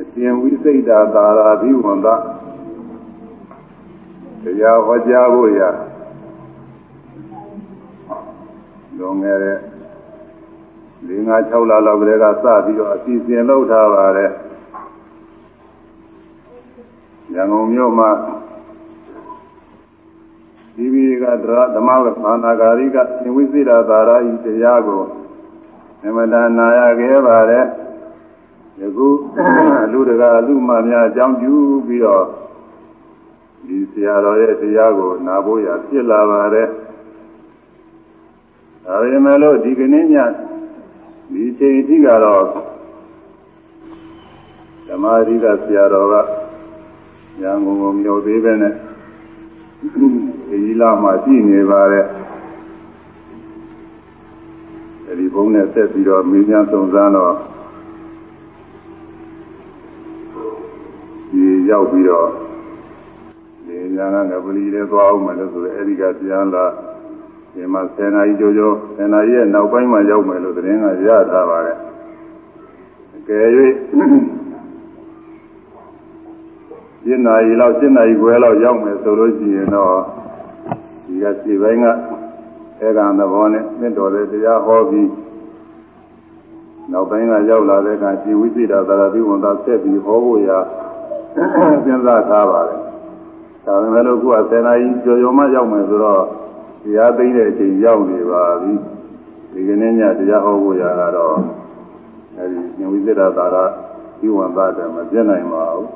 အရှင်ဝိစိတ်တာသာရာဘိဝန္တတရားဟောကြားဖို့ရလွန်ခဲ့တဲ့၄၅6လလောက်ကလေးကစပြီးတော့အစီအစဉ်လုပ်ထားပါတယ်ရန်ကုန်မြို့မှာဒီဘီကဒရဓမ္မဝသနာဂါရိကသင်ဝိသေတာသာရာဤတရားကိုအမတနာရခဲ့ပါတယ် ယခုလူတကာလူမများအကြောင်းပြုပြီးတော့ဒီဆရာတော်ရဲ့တရားကိုနာဖို့ရဖြစ်လာပါတယ်ဒါပေမဲ့လို့ဒီကနေ့ညဒီချိန်အထိကတော့ဓမ္မရိကဆရာတော်ကရန်ကုန်ကိုမြို့သေးပဲနဲ့ဒီလာမှာရှိနေပါတယ်အဲဒီဘုန်းနဲ့ဆက်ပြီးတော့မင်းများစုံစမ်းတော့ဒီ ရောက်ပြီးတော့ဒီညာကငပလီလေးသွားအောင်မယ်လို့ဆိုတော့အဲဒီကပြန်လာဒီမှာ10နာရီကျော်ကျော်10နာရီရဲ့နောက်ပိုင်းမှာရောက်မယ်လို့သတင်းကရထားပါတယ်အကယ်၍7နာရီလောက်7နာရီခွဲလောက်ရောက်မယ်ဆိုလို့ရှိရင်တော့ဒီကခြေပိုင်းကအဲကံသဘောနဲ့မြင့်တော်တဲ့တရားဟောပြီးနောက်ပိုင်းကရောက်လာတဲ့အခါရှင်ဝိသေဒသာရတိဝန်သာဆက်ပြီးဟောဖို့ရာ စဉ်းစားထားပါတယ်ဒါပေမဲ့လို့ခုက10နာရီကျော်ကျော်မှရောက်မယ်ဆိုတော့တရားသိတဲ့အချိန်ရောက်နေပါပြီဒီကနေ့ညတရားဟောဖို့ရာကတော့အဲဒီရှင်ဝိသေဒသာရတိဝန်သာတယ်မပြတ်နိုင်ပါဘူး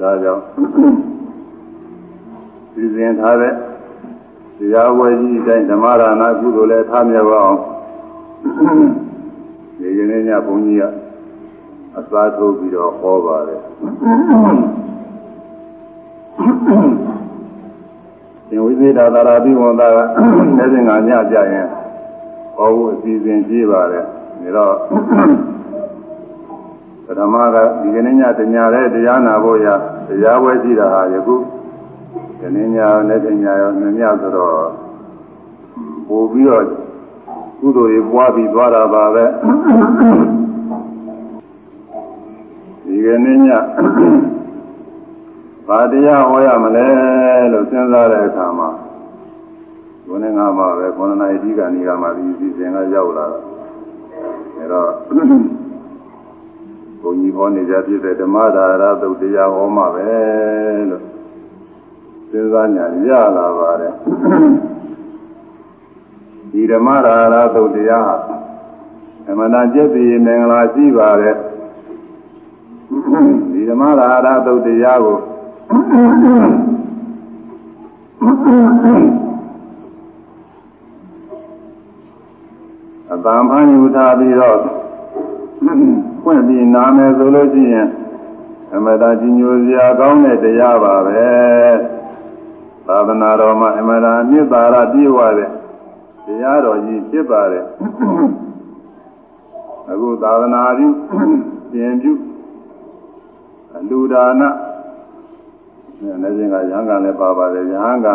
ဒါကြောင့်ဒီစဉ်ထားတဲ့တရားဝဲကြီးအတိုင်းဓမ္မဒါနကုသိုလ်လည်းထားမြဲပါအောင်ဒီကနေ့ညဘုန်းကြီးက အစားထိုးပြီးတော့ဟောပါတယ်ရှင်ဝိသေဒသာရာပိဝန္တာကလက်စဉ်ကညကြရင်ဟောဖို့အစီအစဉ်ကြီးပါတယ်ဒါတော့ပထမကဒီကနေ့ညတညာတဲ့တရားနာဖို့ရတရားပွဲရှိတာဟာယခုဒီနေ့ညနဲ့တညာရောနှစ်ညဆိုတော့ပို့ပြီးတော့ကုသိုလ်တွေပွားပြီးသွားတာပါပဲဒီ ကနေ့ညဘာတရားဟောရမလဲလို့စဉ်းစားတဲ့အခါမှာဘုန်းနဲ့ငါမှပဲခொနနာယတိကဏီကမှဒီစီစဉ်ကရောက်လာတော့အဲတော့ဘုန်းကြီးဟောနေကြဖြစ်တဲ့ဓမ္မဒါရသုတ်တရားဟောမှပဲလို့စဉ်းစားညာရလာပါတယ်ဒီဓမ္မဒါရသုတ်တရားအမှန်တန်ကျက်ပြီးမင်္ဂလာရှိပါတယ် ဒီဓမ္မဒါရသုတ်တရားကိုအတန်ဖန်ယူထားပြီးတော့ဖွင့်ပြီးနာမယ်ဆိုလို့ရှိရင်အမတာကြီးညိုစရာကောင်းတဲ့တရားပါပဲသာသနာတော်မှာအမတာမြစ်သာရပြည့်ဝတဲ့တရားတော်ကြီးဖြစ်ပါတယ်အခုသာသနာပြုပြင်ပြု အလူဒါနလည်းချင်းကရဟန်းကလည်းပါပါတယ်ရဟန်းက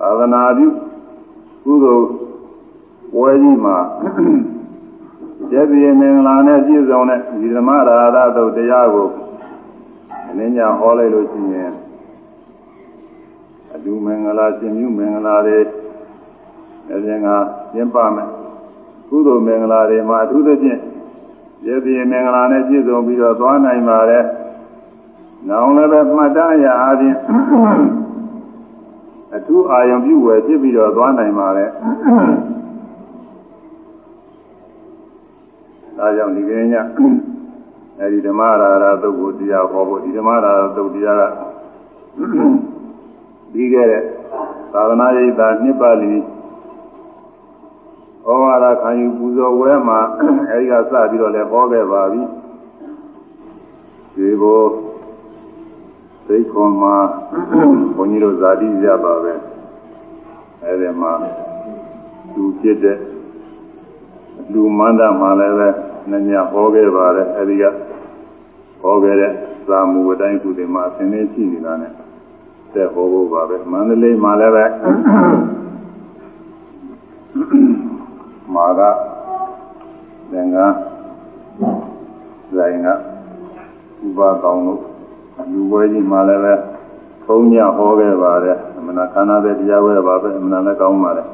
သာသနာပြုကုသိုလ်ပွဲကြီးမှာကျေပြည့်မင်္ဂလာနဲ့ပြည့်စုံတဲ့ဒီဓမ္မရာဓသုတ်တရားကိုအနည်းညာဟောလိုက်လို့ရှိရင်အတူမင်္ဂလာရှင်မြမင်္ဂလာတွေလည်းချင်းကကျင်းပမယ်ကုသိုလ်မင်္ဂလာတွေမှာအထူးသဖြင့်ကျေပြည့်မင်္ဂလာနဲ့ပြည့်စုံပြီးတော့သွားနိုင်ပါတယ် နောင်လည်းပဲမှတ်တမ်းရအားဖြင့်အထူးအာယုံပြုဝယ်ဖြစ်ပြီးတော့သွားနိုင်ပါလေဒါကြောင့်ဒီကနေ့ညအဲဒီဓမ္မရာရသုတ်ကိုတရားဟောဖို့ဒီဓမ္မရာရသုတ်တရားကပြီးခဲ့တဲ့သာသနာ့ရိပ်သာနှစ်ပါးလီဩဝါဒခံယူပူဇော်ဝဲမှာအဲဒီကစပြီးတော့လည်းဟောခဲ့ပါပြီဒီဘော သိခွန်မှာဘုန်းကြီးတို့ဇာတိရပါပဲအဲဒီမှာသူဖြစ်တဲ့လူမန္တမှာလည်းပဲနှစ်ညဟောခဲ့ပါတယ်အဲဒီကဟောခဲ့တဲ့သာမူအတိုင်းခုဒီမှာအသင်လေးရှိနေတာနဲ့သက်ဟောဖို့ပါပဲမန္တလေးမှာလည်းပဲမာကသင်္ကန်းဇဇိုင်ကဥပကောင်းလို့ လူပွဲကြီးမှလည်းပဲဘုံညဟောခဲ့ပါတယ်အမနာခန္ဓာတဲ့တရားဝဲပါပဲအမနာလည်းကောင်းပါတယ်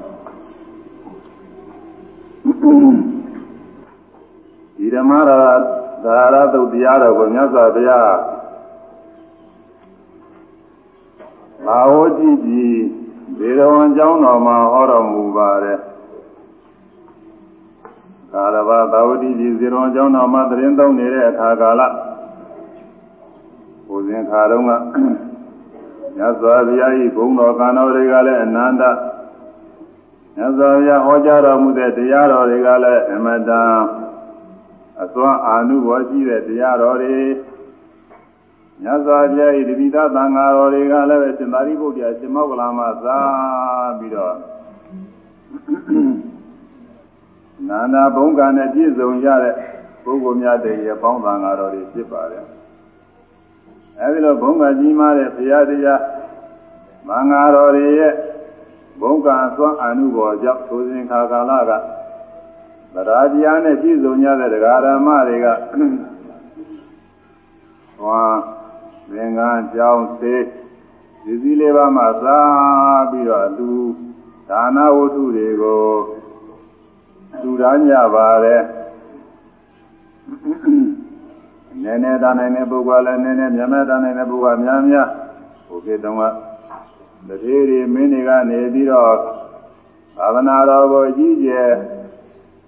ဒီဓမ္မရာသာရသုတ်တရားတော်ကိုမြတ်စွာဘုရားဘာဝကြည့်ပြီးဒေရဝံကျောင်းတော်မှာဟောတော်မူပါတယ်ကာလဘာသာဝတိကြီးဇေရဝံကျောင်းတော်မှာတရင်သုံးနေတဲ့အခါကာလ ဘုဇင်ခါတုန်းကမြတ်စွာဘုရား၏ဘုံတော်ကံတော်တွေကလည်းအနန္တမြတ်စွာဘုရားဟောကြားတော်မူတဲ့တရားတော်တွေကလည်းအမတန်အစွမ်းအာနုဘောရှိတဲ့တရားတော်တွေမြတ်စွာဘုရား၏တပိသသံဃာတော်တွေကလည်းပဲရှင်သာရိပုတ္တရာရှင်မောကလာမသာပြီးတော့နာနာဘုံကံနဲ့ပြည့်စုံရတဲ့ပုဂ္ဂိုလ်များတည်းရဲ့ပေါင်းသံဃာတော်တွေဖြစ်ပါတယ် အဲဒီလိုဘုံကကြီးမားတဲ့ဘုရားတရားမင်္ဂါတော်တွေရဲ့ဘုံကံသွမ်းအာနုဘောကြောင့်သိုးစဉ်ခါကာလကသရာတရားနဲ့ပြည့်စုံကြတဲ့တရားဓမ္မတွေကဟောသင်္ကန်းကြောင်းသေးဒီစည်းလေးပါးမှသာပြီးတော့သူဒါနဝတ္ထုတွေကိုသူရမ်းကြပါတယ် နည်းနည်းတာနိုင်တဲ့ပုဂ္ဂိုလ်လည်းနည်းနည်းများများတာနိုင်တဲ့ပုဂ္ဂိုလ်များများဟိုခေတ်တုန်းကတတိရီမင်းတွေကနေပြီးတော့သာသနာတော်ကိုကြီးကျယ်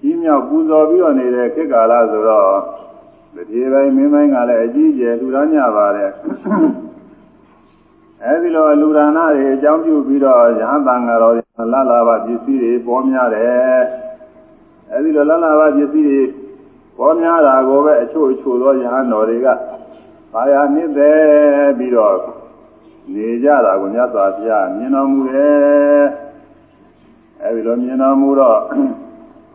ကြီးမြောက်ပူဇော်ပြီးတော့နေတဲ့ခေတ်ကာလဆိုတော့တတိပိုင်းမင်းပိုင်းကလည်းအကြီးကျယ်လူသားညပါတယ်အဲဒီလိုလူဒါနတွေအကြောင်းပြုပြီးတော့ရဟန်းတန်ဃာတော်လလာပါပစ္စည်းတွေပေါ်များတယ်အဲဒီလိုလလာပါပစ္စည်းတွေ ပေါ်များတာကိုပဲအချို့အချို့သောယဟန်တော်တွေကဘာယာနှစ်သက်ပြီးတော့နေကြတာကိုမြတ်စွာဘုရားမြင်တော်မူတယ်အဲဒီလိုမြင်တော်မူတော့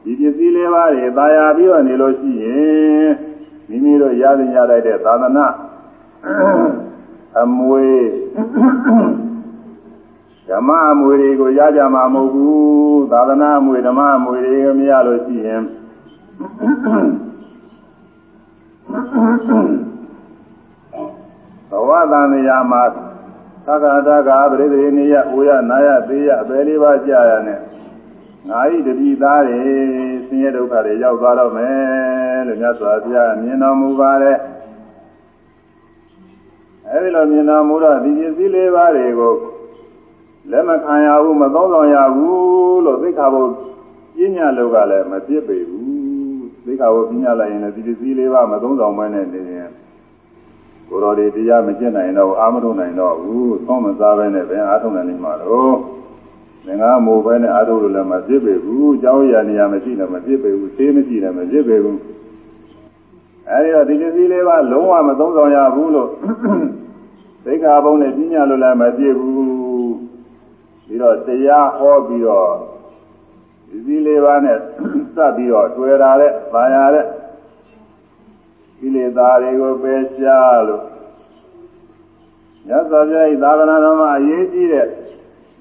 ဒီပစ္စည်းလေးပါးတွေသာယာပြီးတော့နေလို့ရှိရင်မိမိတို့ရသင်ရလိုက်တဲ့သာသနာအမွေဓမ္မအမွေတွေကိုရကြမှာမဟုတ်ဘူးသာသနာအမွေဓမ္မအမွေတွေမရလို့ရှိရင် ဘဝတန်မြာမှာသက္ကတာကပရိသေနိယဝရနာယသေယအပေလေးပါးကြာရနဲ့ငါဤတတိသားတွေဆင်းရဲဒုက္ခတွေရောက်သွားတော့မယ်လို့မြတ်စွာဘုရားမြင်တော်မူပါတယ်အဲဒီလိုမြင်တော်မူတော့ဒီပစ္စည်းလေးပါးတွေကိုလက်မခံရဘူးမသုံးဆောင်ရဘူးလို့သိက္ခာပုပညာလောကလည်းမဖြစ်ပေဘူး သိက္ခာပုပညာလိုက်ရင်လည်းဒီပစ္စည်းလေးပါးမသုံးဆောင်မနဲ့နေရင်ကိုယ်တော်တွေတရားမကျင့်နိုင်တော့အာမထုံနိုင်တော့ဘူးသုံးမစားပဲနဲ့ပဲအားထုတ်နိုင်နေမှာတော့ငင်္ဂါမိုးပဲနဲ့အားထုတ်လို့လည်းမဖြစ်ပေဘူးအကြောင်းအရာနေရာမရှိလည်းမဖြစ်ပေဘူးသေးမရှိလည်းမဖြစ်ပေဘူးအဲဒီတော့ဒီပစ္စည်းလေးပါးလုံးဝမသုံးဆောင်ရဘူးလို့သိက္ခာပုနဲ့ပညာလို့လည်းမဖြစ်ဘူးပြီးတော့တရားဟောပြီးတော့ ဒီစည်းလေးပါးနဲ့စပ်ပြီးတော့တွေ့တာတဲ့၊ဗာရတဲ့ကိလေသာတွေကိုပယ်ရှားလို့မြတ်စွာဘုရား၏သာသနာတော်မှာအရေးကြီးတဲ့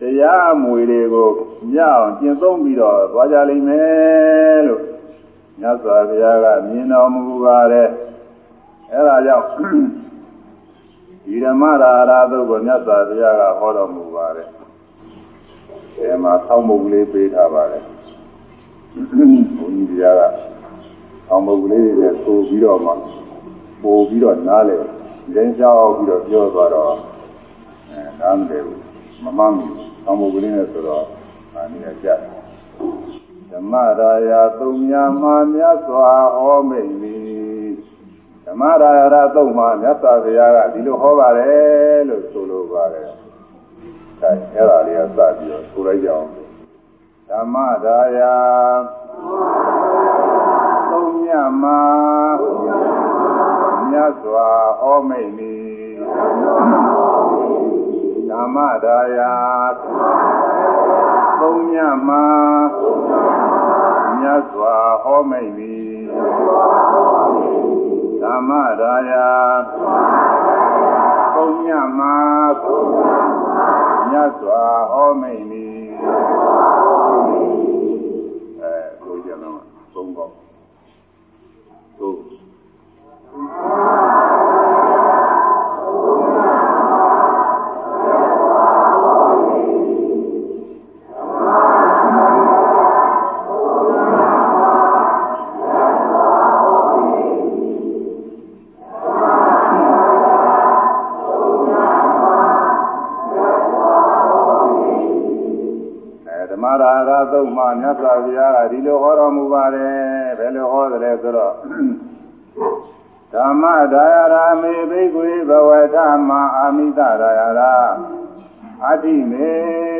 တရားအမွေတွေကိုမြအောင်ကျင့်သုံးပြီးတော့သွားကြလိမ့်မယ်လို့မြတ်စွာဘုရားကမြင်တော်မူပါတယ်အဲဒါကြောင့်ဒီဓမ္မရာရာသုတ်ကိုမြတ်စွာဘုရားကဟောတော်မူပါတယ်အဲမှာဆောင်းမုတ်ကလေးပေးထားပါတယ် ဘုန်းကြီးတရားကဆောင်းမုတ်ကလေးတွေဆိုပြီးတော့မှပို့ပြီးတော့နားလေရင်းချောက်ပြီးတော့ပြောသွားတော့အဲနားမလဲဘူးမမှန်ဘူးဆောင်းမုတ်ကလေးနဲ့ဆိုတော့အာနိယကြဓမ္မရာယာသုံးညာမှာမြတ်စွာဟောမိတ်ပြီဓမ္မရာယာသုံးမှာမြတ်စွာဘုရားကဒီလိုဟောပါတယ်လို့ဆိုလိုပါတယ်အဲအဲ့ဒါလေးကစပြီးတော့ဆိုလိုက်ကြအောင် ဓမ္မဒါယာသုံးညမှာမြတ်စွာဟောမိတ်နီဓမ္မဒါယာသုံးညမှာမြတ်စွာဟောမိတ်နီဓမ္မဒါယာသုံးညမှာမြတ်စွာဟောမိန်နီ ဟုတ် သုံးပေါ့သို့သုံးမှာမြတ်စွာဘုရားကဒီလိုဟောတော်မူပါတယ်ဘယ်လိုဟောတယ်လဲဆိုတော့ဓမ္မဒါယရာမေဘိက္ခွေဘဝဓမ္မာအာမိတဒါယရာအတိမေ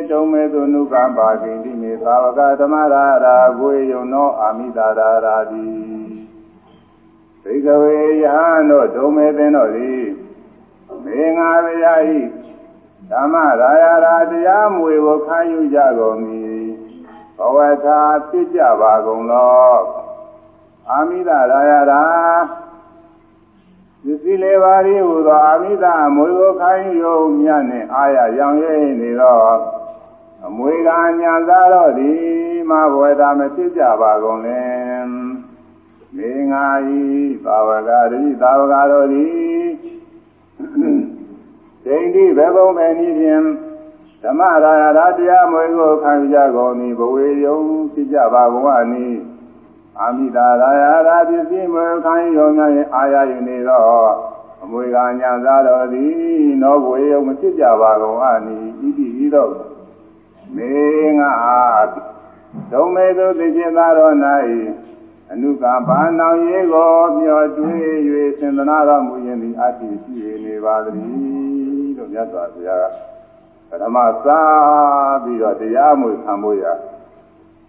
တုံမေသူနုကပါကိတိမေသာဝကဓမ္မရာရာကိုယုံသောအာမိတဒါရာတိဘိက္ခဝေယဟန်တို့ဒုံမေသင်တို့သည်မေငါဗျာဤဓမ္မရာယရာတရားမွေကိုခံယူကြကုန်မည် ဘဝသာဖြစ်ကြပါကုန်လောအာမိတရာယရာပစ္စည်းလေးပါးဤဟူသောအာမိတအမွေကိုခံယူမြတ်နှင့်အာရရောင်ရဲနေသောအမွေကညာသာတော့သည်မဘဝသာမဖြစ်ကြပါကုန်လင်မေငါဤသာဝကရိသာဝကတို့သည်ဒိဋ္ဌိဘေဘုံပဲနည်းဖြင့် ဓမ္မရာယရာတရားမွေကိုခံကြကုန်သည်ဘဝေယုံဖြစ်ကြပါဘဝနည်းအာမိတာရာယရာပစ္စည်းမွေခံရုံများ၏အာရယူနေတော့အမွေကညာသာတော်သည်နောဘဝေယုံမဖြစ်ကြပါကုန်အနီဣတိဤတော့မေငါဒုံမေသူသိခြင်းသာတော်၌အနုကဘာနောင်ရေးကိုမျှော်တွေး၍သင်္သနာတော်မူရင်ဒီအတ္တိရှိနေပါသည်လို့မြတ်စွာဘုရားက ပထမစာပြီးတော့တရားမွေခံဖို့ရ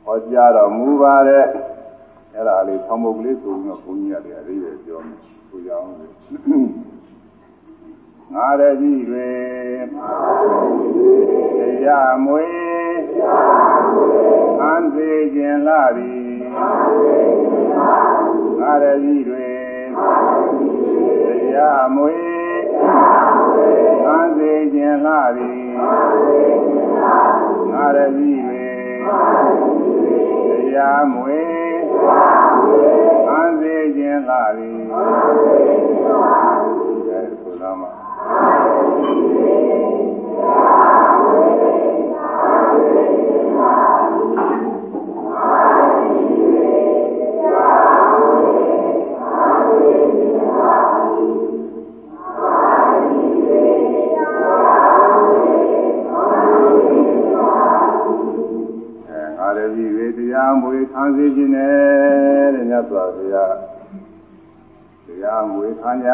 ဟောကြားတော်မူပါတယ်အဲ့ဒါလေးဆောင်းပုတ်ကလေးဆိုပြီးတော့ဘုန်းကြီးရတယ်အရေးပဲပြောမယ်ဆိုကြအောင်ငါရကြီးတွေတရားမွေအန်သေးခြင်းလာသည်ငါရကြီးတွေတရားမွေ အန်သေးခြင်းလာသည်ငါရကြီးတွေတရားမွေအန်သေးခြင်းလာသည်အဲဆိုတော့မှ လည်းကြီးဝေတရားမွေခံစေခြင်းနဲ့တဲ့မြတ်စွာဘုရားတရားမွေခံကြ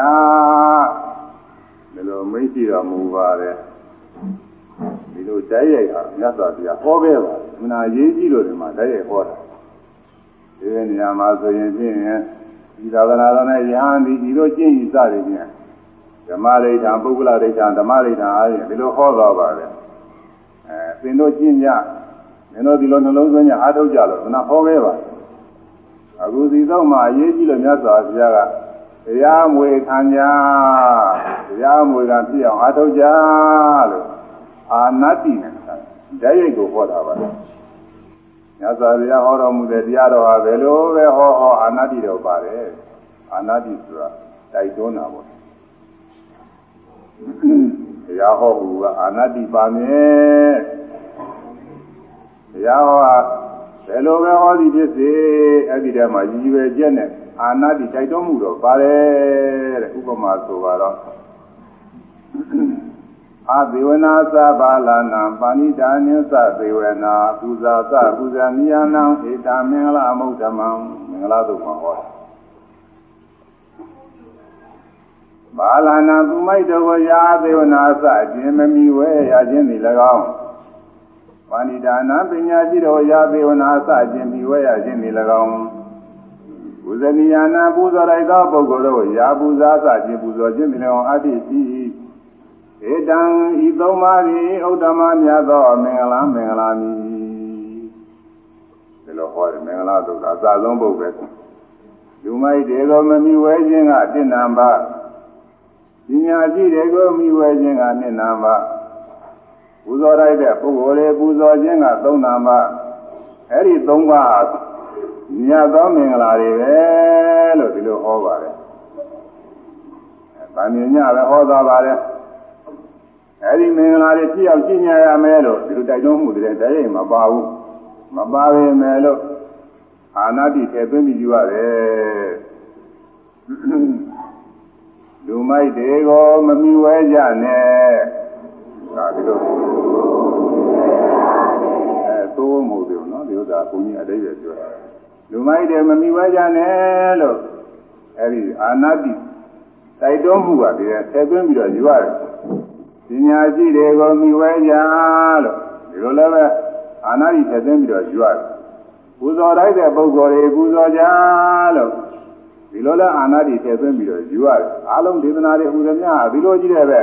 ဒီလိုမိတ်ရှိတော်မူပါတယ်ဒီလိုတိုက်ရိုက်ဟာမြတ်စွာဘုရားဟောခဲ့ပါမနာရေးကြည့်လို့ဒီမှာတိုက်ရိုက်ဟောတာဒီနေရာမှာဆိုရင်ဖြင့်ဒီသာသနာတော်နဲ့ယဟန်ဒီဒီလိုကျင့်ဤစတယ်ဖြင့်ဓမ္မရိဋ္ဌာပုဂ္ဂလရိဋ္ဌာဓမ္မရိဋ္ဌာအားဖြင့်ဒီလိုဟောသွားပါတယ်အဲသင်တို့ကျင့်ကြမ င်းတို့ဒီလိုနှလုံးသွင်းကြအားထုတ်ကြလို့ခဏဟောခဲ့ပါအခုဒီတော့မှအရေးကြီးလို့မြတ်စွာဘုရားကတရားမွေခံကြတရားမွေကပြည့်အောင်အားထုတ်ကြလို့အာနတ္တိနဲ့ဓာတ်ရိပ်ကိုဟောတာပါမြတ်စွာဘုရားဟောတော်မူတဲ့တရားတော်ဟာဘယ်လိုပဲဟောဟောအာနတ္တိတော့ပါတယ်အာနတ္တိဆိုတာတိုက်တွန်းတာပေါ့တရားဟောမှုကအာနတ္တိပါမယ်တ ရားဟောတာဘယ်လိုပဲဟောသည်ဖြစ်စေအဲ့ဒီတည်းမှာရည်ရွယ်ချက်နဲ့အာနတ္တိတိုက်တွန်းမှုတော့ပါတယ်တဲ့ဥပမာဆိုပါတော့အာသေဝနာသဘာလနာပါဏိတာနိသသေဝနာပူဇာသပူဇာနိယနံဧတာမင်္ဂလမုဒ္ဓမံမင်္ဂလာသုမှာဟောဘာလနာသူမိုက်တော်ရာသေဝနာသအခြင်းမမီဝဲရခြင်းသည်၎င်း ပါဏိတာနာပညာရှိတော်ရာသေဝနာသအခြင်းမီဝဲရခြင်းသည်၎င်းပူဇနီယနာပူဇော်လိုက်သောပုဂ္ဂိုလ်တို့ရာပူဇာသခြင်းပူဇော်ခြင်းသည်၎င်းအတ္တိရှိဧတံဤသုံးပါးသည်ဥဒ္ဓမမြတ်သောမင်္ဂလာမင်္ဂလာမည်ဒီလိုဟောတယ်မင်္ဂလာသုတ်အစဆုံးပုဂ္ဂိုလ်ပဲလူမိုက်တွေကိုမမီဝဲခြင်းကတဏ္ဍပါပညာရှိတွေကိုမီဝဲခြင်းကနှစ်နာပါ ပူဇော်လိုက်တဲ့ပုဂ္ဂိုလ်တွေပူဇော်ခြင်းကသုံးနာပါအဲ့ဒီသုံးပါးမြတ်သောမင်္ဂလာတွေပဲလို့ဒီလိုဟောပါတယ်။ဗာမြင်ညပဲဟောသွားပါတယ်။အဲဒီမင်္ဂလာတွေပြည့်အောင်ရှင်းရရမယ်လို့ဒီလိုတိုက်တွန်းမှုတွေတည်းရင်မပါဘူး။မပါပေမဲ့လို့အာနာတိထဲသွင်းပြီးယူရတယ်။လူမိုက်တွေကိုမမီဝဲကြနဲ့။ ဒါဒီလိုအဲသိုးမဟုတ်ဘူးနော်ဒီဥစ္စာဘုန်းကြီးအတိတ်ပဲပြောတာလူမိုက်တယ်မမိဝဲကြနဲ့လို့အဲဒီအာနာတိတိုက်တွန်းမှုကတည်းကဆက်သွင်းပြီးတော့ယူရတယ်ပညာရှိတွေကိုမိဝဲကြလို့ဒီလိုလည်းပဲအာနာတိဆက်သွင်းပြီးတော့ယူရတယ်ပူဇော်လိုက်တဲ့ပုဂ္ဂိုလ်တွေပူဇော်ကြလို့ဒီလိုလဲအာနာတိဆက်သွင်းပြီးတော့ယူရတယ်အားလုံးဒေသနာတွေဟူသည်များဒီလိုကြီးတဲ့ပဲ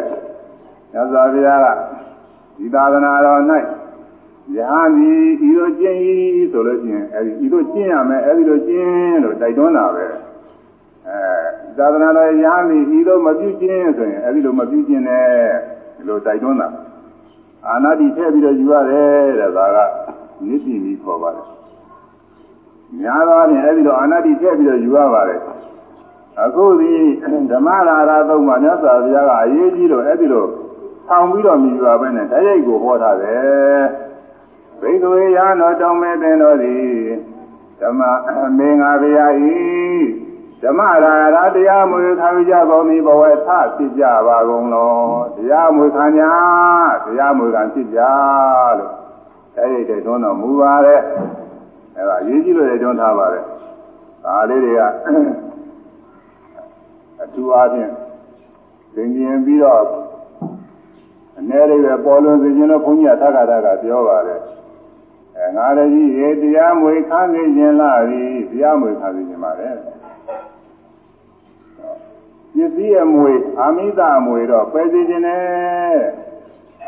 ညဇာဗျာကဒီသာသနာတော်၌ယဟန်ဒီဤလိုကျင့်ဤဆိုလို့ရှိရင်အဲဒီဤလိုကျင့်ရမယ်အဲဒီလိုကျင့်လို့တိုက်တွန်းတာပဲအဲသာသနာတော်ယဟန်ဒီဤလိုမပြုကျင့်ဆိုရင်အဲဒီလိုမပြုကျင့်နဲ့ဒီလိုတိုက်တွန်းတာအာနာတိထည့်ပြီးတော့ယူရတယ်တဲ့ဒါကနိတိနီးခေါ်ပါတယ်များသောအားဖြင့်အဲဒီလိုအာနာတိထည့်ပြီးတော့ယူရပါတယ်အခုဒီဓမ္မရာရသုံးပါးမြတ်စွာဘုရားကအရေးကြီးလို့အဲဒီလို ဆောင်ပြီးတော့မြည်ပါပဲနဲ့တရိုက်ကိုဟောထားတယ်ဘိက္ခဝေယနောတောင်းမဲ့တဲ့တော်သည်ဓမ္မမေငါဗျာဤဓမ္မရာရတရားမွေခံကြကုန်ပြီဘဝထဖြစ်ကြပါကုန်လောတရားမွေခံညာတရားမွေခံဖြစ်ကြလို့တရိုက်တဲ့တွန်းတော်မူပါတယ်အဲဒါအရေးကြီးလို့လည်းတွန်းထားပါတယ်ဒါလေးတွေကအထူးအားဖြင့်သင်ကျင်ပြီးတော့ အ ਨੇ လေးပဲပေါ်လွင်စေခြင်းလို့ဘုန်းကြီးကသက္ကတာကပြောပါတယ်အဲငါလည်းကြီးရေတရားမွေခန်းနေခြင်းလားပြီတရားမွေခန်းနေခြင်းပါလေပစ္စည်းအမွေအာမိတအမွေတော့ပယ်စေခြင်းနဲ့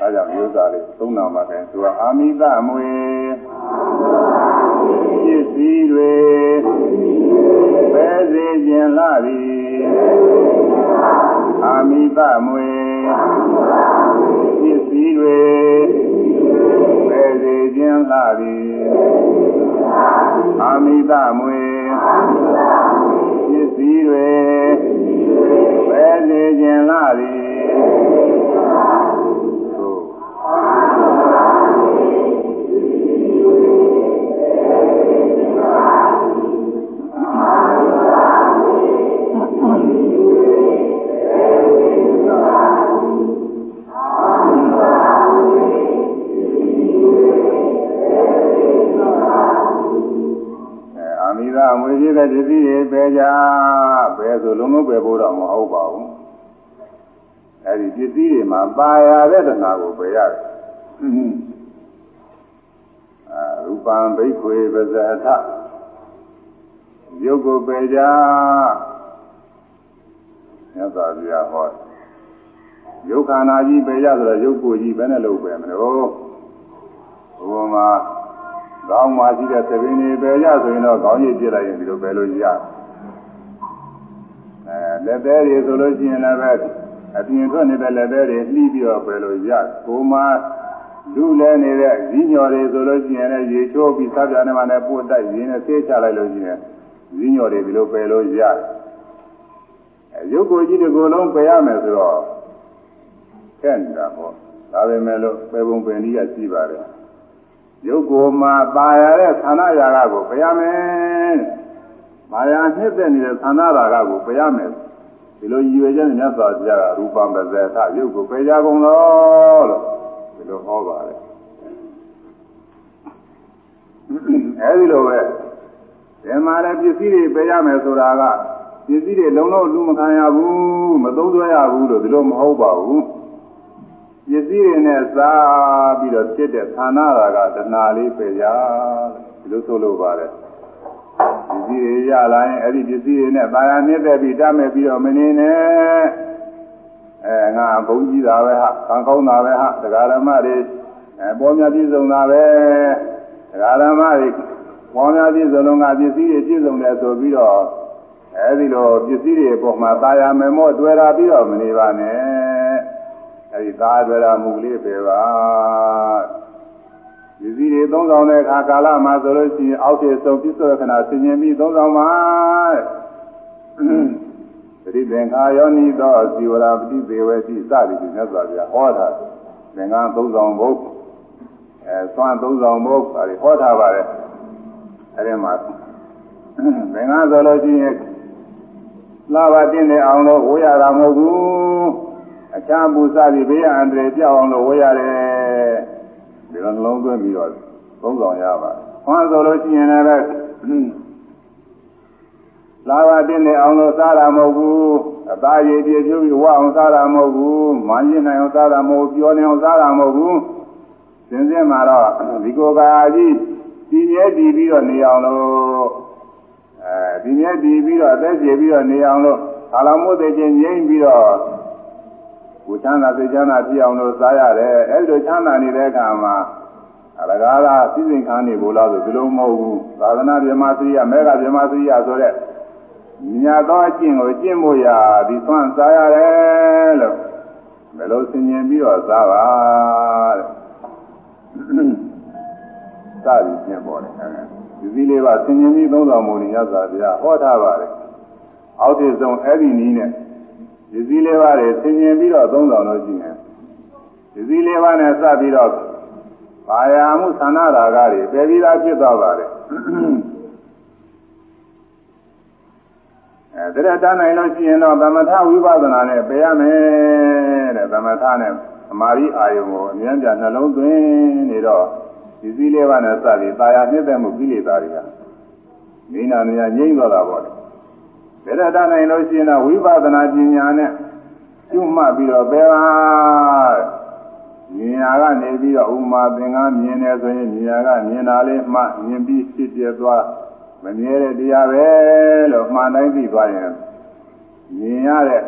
အဲကြောင့်မျိုးသားလေးသုံးနာမှာတယ်သူကအာမိတအမွေပစ္စည်းတွေပယ်စေခြင်းလားပြီအာမိတအမွေပ စ္စည်းတွေပယ်စေခြင်းလားပြီအာမိတအမွေပစ္စည်းတွေပယ်စေခြင်းလားပြီအာ ရှိတဲ့ပစ္စည်းတွေပယ်ကြပယ်ဆိုလုံးလုံးပယ်ဖို့တော့မဟုတ်ပါဘူးအဲဒီပစ္စည်းတွေမှာပါရတဲ့တဏှာကိုပယ်ရတယ်အာရူပံဘိက္ခွေပဇာထယုတ်ကိုပယ်ကြမြတ်စွာဘုရားဟောယုတ်ခန္ဓာကြီးပယ်ကြဆိုတော့ယုတ်ကိုကြီးဘယ်နဲ့လုပ်ပယ်မလို့ဘုရားမှာ ကောင်းမှရှိတဲ့သဘင်တွေပဲရဆိုရင်တော့ခေါင်းရည်ပြစ်လိုက်ရင်ဒီလိုပဲလို့ရအဲလက်သေးတွေဆိုလို့ရှိရင်လည်းပဲအပြင်ထွက်နေတဲ့လက်သေးတွေနှီးပြီးတော့ပဲလို့ရကိုမှလူလဲနေတဲ့ဈီးညော်တွေဆိုလို့ရှိရင်လည်းရေချိုးပြီးစားပြနေမှလည်းပို့တိုက်ရင်းနဲ့ဆေးချလိုက်လို့ရှိရင်ဈီးညော်တွေဒီလိုပဲလို့ရအဲရုပ်ကိုယ်ကြီးတစ်ကိုယ်လုံးပယ်ရမယ်ဆိုတော့ခက်နေတာပေါ့ဒါပေမဲ့လို့ပေပုံပင်ကြီးကရှိပါတယ် ရုပ်ကိုယ်မှာပါရတဲ့သန္ဓရာဂကိုပယ်ရမယ်။မာယာနှစ်သက်နေတဲ့သန္ဓရာဂကိုပယ်ရမယ်။ဒီလိုရည်ရွယ်ချက်နဲ့မြတ်စွာဘုရားကရူပံပဇေသရုပ်ကိုပယ်ကြကုန်လို့လို့ဒီလိုဟောပါတယ်။အဲဒီလိုပဲဒီမှာလည်းပစ္စည်းတွေပယ်ရမယ်ဆိုတာကပစ္စည်းတွေလုံးလုံးလူမခံရဘူးမသုံးဆွဲရဘူးလို့ဒီလိုမဟုတ်ပါဘူး။ ပစ္စည်းတွေနဲ့စားပြီးတော့ဖြစ်တဲ့ဌာနရာကတဏှာလေးပဲရဒီလိုဆိုလိုပါတယ်ပစ္စည်းတွေရလာရင်အဲ့ဒီပစ္စည်းတွေနဲ့ဗာရာမြင့်တဲ့ပြီးတတ်မဲ့ပြီးတော့မနေနဲ့အဲငါဘုံကြီးတာပဲဟာခံကောင်းတာပဲဟာတရားဓမ္မတွေအပေါ်များပြည့်စုံတာပဲတရားဓမ္မတွေပေါ်များပြည့်စုံလုံးကပစ္စည်းတွေပြည့်စုံတယ်ဆိုပြီးတော့အဲဒီလိုပစ္စည်းတွေအပေါ်မှာတာယာမေမော့တွေ့တာပြီးတော့မနေပါနဲ့ အဲဒီသားတွေ့တာမူလေးပဲပါဒီစည်းတွေသုံးဆောင်တဲ့အခါကာလမှာဆိုလို့ရှိရင်အောက်ကျေဆုံးပြစ္ဆောခဏဆင်ញင်ပြီးသုံးဆောင်ပါပရိသင်္ခာယောနိသောဇီဝရာပတိသေဝတိစသည်ဖြင့်မြတ်စွာဘုရားဟောတာသင်္ကန်းသုံးဆောင်ဖို့အဲသွမ်းသုံးဆောင်ဖို့အဲဒီဟောထားပါတယ်အဲဒီမှာသင်္ကန်းဆိုလို့ရှိရင်လာပါတင်းနေအောင်လို့ဝေးရတာမဟုတ်ဘူး အခြားပူစသည်ဘေးအန္တရာယ်ပြောက်အောင်လို့ဝေးရတယ်ဒီလိုနှလုံးသွင်းပြီးတော့သုံးဆောင်ရပါတယ်ဟောဆိုလို့ရှိရင်လည်းလာဘတင်းနေအောင်လို့စားတာမဟုတ်ဘူးအသားရည်ပြည့်ပြုပြီးဝအောင်စားတာမဟုတ်ဘူးမန်းရင်နိုင်အောင်စားတာမဟုတ်ပြောနေအောင်စားတာမဟုတ်ဘူးစင်စင်မှာတော့ဒီကိုယ်ကာကြီးတည်မြဲတည်ပြီးတော့နေအောင်လို့အဲဒီမြဲတည်ပြီးတော့အသက်ကျေပြီးတော့နေအောင်လို့အာလမို့တဲ့ချင်းငြိမ့်ပြီးတော့ ကိုချမ်းသာစိတ်ချမ်းသာဖြစ်အောင်လို့စားရတယ်အဲဒီလိုချမ်းသာနေတဲ့အခါမှာအရကားသာစိစိမ်ခန်းနေဘုလားဆိုဒီလိုမဟုတ်ဘူးသာသနာ့ဗြဟ္မစရိယမေဃဗြဟ္မစရိယဆိုတဲ့မြတ်သောအကျင့်ကိုကျင့်ဖို့ရာဒီသွမ်းစားရတယ်လို့ဘယ်လိုဆင်ញင်ပြီးတော့စားပါတဲ့စသည်ဖြင့်ပေါ်တယ်ဒီစည်းလေးပါဆင်ញင်ပြီးသုံးတော်မူနေရသာဗျာဟောထားပါတယ်အောက်တည်ဆုံးအဲ့ဒီနည်းနဲ့ ဒီစည်းလေးပါတွေဆင်ញင်ပြီးတော့သုံးတော်လို့ရှိရင်ဒီစည်းလေးပါနဲ့စပြီးတော့ဘာယာမှုသန္နာရာဂတွေပယ်ပြီးသားဖြစ်သွားပါတယ်အဲဒါရတနိုင်လို့ရှိရင်တော့သမထဝိပဿနာနဲ့ပယ်ရမယ်တဲ့သမထနဲ့အမာရီအာယုံကိုအမြဲတမ်းနှလုံးသွင်းနေတော့ဒီစည်းလေးပါးနဲ့စပြီးတာယာနှစ်သက်မှုကိလေသာတွေကမိနာနေရငြိမ့်သွားတာပေါ့လေ ဒါရတနိုင်လို့ရှိရင်တော့ဝိပဿနာပညာနဲ့ကျွမှတ်ပြီးတော့ပယ်ပါမြင်ရကနေပြီးတော့ဥမာသင်္ကန်းမြင်တယ်ဆိုရင်မြင်ရကမြင်တာလေးမှမြင်ပြီးဖြစ်ပြသွားမမြဲတဲ့တရားပဲလို့မှန်တိုင်းသိသွားရင်မြင်ရတဲ့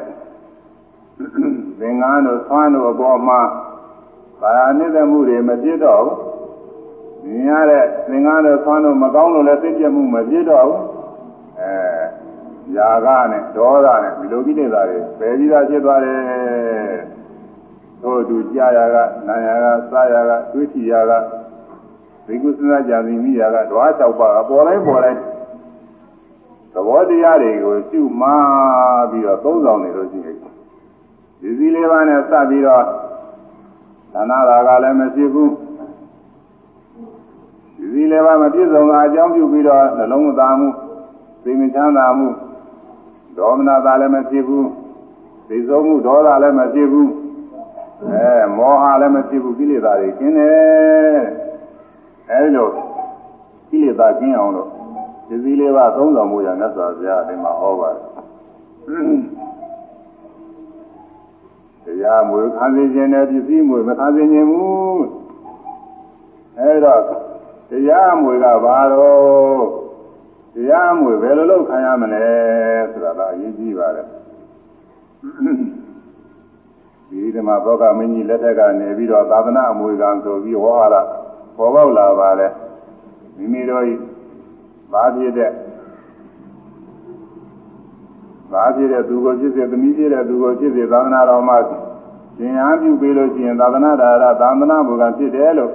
သင်္ကန်းတို့သွမ်းတို့အပေါ်မှာဘာသာနှိမ့်သက်မှုတွေမဖြစ်တော့ဘူးမြင်ရတဲ့သင်္ကန်းတို့သွမ်းတို့မကောင်းလို့လည်းသိပြမှုမဖြစ်တော့ဘူးအဲ ຢာကနဲ့ဒေါသနဲ့ဒီလိုကိလေသာတွေပယ်ပြီးသားဖြစ်သွားတယ်သို့သူကြာရကနာရကစားရကတွေးချရကဒီကုသနာကြံစီမိရကဓဝါ၆ပါးအပေါ်တိုင်းပေါ်တိုင်းသဘောတရားတွေကိုရှုမှပြီးတော့သုံးဆောင်နေလို့ရှိရင်ဒီစည်းလေးပါးနဲ့စပြီးတော့သာနာရာကလည်းမရှိဘူးဒီစည်းလေးပါးမပြည့်စုံတာအကြောင်းပြုပြီးတော့နှလုံးမသားမှုသိမချမ်းသာမှု ဒေါမနတာလည်းမရှိဘူးသိဆုံးမှုဒေါသလည်းမရှိဘူးအဲမောဟလည်းမရှိဘူးကိလေသာတွေကျင်းတယ်အဲဒီလိုကိလေသာကျင်းအောင်လို့ဒီစည်းလေးပါသုံးဆောင်မှုရမြတ်စွာဘုရားအရင်မှာဟောပါတယ်တရားမွေခံစေခြင်းနဲ့ပစ္စည်းမွေမခံစေခြင်းဘူးအဲတော့တရားမွေကဘာတော့ တရားမွေဘယ်လိုလုပ်ခံရမလဲဆိုတာကအရေးကြီးပါတယ်ဒီဓမ္မဘောကမင်းကြီးလက်ထက်ကနေပြီးတော့သာသနာအမွေကံဆိုပြီးဟောလာပေါ်ပေါက်လာပါတယ်မိမိတို့ဘာဖြစ်တဲ့ဘာဖြစ်တဲ့သူကိုဖြစ်စေသမီးဖြစ်တဲ့သူကိုဖြစ်စေသာသနာတော်မှာသင်အားပြုပေးလို့ရှိရင်သာသနာဒါရသာသနာဘုရားဖြစ်တယ်လို့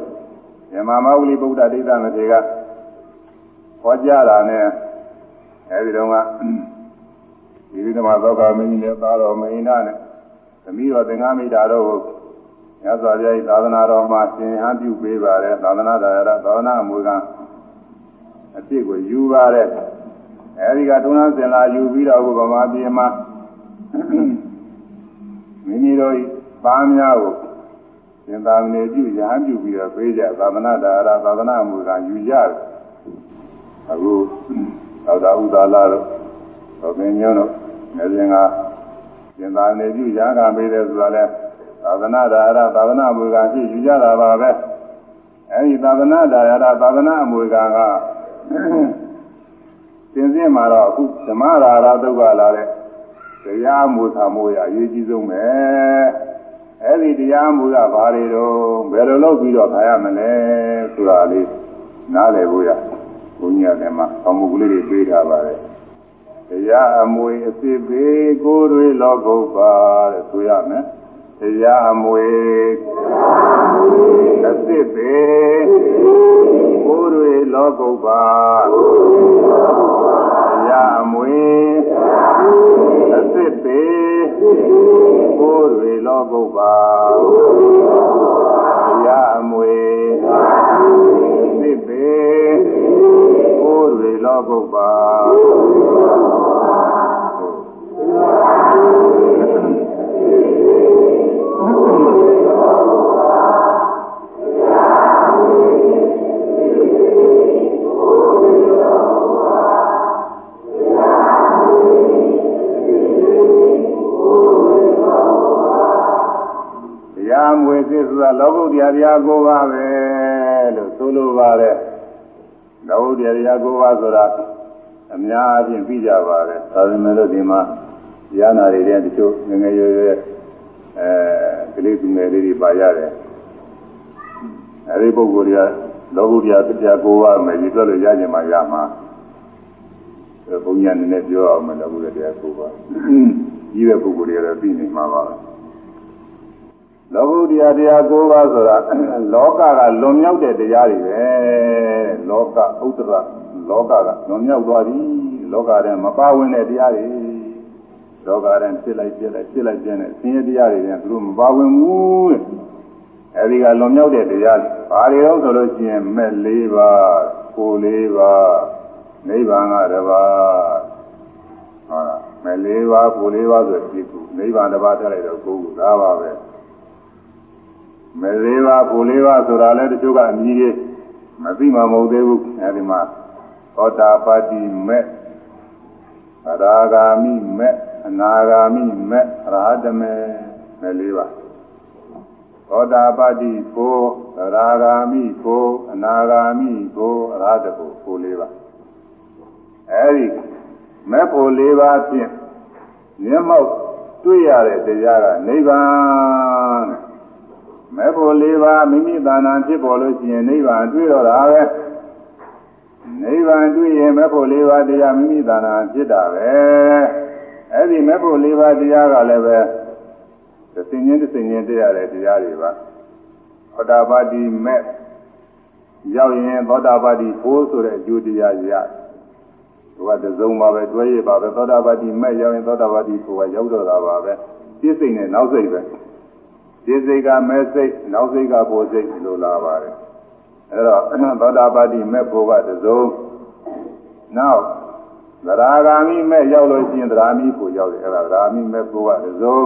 မြမမဝလိဗုဒ္ဓဒိဋ္ဌမထေရက ဟောကြားတာနဲ့အဲဒီတော့ကဒီလိုမှသောကမင်းကြီးနဲ့သားတော်မင်းနာနဲ့သမီးတော်သင်္ဃမိတာတို့ကိုမြတ်စွာဘုရားသာသနာတော်မှာသင်အားပြုပေးပါတယ်သာသနာဒါရသာသနာအမွေကအဖြစ်ကိုယူပါတယ်အဲဒီကထုံးစင်လာယူပြီးတော့ဗမာပြည်မှာမိမိတို့သားများကိုသင်္သာမဏေပြုရဟန်းပြုပြီးတော့ပေးကြသာသနာဒါရသာသနာအမွေကယူကြတယ် အခုသောတာဥဒါလာတို့သောပင်ညွန်းတို့နေစဉ်ကသင်္သာမဏေပြုရဟန်းကပေးတယ်ဆိုတာလဲသာသနာဒါရသာသနာအမွေကဖြစ်ယူကြတာပါပဲအဲဒီသာသနာဒါရသာသနာအမွေကကသင်စင်းမှာတော့အခုဓမ္မရာရဒုက္ခလာတဲ့တရားမူသာမိုးရအရေးကြီးဆုံးပဲအဲ့ဒီတရားမူကဘာတွေတော့ဘယ်လိုလုပ်ပြီးတော့ခါရမလဲဆိုတာလေးနားလည်ဖို့ရ ဘုန်းကြီးကလည်းဆောင်းမှုကလေးတွေပေးထားပါတယ်တရားအမွေအစစ်ပေကိုယ်တွေလောကုတ်ပါတဲ့ဆိုရမယ်တရားအမွေအစစ်ပေကိုယ်တွေလောကုတ်ပါတရားအမွေအစစ်ပေကိုယ်တွေလောကုတ်ပါတရားအမွေ သောပုဗ္ဗာတရားမွေစစ်ဆိုတာလောကုတ္တရာတရားကိုပါပဲလို့ဆိုလိုပါတယ် လောကုတ္တရာတရား၉ပါးဆိုတာအများအပြားပြီးကြပါတယ်ဒါပေမဲ့လို့ဒီမှာရဟနာတွေတည်းတချို့ငငယ်ရွယ်ရွယ်အဲကလေးသူငယ်လေးတွေပါရတယ်အဲဒီပုဂ္ဂိုလ်တွေကလောကုတ္တရာတရား၉ပါးမယ်ဒီပြောလို့ရကြမှာရမှာဘုံညာနည်းနည်းပြောအောင်မယ်လောကုတ္တရာတရား၉ပါးကြီးတဲ့ပုဂ္ဂိုလ်တွေကတော့ပြီးနေမှာပါပဲ လောကုတ္တရာတရား၉ပါးဆိုတာလောကကလွန်မြောက်တဲ့တရားတွေပဲလောကဥဒ္ဒရလောကကလွန်မြောက်သွားပြီလောကထဲမပါဝင်တဲ့တရားတွေလောကထဲဖြစ်လိုက်ပြက်လိုက်ဖြစ်လိုက်ပြက်နေဆင်းရဲတရားတွေနဲ့သူတို့မပါဝင်ဘူးတဲ့အဲဒီကလွန်မြောက်တဲ့တရားတွေဘာတွေတော့ဆိုလို့ရှိရင်မဲ့၄ပါးကို၄ပါးနိဗ္ဗာန်ကတပါးဟုတ်လားမဲ့၄ပါးကို၄ပါးဆိုပြီးခုနိဗ္ဗာန်တပါးထည့်လိုက်တော့ကိုယ်ကဒါပါပဲ မဲ့၄ပါးကို၄ပါးဆိုတာလည်းတချို့ကအမြည်ကြီးမသိမှမဟုတ်သေးဘူးအဲဒီမှာသောတာပတ္တိမဲ့အရာဂာမိမဲ့အနာဂာမိမဲ့အရဟတမေမဲ့၄ပါးသောတာပတ္တိကိုအရာဂာမိကိုအနာဂာမိကိုအရဟတကိုကို၄ပါးအဲဒီမဲ့ဖို့၄ပါးဖြင့်မျက်မှောက်တွေ့ရတဲ့တရားကနိဗ္ဗာန် မဲ့ဖို့၄ပါးမိမိတဏ္ဍာဖြစ်ပေါ်လို့ရှိရင်နိဗ္ဗာန်တွေ့တော့တာပဲနိဗ္ဗာန်တွေ့ရင်မဲ့ဖို့၄ပါးတရားမိမိတဏ္ဍာဖြစ်တာပဲအဲ့ဒီမဲ့ဖို့၄ပါးတရားကလည်းပဲသင်္ချင်းသင်္ချင်းတရားတဲ့တရားတွေပါသောတာပတိမဲ့ရောက်ရင်သောတာပတိဖို့ဆိုတဲ့အကျိုးတရားရတယ်သူကတစုံပါပဲတွဲရပါပဲသောတာပတိမဲ့ရောက်ရင်သောတာပတိဖို့ကရောက်တော့တာပါပဲပြည့်စိတ်နဲ့နောက်စိတ်ပဲ ပြည့်စိတ်ကမဲ့စိတ်နောက်စိတ်ကဖို့စိတ်လို့လာပါတယ်အဲတော့သောတာပတိမဲ့ဖို့ကတစုံနောက်သရာဂာမိမဲ့ရောက်လို့ရှိရင်သရာမိဖို့ရောက်တယ်အဲဒါသရာမိမဲ့ဖို့ကတစုံ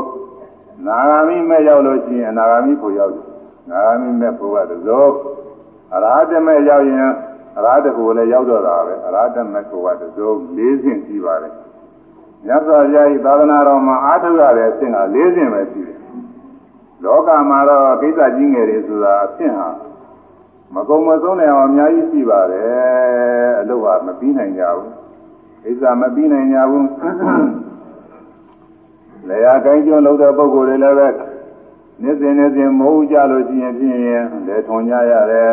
နာဂာမိမဲ့ရောက်လို့ရှိရင်အနာဂာမိဖို့ရောက်တယ်နာဂာမိမဲ့ဖို့ကတစုံအရဟတမဲ့ရောက်ရင်အရဟတကိုလည်းရောက်တော့တာပဲအရဟတမဲ့ကိုကတစုံ၄ဆင့်ရှိပါတယ်မြတ်စွာဘုရားဤသာသနာတော်မှာအားထုတ်ရတဲ့အဆင့်က၄ဆင့်ပဲရှိတယ် လောကမှာတော့ကိစ္စကြီးငယ်တွေဆိုတာအဆင့်ဟာမကုံမဆုံးနိုင်အောင်အများကြီးရှိပါတယ်အလုပ်ကမပြီးနိုင်ကြဘူးကိစ္စမပြီးနိုင်ကြဘူးလေယာကိုင်းကျွန်းလုပ်တဲ့ပုဂ္ဂိုလ်တွေလည်းပဲနေ့စဉ်နေ့စဉ်မဟုတ်ကြလို့ရှိရင်ဖြင့်လေထုံကြရတယ်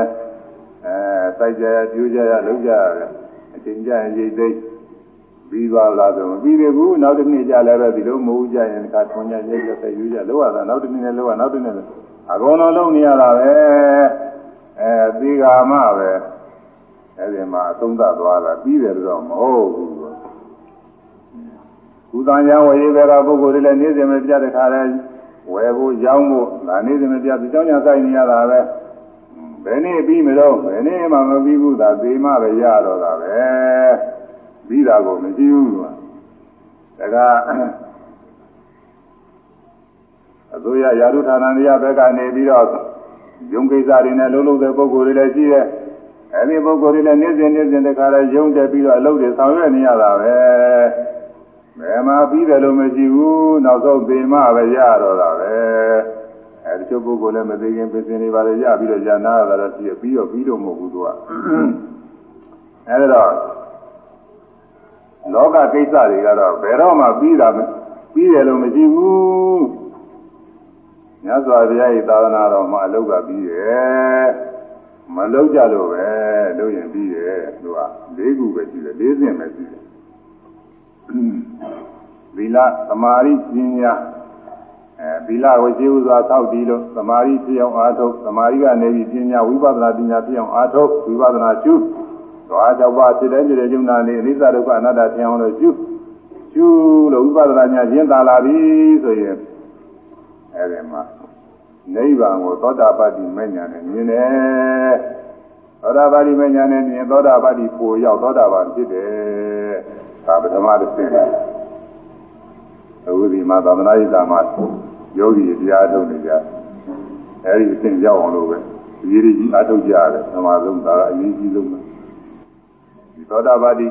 အဲစိုက်ကြရပြူကြရလုပ်ကြရတယ်အချိန်ကြရင်ရိတ်သိမ်း ပြီးသွားလားဆိုမပြီးသေးဘူးနောက်တစ်နေ့ကြလည်းပဲဒီလိုမဟုတ်ကြရင်တခါထုံကြရိတ်ရဆက်ယူကြလောက်ရတာနောက်တစ်နေ့နဲ့လောက်ရနောက်တစ်နေ့လည်းအကုန်လုံးလုံးနေရတာပဲအဲသီဃာမပဲအဲဒီမှာအသုံးသသွားတာပြီးတယ်တော့မဟုတ်ဘူးကုသံရဝေဘကပုဂ္ဂိုလ်တွေလည်းနေ့စဉ်မပြတ်တဲ့ခါလဲဝယ်ဖို့ရောင်းဖို့ဒါနေ့စဉ်မပြတ်ဒီကြောင့်ညာဆိုင်နေရတာပဲဘယ်နေ့ပြီးမလို့ဘယ်နေ့မှမပြီးဘူးသာသေမှပဲရတော့တာပဲ ပြီးတာကိုမရှိဘူးကွာဒါကအစိုးရယာရုဌာနတွေကဘက်ကနေပြီးတော့ယုံကိစ္စတွေနဲ့လုံးလုံးတဲ့ပုံကိုယ်တွေလည်းရှိတယ်အဲဒီပုံကိုယ်တွေလည်းနေ့စဉ်နေ့စဉ်တခါလဲယုံတက်ပြီးတော့အလုပ်တွေဆောင်ရွက်နေရတာပဲဘယ်မှာပြီးတယ်လို့မရှိဘူးနောက်ဆုံးသေမှပဲရတော့တာပဲအဲဒီချို့ပုဂ္ဂိုလ်လည်းမသိခင်ပြင်နေပါလေရပြီးတော့ญาဏရတာတော့ပြီးပြီးတော့ပြီးတော့မဟုတ်ဘူးသူကအဲဒီတော့ လောကကိစ္စတွေကတော့ဘယ်တော့မှပြီးတာပြီးတယ်လို့မရှိဘူးမြတ်စွာဘုရား၏သာသနာတော်မှာအလုတ်ကပြီးတယ်မလုတ်ကြလို့ပဲလုပ်ရင်ပြီးတယ်သူက၄ခုပဲရှိတယ်၄ဆင့်ပဲရှိတယ်သီလသမာဓိပညာအဲသီလကိုရှိဥစွာသောက်တည်လို့သမာဓိဖြစ်အောင်အားထုတ်သမာဓိကနေပြီးပညာဝိပဿနာပညာဖြစ်အောင်အားထုတ်ဝိပဿနာရှု သွား၆ပါးဖြစ်တဲ့ဖြစ်တဲ့ကျုံနာနေအနိစ္စဒုက္ခအနတ္တဖြစ်အောင်လို့ရှုရှုလို့ဝိပဿနာညာရှင်းသာလာပြီဆိုရင်အဲဒီမှာနိဗ္ဗာန်ကိုသောတာပတ္တိမဉ္ဇဏ်နဲ့မြင်တယ်သောတာပတ္တိမဉ္ဇဏ်နဲ့မြင်သောတာပတ္တိပိုရောက်သောတာပန်ဖြစ်တယ်ဒါပထမတစ်ဆင့်အခုဒီမှာသာသနာ့ရေးတာမှာယောဂီတရားထုတ်နေကြအဲဒီအဆင့်ရောက်အောင်လို့ပဲအရေးကြီးအထုတ်ကြရတယ်သမာဆုံးဒါကအရေးကြီးဆုံးပဲဒီ သောတာပတ္တိ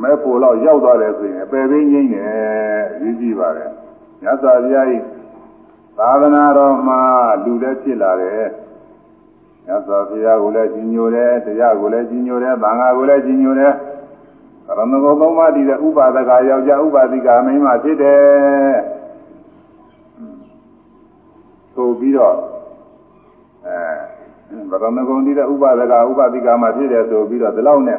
မဲ့ဖို့တော့ရောက်သွားတယ်ဆိုရင်အပယ်ပင်းငိမ့်တယ်အရေးကြီးပါတယ်မြတ်စွာဘုရားကြီးသသာသနာတော်မှာလူလည်းဖြစ်လာတယ်။မြတ်စွာဘုရားကိုလည်းကြီးညိုတယ်၊တရားကိုလည်းကြီးညိုတယ်၊သံဃာကိုလည်းကြီးညိုတယ်။ကရဏဂုံသုံးပါးတည်တဲ့ဥပါဒကယောက်ျားဥပါတိကမိန်းမဖြစ်တယ်။ဆိုပြီးတော့အဲဗရဏဂုံတည်တဲ့ဥပါဒကဥပါတိကမှဖြစ်တယ်ဆိုပြီးတော့ဒီလောက်နဲ့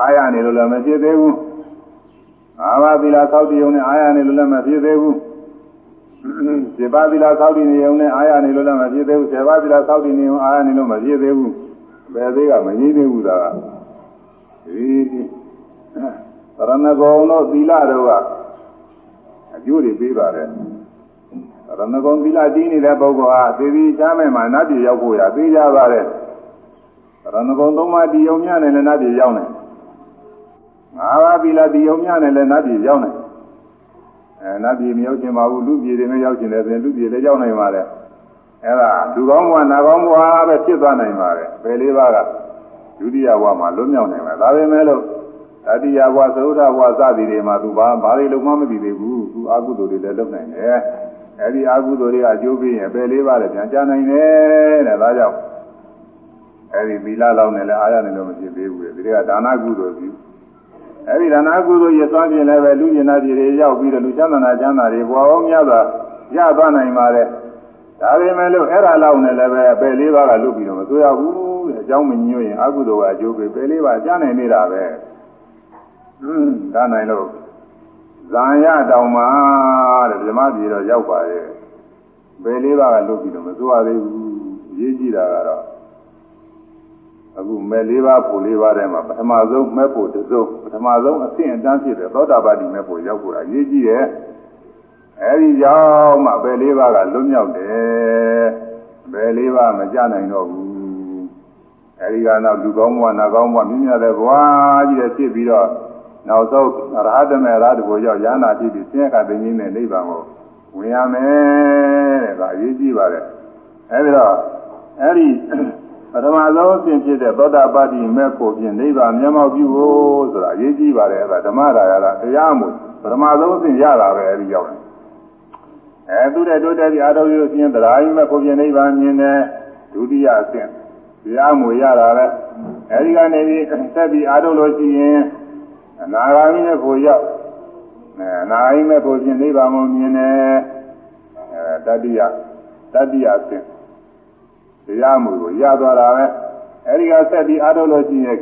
အားရနေလို့လည်းမဖြစ်သေးဘူး။အာမသီလသောက်တည်ုံနဲ့အားရနေလို့လည်းမဖြစ်သေးဘူး။စေပါသီလသောက်တည်နေုံနဲ့အားရနေလို့လည်းမဖြစ်သေးဘူး။စေပါသီလသောက်တည်နေုံအားရနေလို့မဖြစ်သေးဘူး။ဘယ်သေးကမကြီးသေးဘူးသာ။ဒီရဏဂုံတို့သီလတို့ကအကျိုးတွေပေးပါတယ်။ရဏဂုံသီလကြီးနေတဲ့ပုဂ္ဂိုလ်ဟာသေပြီးချမ်းမဲ့မှာနတ်ပြည်ရောက်ဖို့ရသေးကြပါတယ်။ရဏဂုံသုံးပါးတည်ုံများနဲ့လည်းနတ်ပြည်ရောက်နေ။ ငါးပါးသီလတည်ုံများနဲ့လည်းနတ်ပြည်ရောက်နေ။အဲနတ်ပြည်မရောက်ချင်ပါဘူးလူပြည်တွေမရောက်ချင်တယ်ဆိုရင်လူပြည်လည်းရောက်နိုင်ပါတယ်အဲဒါလူကောင်းဘဝနာကောင်းဘဝပဲဖြစ်သွားနိုင်ပါတယ်ဘယ်လေးပါးကဒုတိယဘဝမှာလွတ်မြောက်နိုင်မှာဒါပေမဲ့လို့တတိယဘဝသုဒ္ဓဘဝစသည်တွေမှာသူဘာဘာတွေလုံးမမသိသေးဘူးသူအကုသိုလ်တွေလည်းလုပ်နိုင်တယ်အဲဒီအကုသိုလ်တွေကအကျိုးပေးရင်ဘယ်လေးပါးလည်းပြန်ကြနိုင်တယ်တဲ့ဒါကြောင့်အဲဒီသီလလောက်နဲ့လည်းအားရနေလို့မဖြစ်သေးဘူးဒီကဒါနကုသိုလ်ပြု အဲဒီဒါနာကုသိုလ်ရသွားပြင်လည်းပဲလူကျင်နာပြည်တွေရောက်ပြီးတော့လူချမ်းသာနာချမ်းသာတွေဘွားအောင်များစွာရသွားနိုင်ပါတယ်ဒါပေမဲ့လို့အဲ့ဒါလောက်နဲ့လည်းပဲပယ်လေးပါးကလွတ်ပြီးတော့မဆိုရဘူးတဲ့အကြောင်းမညွှန်ရင်အကုသိုလ်ကအကျိုးပေးပယ်လေးပါးကြားနိုင်နေတာပဲဟွန်းဒါနိုင်လို့ဇာယတောင်မှာတဲ့ဓမ္မပြည်တော့ရောက်ပါရဲ့ပယ်လေးပါးကလွတ်ပြီးတော့မဆိုရသေးဘူးရေးကြည့်တာကတော့ အခုမဲ့လေးပါးဖို့လေးပါးထဲမှာပထမဆုံးမဲ့ဖို့တစ်စုံပထမဆုံးအဆင့်အတန်းဖြစ်တဲ့သောတာပတိမဲ့ဖို့ရောက်ဖို့အရေးကြီးတယ်အဲဒီကြောင့်မှဘယ်လေးပါးကလွတ်မြောက်တယ်ဘယ်လေးပါးမကြနိုင်တော့ဘူးအဲဒီကနောက်လူကောင်းဘဝနာကောင်းဘဝမြင့်မြတ်တဲ့ဘဝကြီးတဲ့ဖြစ်ပြီးတော့နောက်ဆုံးရဟတမေရတ္တကိုရောက်ရဟနာဖြစ်ပြီးဆင်းရဲကသိင်းနဲ့နိဗ္ဗာန်ကိုဝင်ရမယ်တဲ့ဒါအရေးကြီးပါတယ်အဲဒီတော့အဲဒီ ပထမဆုံးအဆင့်ဖြစ်တဲ့သောတာပတ္တိမဲ့ဖို့ဖြင့်နိဗ္ဗာန်မျက်မှောက်ပြုဖို့ဆိုတာအရေးကြီးပါတယ်အဲဒါဓမ္မရာယလားတရားမှုပထမဆုံးအဆင့်ရတာပဲအဲဒီရောက်တယ်အဲသူတဲ့တိုးတက်ပြီးအာရုံရဖြင့်တရားကြီးမဲ့ဖို့ဖြင့်နိဗ္ဗာန်မြင်တယ်ဒုတိယအဆင့်တရားမှုရတာပဲအဲဒီကနေပြီးဆက်ပြီးအာရုံလို့ရှိရင်အနာဂါမိနဲ့ဖို့ရောက်အဲအနာဂါမိမဲ့ဖို့ဖြင့်နိဗ္ဗာန်ကိုမြင်တယ်အဲတတိယတတိယအဆင့် တရားမှုကိုရသွားတာပဲအဲဒီကဆက်ပြီးအားထုတ်လို့ရှိရင်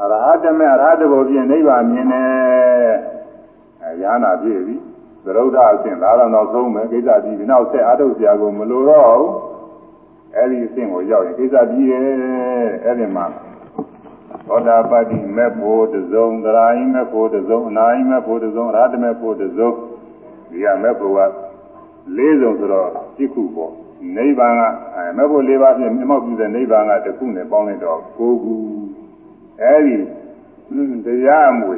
အရဟတမေအရဟတဘုဖြင့်နိဗ္ဗာန်မြင်တယ်အဲရဟနာပြည့်ပြီသရုဒ္ဓအဆင့်ဒါတော့နောက်ဆုံးပဲကိစ္စပြီးဒီနောက်ဆက်အားထုတ်စရာကိုမလိုတော့ဘူးအဲဒီအဆင့်ကိုရောက်ရင်ကိစ္စပြီးရဲ့အဲဒီမှာသောတာပတ္တိမေဖို့တစုံသရာယိမေဖို့တစုံအနာယိမေဖို့တစုံအရဟတမေဖို့တစုံဒီကမေဖို့က၄စုံဆိုတော့ပြစ်ခုပေါ့ နိဗ္ဗာန်ကအဲမဲ့ဖို့၄ပါးဖြင့်မြတ်မောက်ပြုတဲ့နိဗ္ဗာန်ကတခုနဲ့ပေါင်းလိုက်တော့၉ခုအဲဒီတရားအမွေ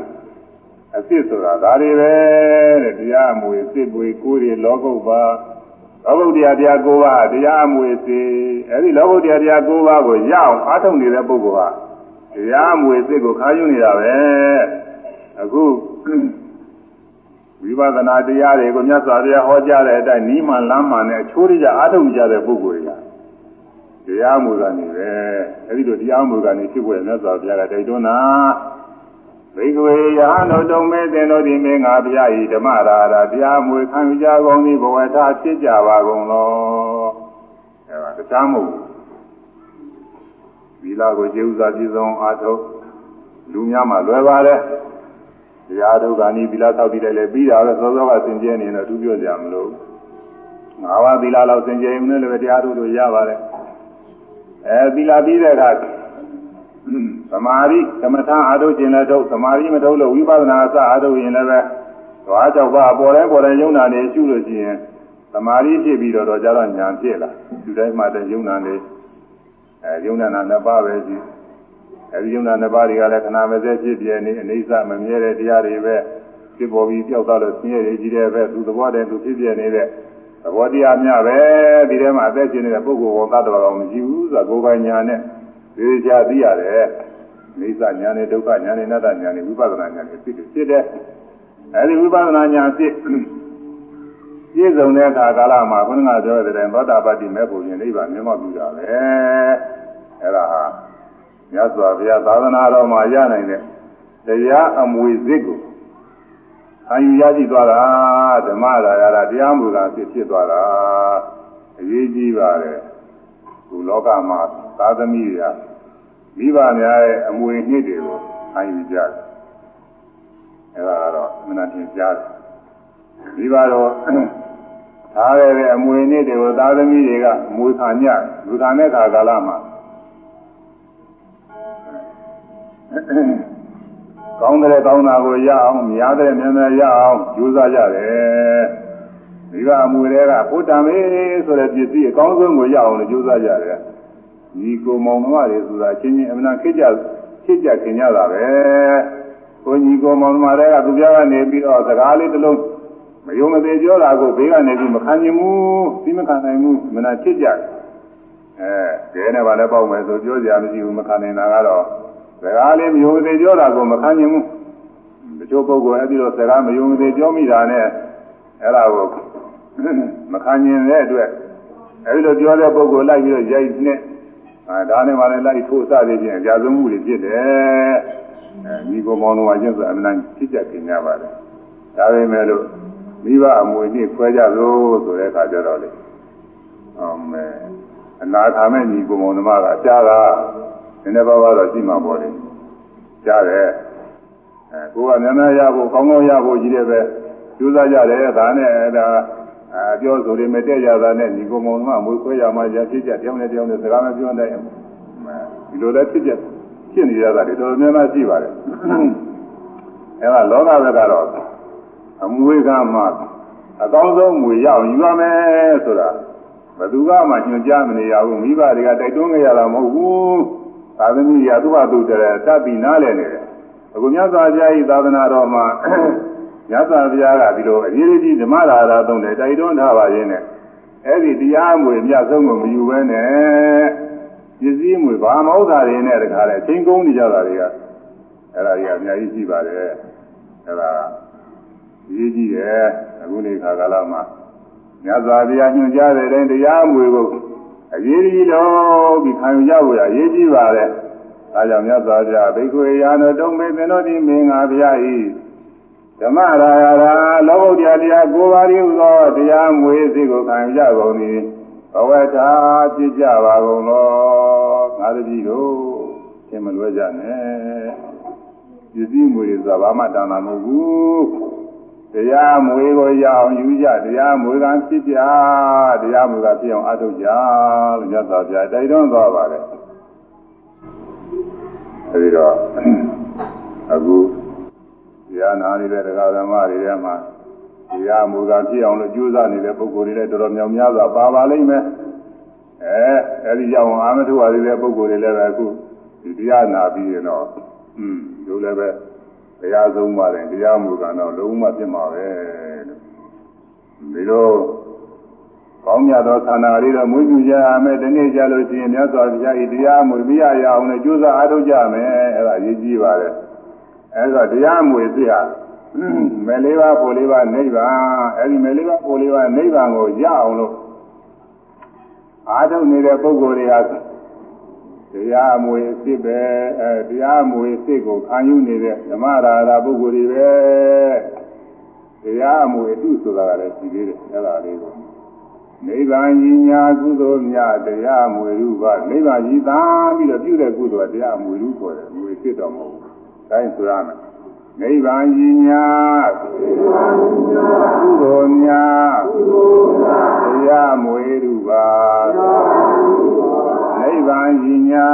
အစ်စ်ဆိုတာဒါတွေပဲတဲ့တရားအမွေအစ်စ်ပွေကိုယ်တွေလောကုတ်ပါလောကုတ်တရားတရား၉ပါးတရားအမွေအစ်စ်အဲဒီလောကုတ်တရားတရား၉ပါးကိုရအောင်အားထုတ်နေတဲ့ပုဂ္ဂိုလ်ဟာတရားအမွေအစ်စ်ကိုခါယူနေတာပဲအခု ဝိပဿနာတရားတွေကိုမြတ်စွာဘုရားဟောကြားတဲ့အတိုင်းနီးမှန်လမ်းမှန်နဲ့အချိုးရကြအားထုတ်ကြတဲ့ပုဂ္ဂိုလ်တွေကတရားမှုကနေပဲအဲဒီလိုတရားမှုကနေဖြစ်ပေါ်မြတ်စွာဘုရားကတိုက်တွန်းတာဘိကဝေယဟန်တို့တုံမေသင်တို့ဒီမင်းငါဘုရားဤဓမ္မရာရာတရားမှုခံယူကြကုန်သည်ဘဝထားဖြစ်ကြပါကုန်လောအဲဒါတရားမှုသီလကိုကျေဥစွာပြည့်စုံအားထုတ်လူများမှလွယ်ပါတယ် တရားထုတ်ကနိသီလသောက်ပြီးတယ်လေပြီးတာပဲစောစောကသင်ကျဲနေတော့သူပြောကြမလို့ငါးပါးသီလလောက်သင်ကျဲရင်လည်းတရားထုတ်လို့ရပါတယ်အဲသီလပြီးတဲ့အခါသမာဓိကမ္မထာအားထုတ်ခြင်းလည်းထုတ်သမာဓိမထုတ်လို့ဝိပဿနာအစအားထုတ်ရင်လည်းပဲသွားကြောက်ပါပေါ်တိုင်းပေါ်တိုင်းယုံနာနေရှုလို့ရှိရင်သမာဓိဖြစ်ပြီးတော့တော့ကြတော့ဉာဏ်ဖြစ်လာဒီတိုင်းမှတည်းယုံနာနေအဲယုံနာနာနှစ်ပါးပဲရှိ အဲဒီယုံနာနှစ်ပါးတွေကလည်းခဏမစဲဖြစ်ပြနေအိဋ္ဌမမြဲတဲ့တရားတွေပဲဖြစ်ပေါ်ပြီးပြောက်သွားလို့ဆင်းရဲကြီးတဲ့ပဲသူသဘောတည်းသူဖြစ်ပြနေတဲ့သဘောတရားများပဲဒီထဲမှာအသက်ရှင်နေတဲ့ပုဂ္ဂိုလ်ဘောသတ္တဝါကောင်မရှိဘူးဆိုတာကိုယ်ပိုင်ညာနဲ့သိကြသိရတယ်အိဋ္ဌညာနဲ့ဒုက္ခညာနဲ့အနတ္တညာနဲ့ဝိပဿနာညာနဲ့ဖြစ်ဖြစ်တဲ့အဲဒီဝိပဿနာညာဖြစ်ပြည့်စုံတဲ့အခါကာလမှာခုနကပြောတဲ့တိုင်သောတာပတ္တိမဲ့ပုံရင်နိဗ္ဗာန်မျက်မှောက်ပြုတာပဲအဲ့ဒါဟာ မြတ်စွာဘုရားသာသနာတော်မှာရနိုင်တဲ့တရားအမွေစစ်ကိုခံယူရရှိသွားတာဓမ္မရာယတာတရားမူတာဖြစ်ဖြစ်သွားတာအရေးကြီးပါတယ်ခုလောကမှာသာသမီတွေကမိဘများရဲ့အမွေနှစ်တွေကိုခံယူကြတယ်အဲဒါကတော့မနာတင်ကြားတယ်မိဘတော့ထားရတဲ့အမွေနှစ်တွေကိုသာသမီတွေကမွေခံညလူခံတဲ့ခါကာလမှာ ကောင်းတဲ့ကောင်းတာကိုရအောင်များတဲ့မြန်မြန်ရအောင်ကြိုးစားကြတယ်မိဘအမွေတွေကဘုဒ္ဓံမေဆိုတဲ့ပစ္စည်းအကောင်းဆုံးကိုရအောင်လို့ကြိုးစားကြတယ်ညီကိုမောင်နှမတွေဆိုတာချင်းချင်းအမှန်ခိကြခိကြခင်ကြတာပဲကိုညီကိုမောင်နှမတွေကသူပြကနေပြီးတော့စကားလေးတစ်လုံးမယုံမသေးပြောတာကိုဘေးကနေပြီးမခံနိုင်ဘူးသိမခံနိုင်ဘူးမနာချစ်ကြအဲဒဲနဲ့ဗာလည်းပေါက်မယ်ဆိုပြောကြမရှိဘူးမခံနိုင်တာကတော့ စကားလေးမယုံမသေးပြောတာကိုမခံနိုင်ဘူးတချို့ပုဂ္ဂိုလ်အဲ့ဒီတော့စကားမယုံမသေးပြောမိတာနဲ့အဲ့ဒါကိုမခံနိုင်တဲ့အတွက်အဲ့ဒီလိုပြောတဲ့ပုဂ္ဂိုလ်လိုက်ပြီးတော့ရိုက်နဲ့အဲဒါနဲ့မှလည်းလိုက်ထိုးစသည်ဖြင့်အကြဆုံးမှုတွေဖြစ်တယ်အဲမိဘမောင်တော်ချင်းဆိုအမှန်တန်ဖြစ်ကြခင်ကြပါတယ်ဒါပေမဲ့လို့မိဘအမွေနှိခွဲကြသို့ဆိုတဲ့အခါကျတော့လေအမေအနာခါမဲ့ညီကိုမောင်နှမကကြားတာန ည်းနည်းပါးပါးတော့ရှိမှာပေါ့လေကြားတယ်အဲကိုကများများရဖို့ကောင်းကောင်းရဖို့ကြီးတယ်ပဲကြိုးစားကြတယ်ဒါနဲ့ဒါအပြောဆိုရမတဲ့ရတာနဲ့ညီကိုမောင်နှမအမွေခွဲရမှရဖြစ်ကြတောင်းနဲ့တောင်းနဲ့စကားမပြောနိုင်ဘူးဒီလိုလည်းဖြစ်ကြဖြစ်နေရတာတွေတော်တော်များများရှိပါတယ်အဲဒါလောကဘက်ကတော့အမွေကမှအကောင်းဆုံးမွေရအောင်ယူရမယ်ဆိုတာဘယ်သူကမှညွှန်ကြားမနေရဘူးမိဘတွေကတိုက်တွန်းကြရတာမဟုတ်ဘူး သာသမီရသူ့ဟာသူတည်းတတ်ပြီးနားလည်နေတယ်အခုမြတ်စွာဘုရားဤသာသနာတော်မှာမြတ်စွာဘုရားကဒီလိုအရေးကြီးဓမ္မရာသာသုံးတယ်တိုက်တွန်းထားပါရင်းနဲ့အဲ့ဒီတရားမွေမြတ်ဆုံးကိုမယူဘဲနဲ့ပစ္စည်းမွေဘာမဟုတ်တာတွေနဲ့တခါလဲချင်းကုန်းနေကြတာတွေကအဲ့ဒါကြီးအများကြီးရှိပါတယ်အဲ့ဒါရေးကြည့်တယ်အခုနေခါကာလမှာမြတ်စွာဘုရားညွှန်ကြားတဲ့တိုင်းတရားမွေဖို့ အရေးကြီးလို့ပြီးခံရဖို့အရေးကြီးပါတယ်ဒါကြောင့်မြတ်စွာဘုရားဘိက္ခုရာနတုံမေသင်တို့ဒီမင်္ဂဘုရားဤဓမ္မရာယာရာလောကုတ္တရာတရားကိုးပါးရည်သောတရားမွေစိကိုခံရကုန်သည်ဘဝတာဖြစ်ကြပါကုန်လောငါတတိတို့သင်မလွဲကြနဲ့ပစ္စည်းမွေဆိုတာဘာမှတန်တာမဟုတ်ဘူး တရားမွေကိုရအောင်ယူကြတရားမွေကဖြစ်ကြတရားမွေကဖြစ်အောင်အထုတ်ကြလို့မြတ်စွာဘုရားတိုက်တွန်းသွားပါတယ်အဲဒီတော့အခုတရားနာနေတဲ့တရားဓမ္မတွေထဲမှာတရားမူကဖြစ်အောင်လို့ကြိုးစားနေတဲ့ပုဂ္ဂိုလ်တွေလည်းတော်တော်များများစွာပါပါလိမ့်မယ်အဲအဲဒီရောက်အောင်အာမထုဝါတွေတဲ့ပုဂ္ဂိုလ်တွေလည်းပဲအခုဒီတရားနာပြီးရင်တော့อืมတို့လည်းပဲ တရားဆုံးပါတယ်တရားမူကတော့လုံးဝဖြစ်မှာပဲလို့ဒီလိုကောင်းမြတ်သောသန္တာလေးတော့မွေးမြူကြရမယ်ဒီနေ့ကြလို့ရှိရင်မြတ်စွာဘုရားဤတရားမွေပြရရအောင်လည်းကြိုးစားအားထုတ်ကြမယ်အဲ့ဒါအရေးကြီးပါတယ်အဲ့ဒါတရားမွေပြရမယ်လေးပါးပိုလေးပါးနိဗ္ဗာန်အဲ့ဒီမယ်လေးပါးပိုလေးပါးနိဗ္ဗာန်ကိုရအောင်လို့အားထုတ်နေတဲ့ပုဂ္ဂိုလ်တွေဟာ တရားမွေအစ်စ်ပဲအဲတရားမွေအစ်စ်ကိုခံယူနေတဲ့ဓမ္မရာဓာပုဂ္ဂိုလ်တွေပဲတရားမွေအတုဆိုတာကလည်းရှိသေးတယ်အဲ့ဒါလေးကိုနိဗ္ဗာန်ကြီးညာကုသိုလ်များတရားမွေရုပါနိဗ္ဗာန်ကြီးသာပြီးတော့ပြုတဲ့ကုသိုလ်ကတရားမွေရုခေါ်တယ်မွေအစ်စ်တော့မဟုတ်ဘူးဒါဆိုရမယ်နိဗ္ဗာန်ကြီးညာကုသိုလ်များတရားမွေရုပါ နိဗ္ဗာန်ကြီးညာ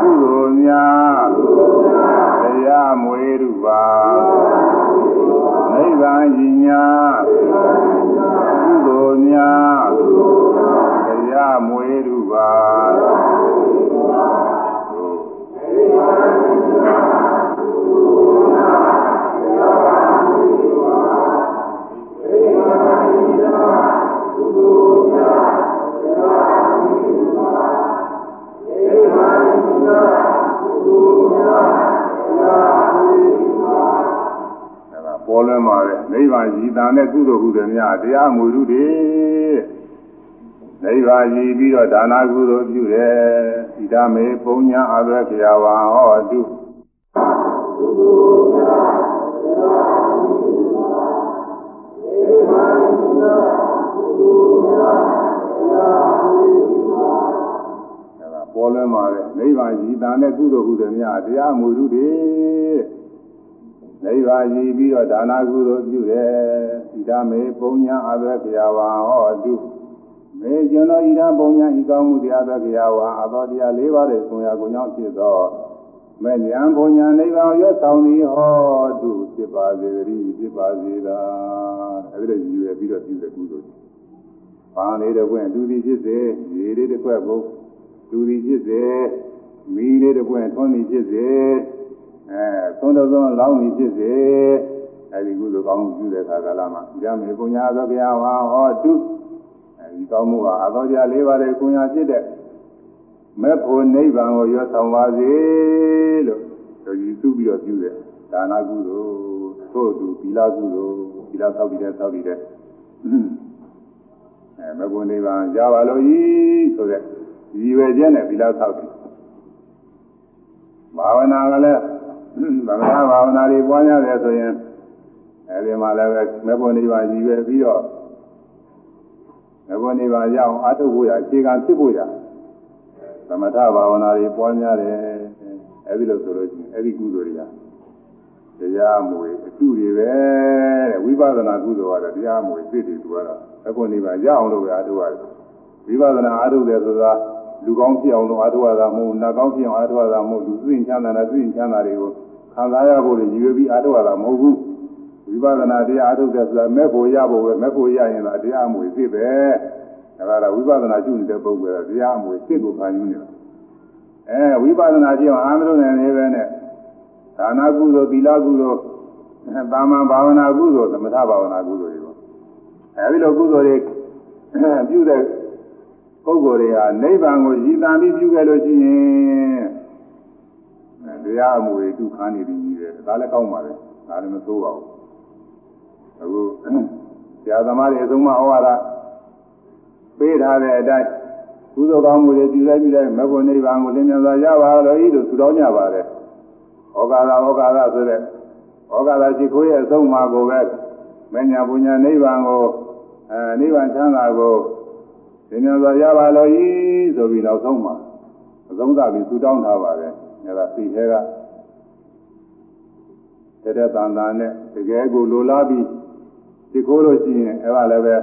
ကုသိုလ်များတရားမွေရုပါနိဗ္ဗာန်ကြီးညာကုသိုလ်များတရားမွေရုပါပ ပေါ်လွင်ပါတယ်နိဗ္ဗာန်ရည်တန်တဲ့ကုသိုလ်ဟုသည်များတရားမူရုတွေနိဗ္ဗာန်ရည်ပြီးတော့ဒါနာကုသိုလ်ပြုတယ်ဣဒမေပုံညာအဘခေယဝံဟောတု ပေါ်လွင်ပါတယ်နိဗ္ဗာန်ရည်တန်တဲ့ကုသိုလ်ဟုသည်များတရားမူရုတွေနိဗ္ဗာန်ရည်ပြီးတော့ဒါနာကုသိုလ်ပြုတယ်ဣဒမေပုံညာအဘခေယဝံဟောတုမေကျွန်တော်ဤရန်ပုံညာဤကောင်းမှုတရားသခေယဝါအသောတရား၄ပါးတဲ့ဆုံးရာကိုကြောင့်ဖြစ်သောမေဉာဏ်ပုံညာနိဗ္ဗာန်ရွတ်ဆောင်သည်ဟောတုဖြစ်ပါစေတည်းဖြစ်ပါစေသာအဲဒီလိုရည်ရွယ်ပြီးတော့ပြုတဲ့ကုသိုလ်။ဘာလေးတစ်ပွင့်သူသည်ဖြစ်စေရေလေးတစ်ခွက်ကို သူသည်ဖြစ်စေမီးလေးတစ်ပွင့်ထွန်းသည်ဖြစ်စေအဲသုံးတော်သောလောင်းသည်ဖြစ်စေအဲဒီကုသိုလ်ကောင်းမှုပြုတဲ့အခါကာလမှာဉာဏ်မေပုံညာသောဘုရားဝါဟောတုဒီကောင်းမှုဟာအသောတရား၄ပါးရဲ့ကိုညာဖြစ်တဲ့မေဖို့နိဗ္ဗာန်ကိုရွတ်ဆောင်ပါစေလို့ဆိုယူစုပြီးတော့ပြုတဲ့ဒါနာကုသိုလ်သို့သူသီလကုသိုလ်သီလသောက်ပြီးတဲ့သောက်ပြီးတဲ့အဲမေဖို့နိဗ္ဗာန်ရပါလို့ဤဆိုတဲ့ ရည်ရွယ်ချက်နဲ့သီလသောက်ပြီးဘာဝနာကလည်းဗမဏဘာဝနာတွေပွားများတယ်ဆိုရင်အဲဒီမှာလည်းမေဖို့နိဗ္ဗာန်ရည်ရွယ်ပြီးတော့ငဘောနေပါရအောင်အာထုပ်ဖို့ရအခြေခံဖြစ်ဖို့ရသမထဘာဝနာတွေပွားများတယ်အဲဒီလိုဆိုလို့ရှိရင်အဲဒီကုသိုလ်တွေကတရားမွေအတုတွေပဲတဲ့ဝိပဿနာကုသိုလ်ကတော့တရားမွေသိတယ်သူကတော့ငဘောနေပါရအောင်လို့ပဲအာထုပ်ရတယ်ဝိပဿနာအာထုပ်တယ်ဆိုတာ လူကောင်းဖြစ်အောင်လို့အာထုပ်ရတာမဟုတ်နတ်ကောင်းဖြစ်အောင်အာထုပ်ရတာမဟုတ်လူသိဉ္ချမ်းသာတဲ့သိဉ္ချမ်းသာတွေကိုခံစားရဖို့ရည်ရွယ်ပြီးအာထုပ်ရတာမဟုတ်ဘူးဝိပဿနာတရားအထုတ်တဲ့ဆိုတာမဲ့ဖို့ရဖို့ပဲမဲ့ဖို့ရရင်တော့တရားအမွေသိပဲဒါကတော့ဝိပဿနာကျุနေတဲ့ပုဂ္ဂိုလ်ကတရားအမွေသိကိုခံယူနေတာအဲဝိပဿနာကျင့်အောင်အာမလို့နေနေပဲနဲ့ဒါနာကုသိုလ်သီလကုသိုလ်သာမန်ဘာဝနာကုသိုလ်သမထဘာဝနာကုသိုလ်တွေပေါ့အဲဒီလိုကုသိုလ်တွေပြုတဲ့ ပုဂ္ဂိုလ်တွေဟာနိဗ္ဗာန်ကိုရည်တန်ပြီးပြုခဲ့လို့ရှိရင်တရားအမွေဒုက္ခနေပြီးကြီးတယ်ဒါလည်းကောင်းပါလေဒါလည်းမဆိုးပါဘူးအခုဆရာသမားတွေအဆုံးမဩဝါဒပေးထားတဲ့အတိုင်းကုသိုလ်ကောင်းမှုတွေပြုလိုက်ပြီးတဲ့မဘုံနိဗ္ဗာန်ကိုလင်းမြန်စွာရပါလို့ဤလို့ဆုတောင်းကြပါတယ်။ဩကာသဩကာသဆိုတဲ့ဩကာသရှိခိုးရဲ့အဆုံးမှာကိုပဲမညာပူညာနိဗ္ဗာန်ကိုအဲနိဗ္ဗာန်ချမ်းသာကို လင်းမြန်စွာရပါလို့ဤဆိုပြီးနောက်ဆုံးမှာအဆုံးသပြီးဆုတောင်းထားပါတယ်။အဲဒါသိသေးကတဲ့တဲ့တန်တာနဲ့တကယ်ကိုလိုလားပြီးဒီခိုးလို့ရှိရင်အဲ့ဒါလည်းပဲ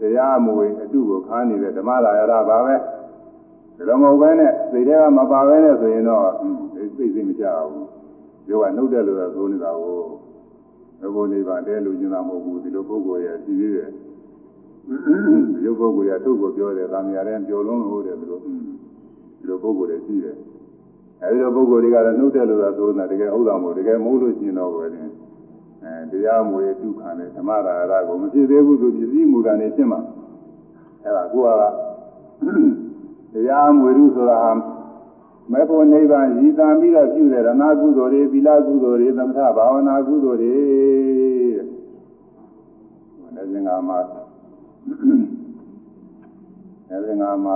တရားမဝင်အတုကိုခါနေတဲ့ဓမ္မရာယရပါပဲဒါမဟုတ်ပဲနဲ့စိတ်ထဲကမပါပဲနဲ့ဆိုရင်တော့သိသိမကြဘူးပြောကနှုတ်တယ်လို့ဆိုနေတာကိုဘုရားနိဗ္ဗာန်တဲလို့ကျင်တာမဟုတ်ဘူးဒီလိုပုဂ္ဂိုလ်ရဲ့ကြည့်သေးတယ် ရုပ်ပုဂ္ဂိုလ်ရထုတ်ကိုပြောတယ်ဗာမရတဲ့ပြောလုံးလို့တဲ့ဒီလိုဒီလိုပုဂ္ဂိုလ်တွေရှိတယ်အဲဒီလိုပုဂ္ဂိုလ်တွေကတော့နှုတ်တယ်လို့ဆိုနေတာတကယ်ဟုတ်တာမဟုတ်တကယ်မဟုတ်လို့ကျင်တော့ပဲအဲတရားမွေဒုက္ခနဲ့ဓမ္မရာရကိုမဖြစ်သေးဘူးဆိုပစ္စည်းမူတာနေရှင်းမှာအဲဒါကိုကတရားမွေရုဆိုတာမေဖို့နိဗ္ဗာန်ရည်တံပြီးတော့ပြုတဲ့ရဏကုသိုလ်တွေသီလကုသိုလ်တွေသမထဘာဝနာကုသိုလ်တွေတဲ့ငါမှာ အဲဒီငါမှာ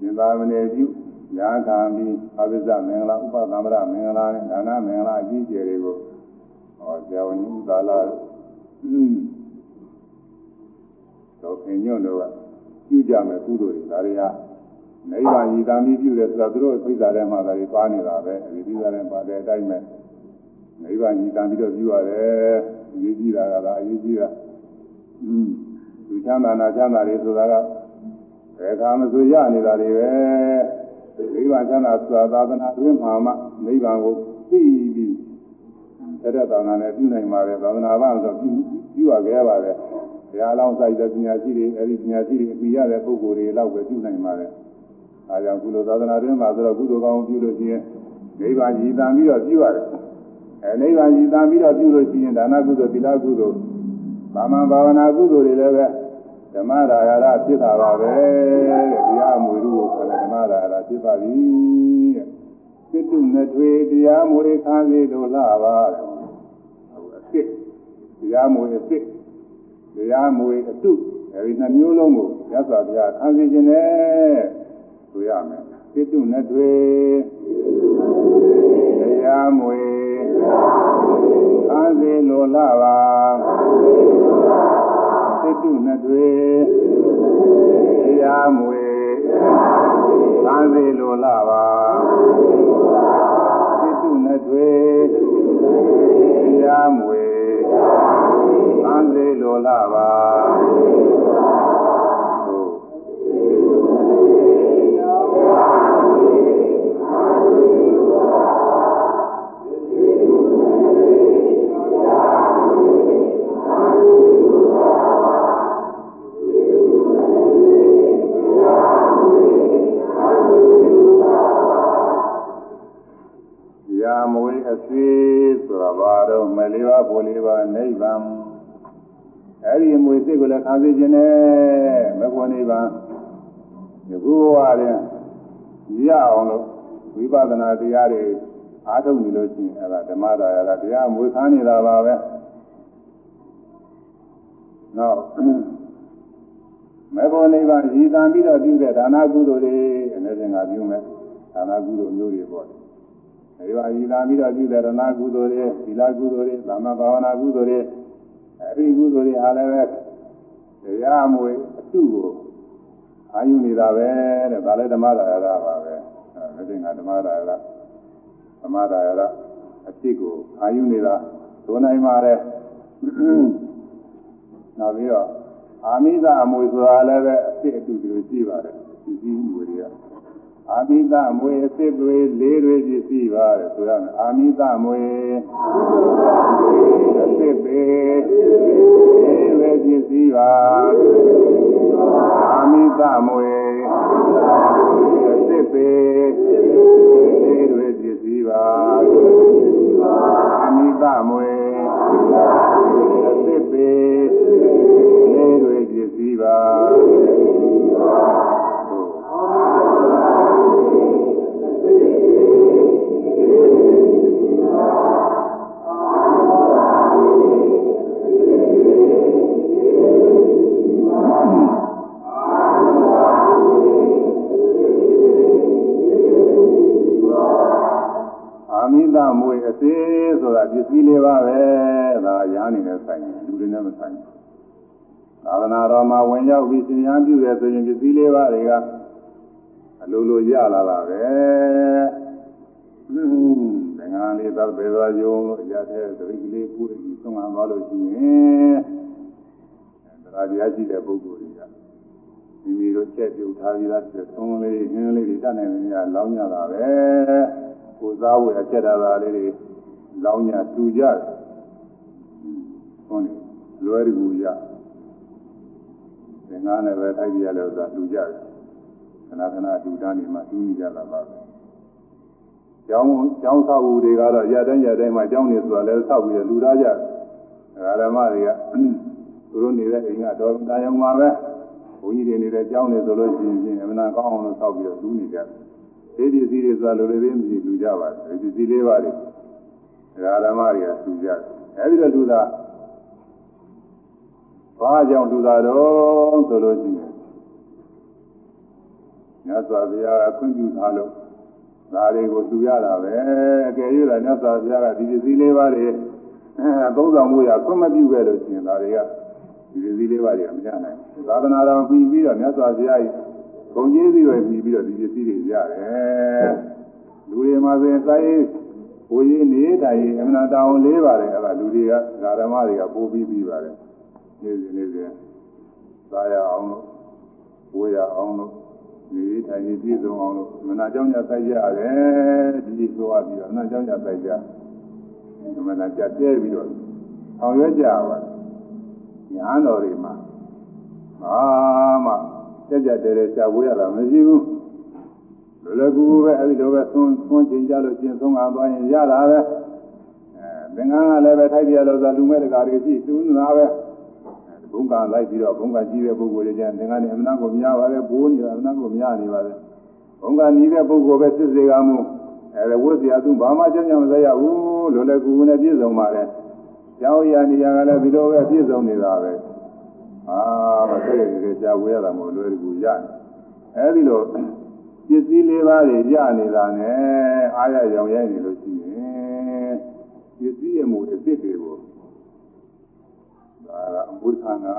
သင်္သာမဏေပြုညာခံပြီးအဘိဇမင်္ဂလာဥပသမ္ပရမင်္ဂလာနဲ့ဒါနမင်္ဂလာအကြီးကျယ်တွေကိုဟောဇေဝနိဥဒါလာတော့ခင်ညွန့်တော့ပြုကြမယ်ကုသိုလ်တွေဒါတွေဟာနိဗ္ဗာန်ရည်တမ်းပြီးပြုတယ်ဆိုတာသူတို့ဖိစာထဲမှာဒါတွေပါနေတာပဲဒီဖိစာထဲပါတဲ့အတိုင်းပဲနိဗ္ဗာန်ရည်တမ်းပြီးတော့ပြုရတယ်အရေးကြီးတာကဒါအရေးကြီးတာอืม သူချမ်းသာနာချမ်းသာတွေဆိုတာကဘယ်ခါမှဆိုရနေတာတွေပဲနိဗ္ဗာန်ချမ်းသာဆိုတာသာသနာ့တွင်မှာမှနိဗ္ဗာန်ကိုသိပြီးတဲ့တဲ့သာသနာနဲ့ပြုနိုင်ပါတယ်သာသနာ့ဘာဆိုပြုပြုရခဲ့ပါတယ်ဘုရားလောင်းစိုက်တဲ့ပညာရှိတွေအဲဒီပညာရှိတွေအမိရတဲ့ပုဂ္ဂိုလ်တွေလောက်ပဲပြုနိုင်ပါတယ်အဲကြောင့်ကုသိုလ်သာသနာတွင်မှာဆိုတော့ကုသိုလ်ကောင်းပြုလို့ရှိရင်နိဗ္ဗာန်ရည်တမ်းပြီးတော့ပြုရတယ်အဲနိဗ္ဗာန်ရည်တမ်းပြီးတော့ပြုလို့ရှိရင်ဒါနကုသိုလ်သီလကုသိုလ် ဘာမှဘာဝနာကုသိုလ်တွေလည်းပဲဓမ္မရာယရဖြစ်တာပါပဲတဲ့တရားမွေရုကိုခေါ်တယ်ဓမ္မရာယရဖြစ်ပါပြီတဲ့စိတ်တုနဲ့ထွေတရားမွေခန်းစီလိုလာပါတဲ့ဟုတ်အစ်စ်တရားမွေအစ်စ်တရားမွေအတုအဲဒီနှမျိုးလုံးကိုရသော်ဘုရားခံစေခြင်းနဲ့ဆိုရမယ်စိတုနဲ့တွေတရားမွေခံစေလိုလာပါ စိတုနဲ့တွေတရားမွေခံစေလိုလာပါစိတုနဲ့တွေတရားမွေခံစေလိုလာပါ အသေးဆိုတာဘာတော့မလေးပါဘိုလေးပါနိဗ္ဗာန်အဲ့ဒီအမွေစိတ်ကိုလည်းခံသိခြင်းနဲ့မကွန်နိဗ္ဗာန်ဒီဘုရားရင်ရအောင်လို့ဝိပဿနာတရားတွေအားထုတ်နေလို့ရှိရင်အဲ့ဒါဓမ္မဒါယကတရားမွေခံနေတာပါပဲနောက်မေဖို့နိဗ္ဗာန်ရည်တန်ပြီးတော့ပြုတဲ့ဒါနကုသိုလ်တွေအနေနဲ့ငါပြုမယ်ဒါနကုသိုလ်မျိုးတွေပေါ့ ဒီပါရည်တန်ပြီးတော့ပြုတဲ့ဒါနကုသိုလ်တွေသီလကုသိုလ်တွေသမ္မာဘာဝနာကုသိုလ်တွေအဲဒီကုသိုလ်တွေအားလည်းပဲတရားမွေအတုကိုအာယုနေတာပဲတဲ့ဒါလည်းဓမ္မဒါယကပါပဲအဲဒီငါဓမ္မဒါယကဓမ္မဒါယကအစ်စ်ကိုအာယုနေတာဒုနိုင်ပါတယ်နောက်ပြီးတော့အာမိသအမွေဆိုတာလည်းပဲအစ်စ်အတူတူရှိပါတယ်ဒီစည်းမွေတွေက အာမိသမွေအစ်စ်တွေလေးတွေရှိရှိပါတယ်ဆိုရမယ်အာမိသမွေအစ်စ်တွေလေးတွေရှိရှိပါအာမိသမွေအစ်စ်တွေလေးတွေရှိရှိပါအာမိသမွေအစ်စ်တွေလေးတွေရှိရှိပါအာမိသမွေအသေးဆိုတာပစ္စည်းလေးပါပဲဒါရားနေနဲ့ဆိုင်တယ်လူတွေနဲ့မဆိုင်ဘူးသာသနာတော်မှာဝင်ရောက်ပြီးသင်ညာပြုရဆိုရင်ပစ္စည်းလေးပါ အလိုလိုရလာတာပဲသ င်္ကန်းလေးတော့ဘယ်သွားယုံလို့အရာတဲ့သတိကလေးပူပြီးသုံးအောင်သွားလို့ရှိရင်တရားတရားရှိတဲ့ပုဂ္ဂိုလ်တွေကမိမိတို့ချက်ပြုတ်ထားပြီးသားသုံးလေးဟင်းလေးတွေတတ်နိုင်နေရလောင်းကြတာပဲကိုစားဝယ်အချက်တာပါလေးတွေလောင်းညာတူကြတယ်ဟုတ်တယ်လွယ်ကူရသင်္ကန်းနဲ့ပဲထိုက်ပြရလို့ဆိုတာတူကြတယ်ခဏခဏတူတန်းနေမှတူနေကြတာပါပဲ ကျောင်းကျောင်းဆောက်ဦးတွေကတော့ရတဲ့ရတဲ့မှာကျောင်းနေဆိုတာလည်းဆောက်ပြီးလူသားကြတယ်ဓမ္မတွေကသူတို့နေတဲ့အိမ်ကတော့တာယုံမှာပဲဘုန်းကြီးတွေနေတဲ့ကျောင်းနေဆိုလို့ရှိရင်အမှန်ကောင်းအောင်လို့ဆောက်ပြီးတော့လူနေကြတယ်ဒီပစ္စည်းတွေဆိုတာလိုလိုလေးမရှိလူကြပါဘူးဒီပစ္စည်းလေးပါလေဓမ္မတွေကလူကြတယ်အဲဒီတော့လူသားဘာကြောင့်လူသားတော့ဆိုလို့ရှိရင်မြတ်စွာဘုရားကခွင့်ပြုထားလို့ ဒါတွေကိုလူရတာပဲအကယ်၍သာမြတ်စွာဘုရားကဒီပစ္စည်းလေးပါတွေအဲသုံးဆောင်မှုရခွင့်မပြုခဲ့လို့ရှိရင်ဒါတွေကဒီပစ္စည်းလေးပါတွေကမရနိုင်ဘူးသာသနာတော်ပြီးပြီးတော့မြတ်စွာဘုရားကြီးဂုံကြီးစီတွေပြီးပြီးတော့ဒီပစ္စည်းတွေရတယ်လူတွေမှာဆိုရင်တိုင်းဘိုးကြီးနေတိုင်းအမှန်တောင်းလေးပါတယ်အဲ့ဒါလူတွေကဓမ္မတွေကပို့ပြီးပြီးပါတယ်နေစဉ်နေစဉ်သာရအောင်လို့ဝေးရအောင်လို့ ဒီထိုင်ပြည့်စုံအောင်လို့မနာကြောင့်ညတိုက်ရတယ်ဒီဆိုရပြီးတော့မနာကြောင့်ညတိုက်ကြမနာကြတဲပြီးတော့အောင်ရွက်ကြပါညာတော်တွေမှာဘာမှကြက်ကြက်တဲတဲရှားဝေးရတာမရှိဘူးလောလောကူကူပဲအဲဒီလိုပဲသွန်းသွန်းချိန်ကြလို့ကျင်ဆုံးအောင်သွားရင်ရတာပဲအဲသင်္ကန်းကလည်းပဲထိုက်ပြလို့ဆိုလူမဲ့တကာတွေရှိသူနာပဲ ဘုံကလိုက်ပြီးတော့ဘုံကကြီးတဲ့ပုဂ္ဂိုလ်တွေကျန်သင်္ကန်းနဲ့အမနာကိုများပါတယ်ဘိုးနေတာအမနာကိုများနေပါတယ်ဘုံကနီးတဲ့ပုဂ္ဂိုလ်ပဲစစ်စေကမှုအဲဝတ်စရာသူဘာမှကြောက်ကြမစရဘူးလောလောကူကူနဲ့ပြည့်စုံပါတယ်တကျောင်းရနေရကလည်းဒီလိုပဲပြည့်စုံနေတာပဲအာမဆက်ရကြကြာဝေးရတာမဟုတ်လွယ်ကူရတယ်အဲဒီလိုပစ္စည်းလေးပါးတွေရနေတာနဲ့အားရရောင်ရဲနေလို့ရှိရင်ပစ္စည်းရဲ့မူအစ်စ်တွေကို ဒါကအမှုခန္ဓာ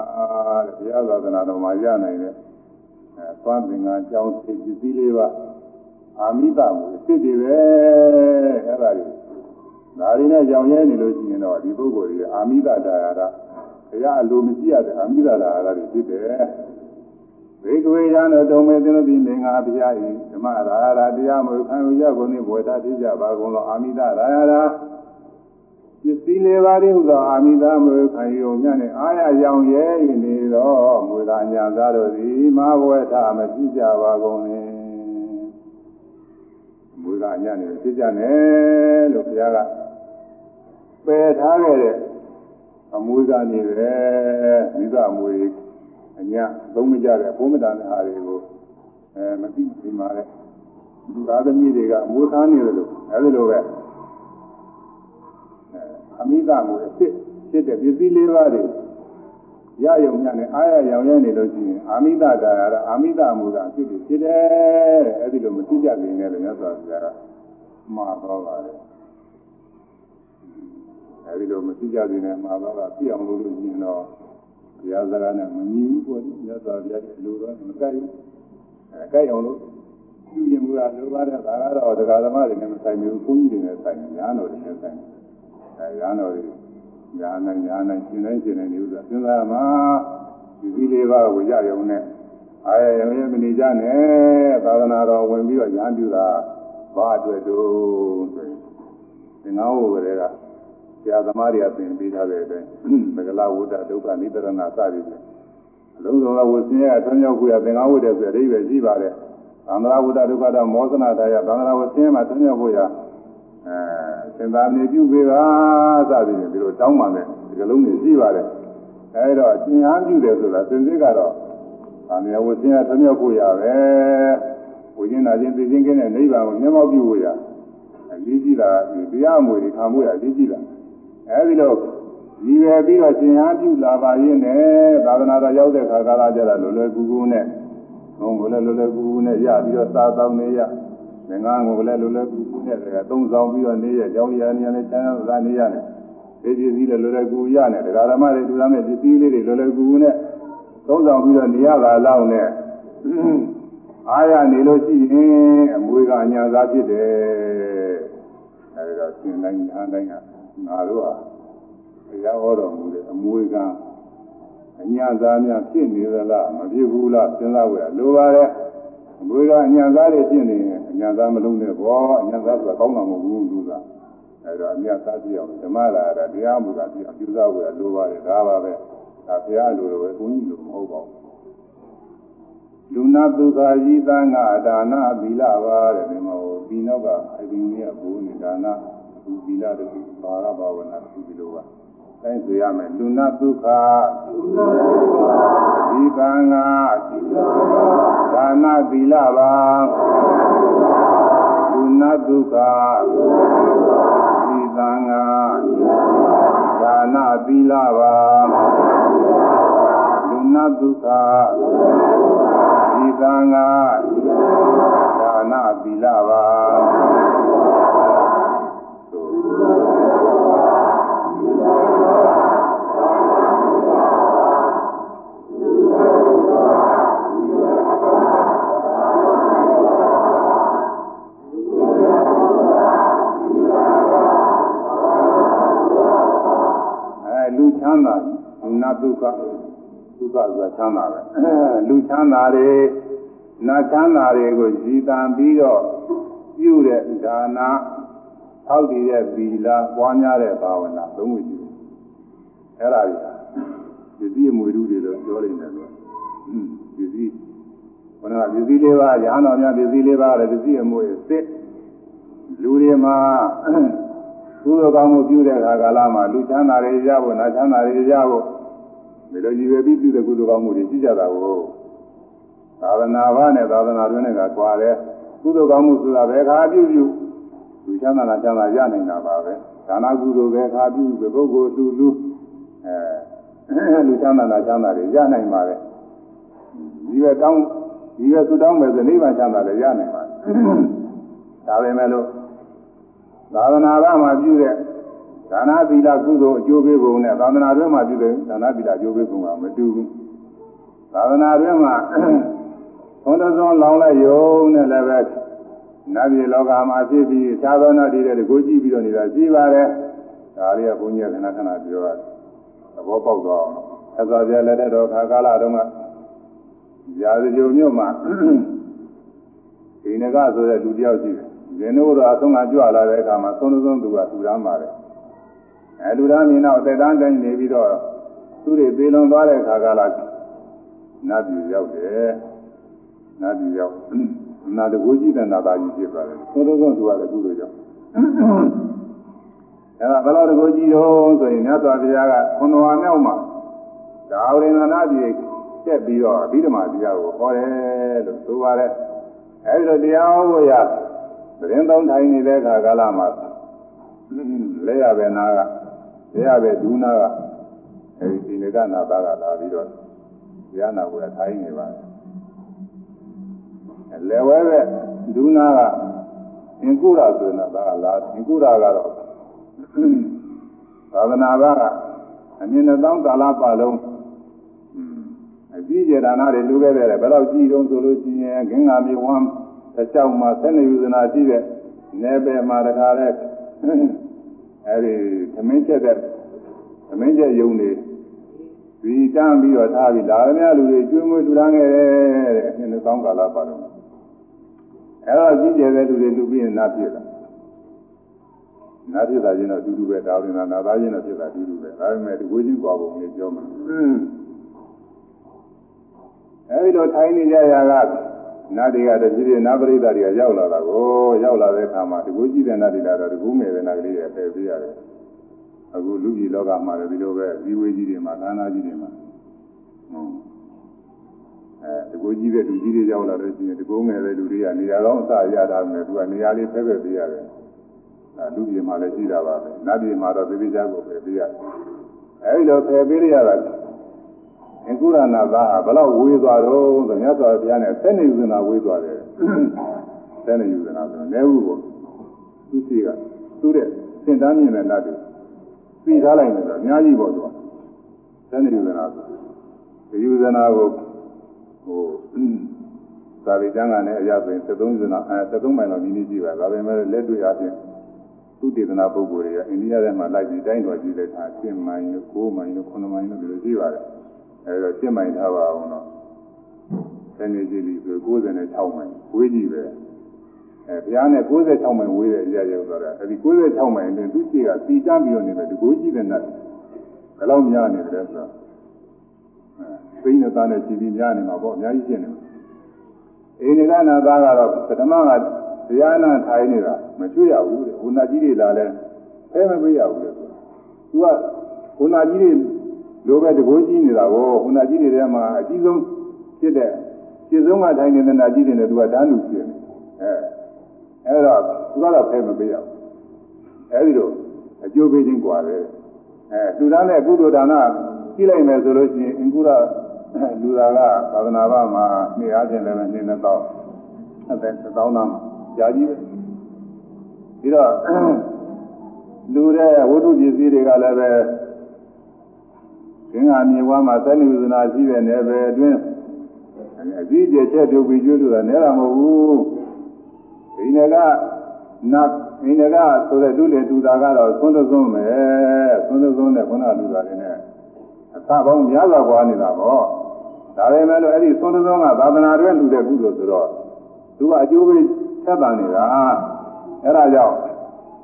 တဲ့ဘုရားသာသနာတော်မှာရနိုင်တဲ့အဲသွားသင်္ကန်းကြောင်းပစ္စည်းလေးပါအာမိတမူအစ်စ်တွေပဲအဲ့ဒါတွေဒါတွေနဲ့ကြောင်ရဲနေလို့ရှိရင်တော့ဒီပုဂ္ဂိုလ်ကြီးအာမိတဒါရတာဘုရားအလိုမရှိရတဲ့အာမိတဒါရတာတွေဖြစ်တယ်ဘေကဝေယံတို့တုံမေသင်တို့ဒီမင်္ဂလာဘုရားဤဓမ္မရာရာတရားမူခံယူရကုန်၏ဘဝတာဖြစ်ကြပါကုန်သောအာမိတရာရာ ပစ္စည်းလေးပါးသည်ဟူသောအာမိသမုခံယူမြတ်နှင့်အာရရောင်ရဲနေသောမူသာညာသားတို့သည်မဘဝထမဖြစ်ကြပါကုန်လေမူသာညာနှင့်ဖြစ်ကြတယ်လို့ဘုရားကပယ်ထားခဲ့တဲ့အမူကနေပဲမိဘမူတွေအညာသုံးမကြတဲ့အဖို့မတန်တဲ့ဟာတွေကိုအဲမသိသိမှာလေလူသားသမီးတွေကအမူသားနေတယ်လို့အဲဒီလိုပဲ အမိသမူအစ်စ်ဖြစ်တဲ့ပစ္စည်းလေးပါးတွေရယုံညနဲ့အားရရောင်ရဲနေလို့ရှိရင်အာမိတဒါရအာမိတမူကအဖြစ်ဖြစ်တယ်အဲဒီလိုမသိကြနေနဲ့လည်းမြတ်စွာဘုရားကမှာတော့ပါတယ်အဲဒီလိုမသိကြသေးနဲ့မှာတော့ပြည့်အောင်လုပ်လို့ရှိရင်တော့ဘုရားစကားနဲ့မညီဘူးပေါ့မြတ်စွာဘုရားရဲ့လူတော်မကိုက်ဘူးအဲကိုက်အောင်လို့ပြုရင်မူတာလိုပါတဲ့ဒါကတော့တရားဓမ္မတွေနဲ့မဆိုင်ဘူးဘုန်းကြီးတွေနဲ့ဆိုင်တယ်ညာတော်တွေနဲ့ဆိုင်တယ် အဲညာတော်တွေညာနဲ့ညာနဲ့ရှင်းတိုင်းရှင်းတိုင်းနေဥစ္စာစဉ်းစားမှာဒီဒီလေးပါးကိုရရုံနဲ့အာရရုံရဲ့မနေကြနဲ့သာသနာတော်ဝင်ပြီးတော့ညာပြူတာဘာအတွက်တို့ဆိုရင်သင်္ဃဝဝတွေကဆရာသမားတွေကသင်ပေးထားတဲ့အတိုင်းမဂလာဝုဒ္ဒဒုက္ခနိတရဏစသည်ဖြင့်အလုံးစုံသောဝဆင်းရဲဆွမ်းရောက်ခုရသင်္ဃဝုဒ္ဒဆိုတဲ့အဓိပ္ပာယ်ရှိပါတယ်သံဃာဝုဒ္ဒဒုက္ခတော့မောဇနာတရားသံဃာဝဆင်းရဲမှာဆွမ်းရောက်ခုရအဲ စင်သာနေပြုပေးပါစသည်ဖြင့်ဒီလိုတောင်းပါမယ်ဒီကလုံးတွေရှိပါတယ်အဲဒါအရှင်အားပြုတယ်ဆိုတာသင်္ကေတကတော့သံဃာဝဆင်းရဲဆွမ်းရောက်ခုရပဲဝိညာဉ်နာခြင်းသိခြင်းကင်းတဲ့နိဗ္ဗာန်ကိုမျက်မှောက်ပြုဖို့ရအရေးကြီးတာတရားမွေတွေခံဖို့ရအရေးကြီးတာအဲဒီလိုဒီပဲပြီးတော့ရှင်အားပြုလာပါရင်နဲ့သာသနာတော်ရောက်တဲ့ခါကာလကျတော့လွယ်လွယ်ကူကူနဲ့ဟောမလဲလွယ်လွယ်ကူကူနဲ့ရပြီးတော့သာသောနေရ ငငန်းကိုလည်းလွယ်လွယ်ကူကူနဲ့သုံးဆောင်ပြီးတော့နေရကြောင်းရနေရနဲ့ချမ်းသာနေရတယ်ဒီပစ္စည်းလည်းလွယ်လွယ်ကူကူရနဲ့ဒကာဓမ္မတွေတူရမယ့်ပစ္စည်းလေးတွေလွယ်လွယ်ကူကူနဲ့သုံးဆောင်ပြီးတော့နေရတာလောက်နဲ့အားရနေလို့ရှိရင်အမွေကအညာသာဖြစ်တယ်အဲဒီတော့ရှင်တိုင်းညာတိုင်းကငါတို့ဟာတရားဟောတော်မူတဲ့အမွေကအညာသားများဖြစ်နေသလားမဖြစ်ဘူးလားစဉ်းစားကြရလိုပါတယ် အမွေကအညာသားတွေဖြစ်နေရင်အညာသားမလုံးနဲ့ဘောအညာသားဆိုတာကောင်းတာမဟုတ်ဘူးသူကအဲတော့အညာသားပြည့်အောင်ဓမ္မလာတာတရားမူတာပြည့်အောင်ပြုစားကြရလိုပါတယ်ဒါပါပဲဒါဘုရားလိုလိုပဲဘုန်းကြီးလိုမဟုတ်ပါဘူးလူနာဒုက္ခဤသံဃာဒါနသီလပါတဲ့ဒီမှာဟိုဒီနောက်ကအရင်ကဘိုးနေဒါနဒီသီလတခုဘာရဘာဝနာတခုဒီလိုပါ တိုင်းဆိုရမယ်လူနာဒုက္ခဒီသံဃာဒါနသီလပါလူနာဒုက္ခဒီသံဃာဒါနသီလပါလူနာဒုက္ခဒီသံဃာဒါနသီလပါ လူချမ်းသာလူနာဒုက္ခဒုက္ခဆိုတာချမ်းသာပဲလူချမ်းသာတွေနာချမ်းသာတွေကိုရည်တံပြီးတော့ပြုတဲ့ဒါနာထောက်တည်တဲ့ဗီလာပွားများတဲ့ဘာဝနာသုံးခုရှိတယ်အဲ့ဒါကြီးဒီစည်းအမွေလူတွေတော့ပြောနေတယ်လို့ဒီစည်းဘုရားဒီစည်းလေးပါးရဟန်းတော်များဒီစည်းလေးပါးလည်းဒီစည်းအမွေစစ်လူတွေမှာ ကုသိုလ်ကောင်းမှုပြုတဲ့အခါကာလမှာလူချမ်းသာတွေရဖို့နာချမ်းသာတွေရဖို့ဒီလိုကြီးပဲပြီးပြုတဲ့ကုသိုလ်ကောင်းမှုတွေရှိကြတာကိုသာသနာ့ဘာနဲ့သာသနာတွင်နဲ့ကကွာတယ်ကုသိုလ်ကောင်းမှုဆိုတာဘယ်ခါပြုပြုလူချမ်းသာနာချမ်းသာရနိုင်တာပါပဲဒါနကုသိုလ်ပဲခါပြုပဲပုဂ္ဂိုလ်လူလူအဲလူချမ်းသာတာချမ်းသာတယ်ရနိုင်ပါလေဒီပဲတောင်းဒီပဲသူတောင်းမယ်ဆိုနိဗ္ဗာန်ချမ်းသာတယ်ရနိုင်ပါဒါပဲမဲ့လို့ သာသနာ့ဘာမှာပြုတဲ့ဒါနသီလကုသိုလ်အကျိုးပေးပုံနဲ့သာသနာ့တွင်မှာပြုတဲ့ဒါနသီလအကျိုးပေးပုံကမတူဘူးသာသနာ့တွင်မှာဘုန်းတော်ဆုံးလောင်းလိုက်ယုံနဲ့လည်းပဲနတ်ပြည်လောကမှာဖြစ်ပြီးသာသနာတည်တဲ့ကိုကြည့်ပြီးတော့နေတာရှိပါတယ်ဒါလေးကဘုန်းကြီးကခဏခဏပြောရတယ်သဘောပေါက်သွားအောင်လို့ဆက်သွားပြလက်တဲ့တော်ခါကာလတုန်းကရာဇဂိုမြို့မှာဒီနဂဆိုတဲ့လူတယောက်ရှိတယ် ဇင်းတို့တော့အဆုံးကကြွလာတဲ့အခါမှာသုံးသုံးသူကထူရမ်းပါတယ်အဲလူသားမြင်တော့တက်တန်းတိုင်းနေပြီးတော့သူတွေပြေလွန်သွားတဲ့အခါကလာနတ်ပြည်ရောက်တယ်နတ်ပြည်ရောက်နာတကူကြီးတဲ့နာသားကြီးဖြစ်ပါတယ်သုံးသုံးသူကလည်းကုသိုလ်ကြောင့်အဲဒါဘယ်လိုတကူကြီးတော့ဆိုရင်မြတ်စွာဘုရားကခွန်တော်မြောက်မှာဒါဝရိန္ဒနာပြည်တက်ပြီးတော့အဘိဓမ္မာတရားကိုဟောတယ်လို့ဆိုပါတယ်အဲဒီလိုတရားဟောဖို့ရ သတင်းသုံးထိုင်နေတဲ့အခါကာလမှာလက်ရပဲနာကလက်ရပဲဒူးနာကအဲဒီဒီနကနာသားကလာပြီးတော့တရားနာကိုထိုင်နေပါတယ်လက်ဝဲပဲဒူးနာကအင်ကုရဆိုတဲ့နာသားကလာအင်ကုရကတော့သာသနာ့ဘာကအမြင်နဲ့တောင်းကာလပတ်လုံးအကြည့်ကြဒါနာတွေလူခဲ့တယ်ဘယ်တော့ကြည့်တုံးဆိုလို့ရှိရင်ဂင်္ဂါမြေဝမ်း တစ်ချောင်းမှာဆက်နေယူဇနာရှိတဲ့နေပယ်မှာတခါလဲအဲဒီသမင်းချက်တဲ့သမင်းချက်ယုံနေဒီတန်းပြီးတော့ထားပြီးဒါရမလူတွေကျွေးမွေးထူထောင်ခဲ့တယ်တဲ့အင်းသောကာလပတ်လုံးအဲတော့ကြည့်ကြတဲ့လူတွေလူပြီးရင်နာပြစ်လာနာပြစ်တာချင်းတော့အတူတူပဲဒါဝင်တာနာသားချင်းတော့ပြစ်တာအတူတူပဲဒါပေမဲ့ဒီကိုချင်းကွာပုံလေးပြောမှာအဲဒီလိုထိုင်နေကြရတာ နတ်တွေကတည်းကနတ်ပရိသတ်တွေကရောက်လာတာကိုရောက်လာတဲ့အခါမှာဒီကိုကြည့်တဲ့နတ်တွေလာတော့ဒီကိုငယ်တဲ့နတ်ကလေးတွေပယ်ပေးရတယ်အခုလူကြီးလောကမှာလည်းဒီလိုပဲဇီဝေကြီးတွေမှာသာနာကြီးတွေမှာအဲဒီကိုကြည့်တဲ့လူကြီးတွေရောက်လာတဲ့ချင်းဒီကိုငယ်တဲ့လူတွေကနေရာကောင်းအစရတာမယ်သူကနေရာလေးဖဲဖဲပေးရတယ်အဲလူကြီးမှာလည်းရှိတာပါပဲနတ်ကြီးမှာတော့သေသေးချာကိုပယ်ပေးရတယ်အဲဒီလိုပယ်ပေးရတာ အင်္ဂုရနာသားဘယ်လောက်ဝေးသွားတော့ဆိုမြတ်စွာဘုရားနဲ့ဆက်နေယူနာဝေးသွားတယ်ဆက်နေယူနာဆိုနေဘူးပေါ့သူစီကသူ့တဲ့စင်တန်းမြင်တဲ့နတ်တွေပြီးထားလိုက်တယ်ဆိုအများကြီးပေါ့သူကဆက်နေယူနာဆိုယူနာကိုဟိုသာဝေကျမ်းကလည်းအရာဆိုရင်73ဇနာအဲ73မိုင်လောက်နီးနီးကြည့်ပါဒါပေမဲ့လက်တွေ့အချင်းသူတေသနာပုဂ္ဂိုလ်တွေကအိန္ဒိယထဲမှာလိုက်ပြီးတိုင်းတော်ကြည့်တဲ့အခါ7မိုင်လို့9မိုင်လို့9မိုင်လို့ဒီလိုကြည့်ပါတယ် အဲဒါ7မိုင်ထားပါအောင်တော့ဆယ်နေကြည့်ပြီဆို96မိုင်ဝေးကြည့်ပဲအဲဘုရားနဲ့96မိုင်ဝေးတဲ့အရာရောက်သွားတာအဲဒီ96မိုင်အတွင်းသူကြည့်ကစီတန်းပြီးတော့နေတယ်ဒီကိုကြည့်တဲ့နတ်ဘယ်လောက်များနေတယ်ဆိုတော့အဲသိနေသားနဲ့ကြည့်ပြီးများနေမှာပေါ့အများကြီးရှင်းနေမှာအိန္ဒိကနာသားကတော့ပထမကတရားနာထိုင်နေတာမကျွေးရဘူးတဲ့ဟိုနာကြီးတွေလာလဲဖဲမပေးရဘူးလေဆိုသူကဟိုနာကြီးတွေ လိုပဲတကိုးကြီးနေတာကိုဟိုနာကြီးတွေထဲမှာအကြီးဆုံးဖြစ်တဲ့ရှင်းဆုံးကထိုင်နေတဲ့နာကြီးတွေနဲ့သူကဓာတ်လူဖြစ်နေအဲအဲ့တော့သူကတော့ဖဲမပေးရဘူးအဲဒီတော့အကျိုးပေးခြင်းกว่าတယ်အဲလူသားနဲ့ကုသိုလ်ဒါနကြည့်လိုက်မယ်ဆိုလို့ရှိရင်အင်္ဂုရလူသားကသာသနာ့ဘာမှာနေအားဖြင့်လည်းနေနေတော့အဲ့ဒါသောင်းသားမှာကြာကြီးပဲပြီးတော့လူတဲ့ဝိတုပစ္စည်းတွေကလည်းပဲ သင်္ဃာမြေဝါမှာသနိဝဇနာရှိတဲ့နယ်ပယ်အတွင်းအကြီးကျယ်ချက်ပြုပြီးကျွတ်လို့နဲတာမဟုတ်ဘူးဒီနယ်ကနတ်ဒီနယ်ကဆိုတဲ့လူလေတူတာကတော့သွန်းသွန်းပဲသွန်းသွန်းနဲ့ခုနလူတာတွေနဲ့အသပေါင်းများစွာကွာနေတာပေါ့ဒါပေမဲ့လို့အဲ့ဒီသွန်းသွန်းကသာသနာတွင်လူတဲ့ကုသိုလ်ဆိုတော့သူကအကျိုးပေးသက်သာနေတာအဲ့ဒါကြောင့်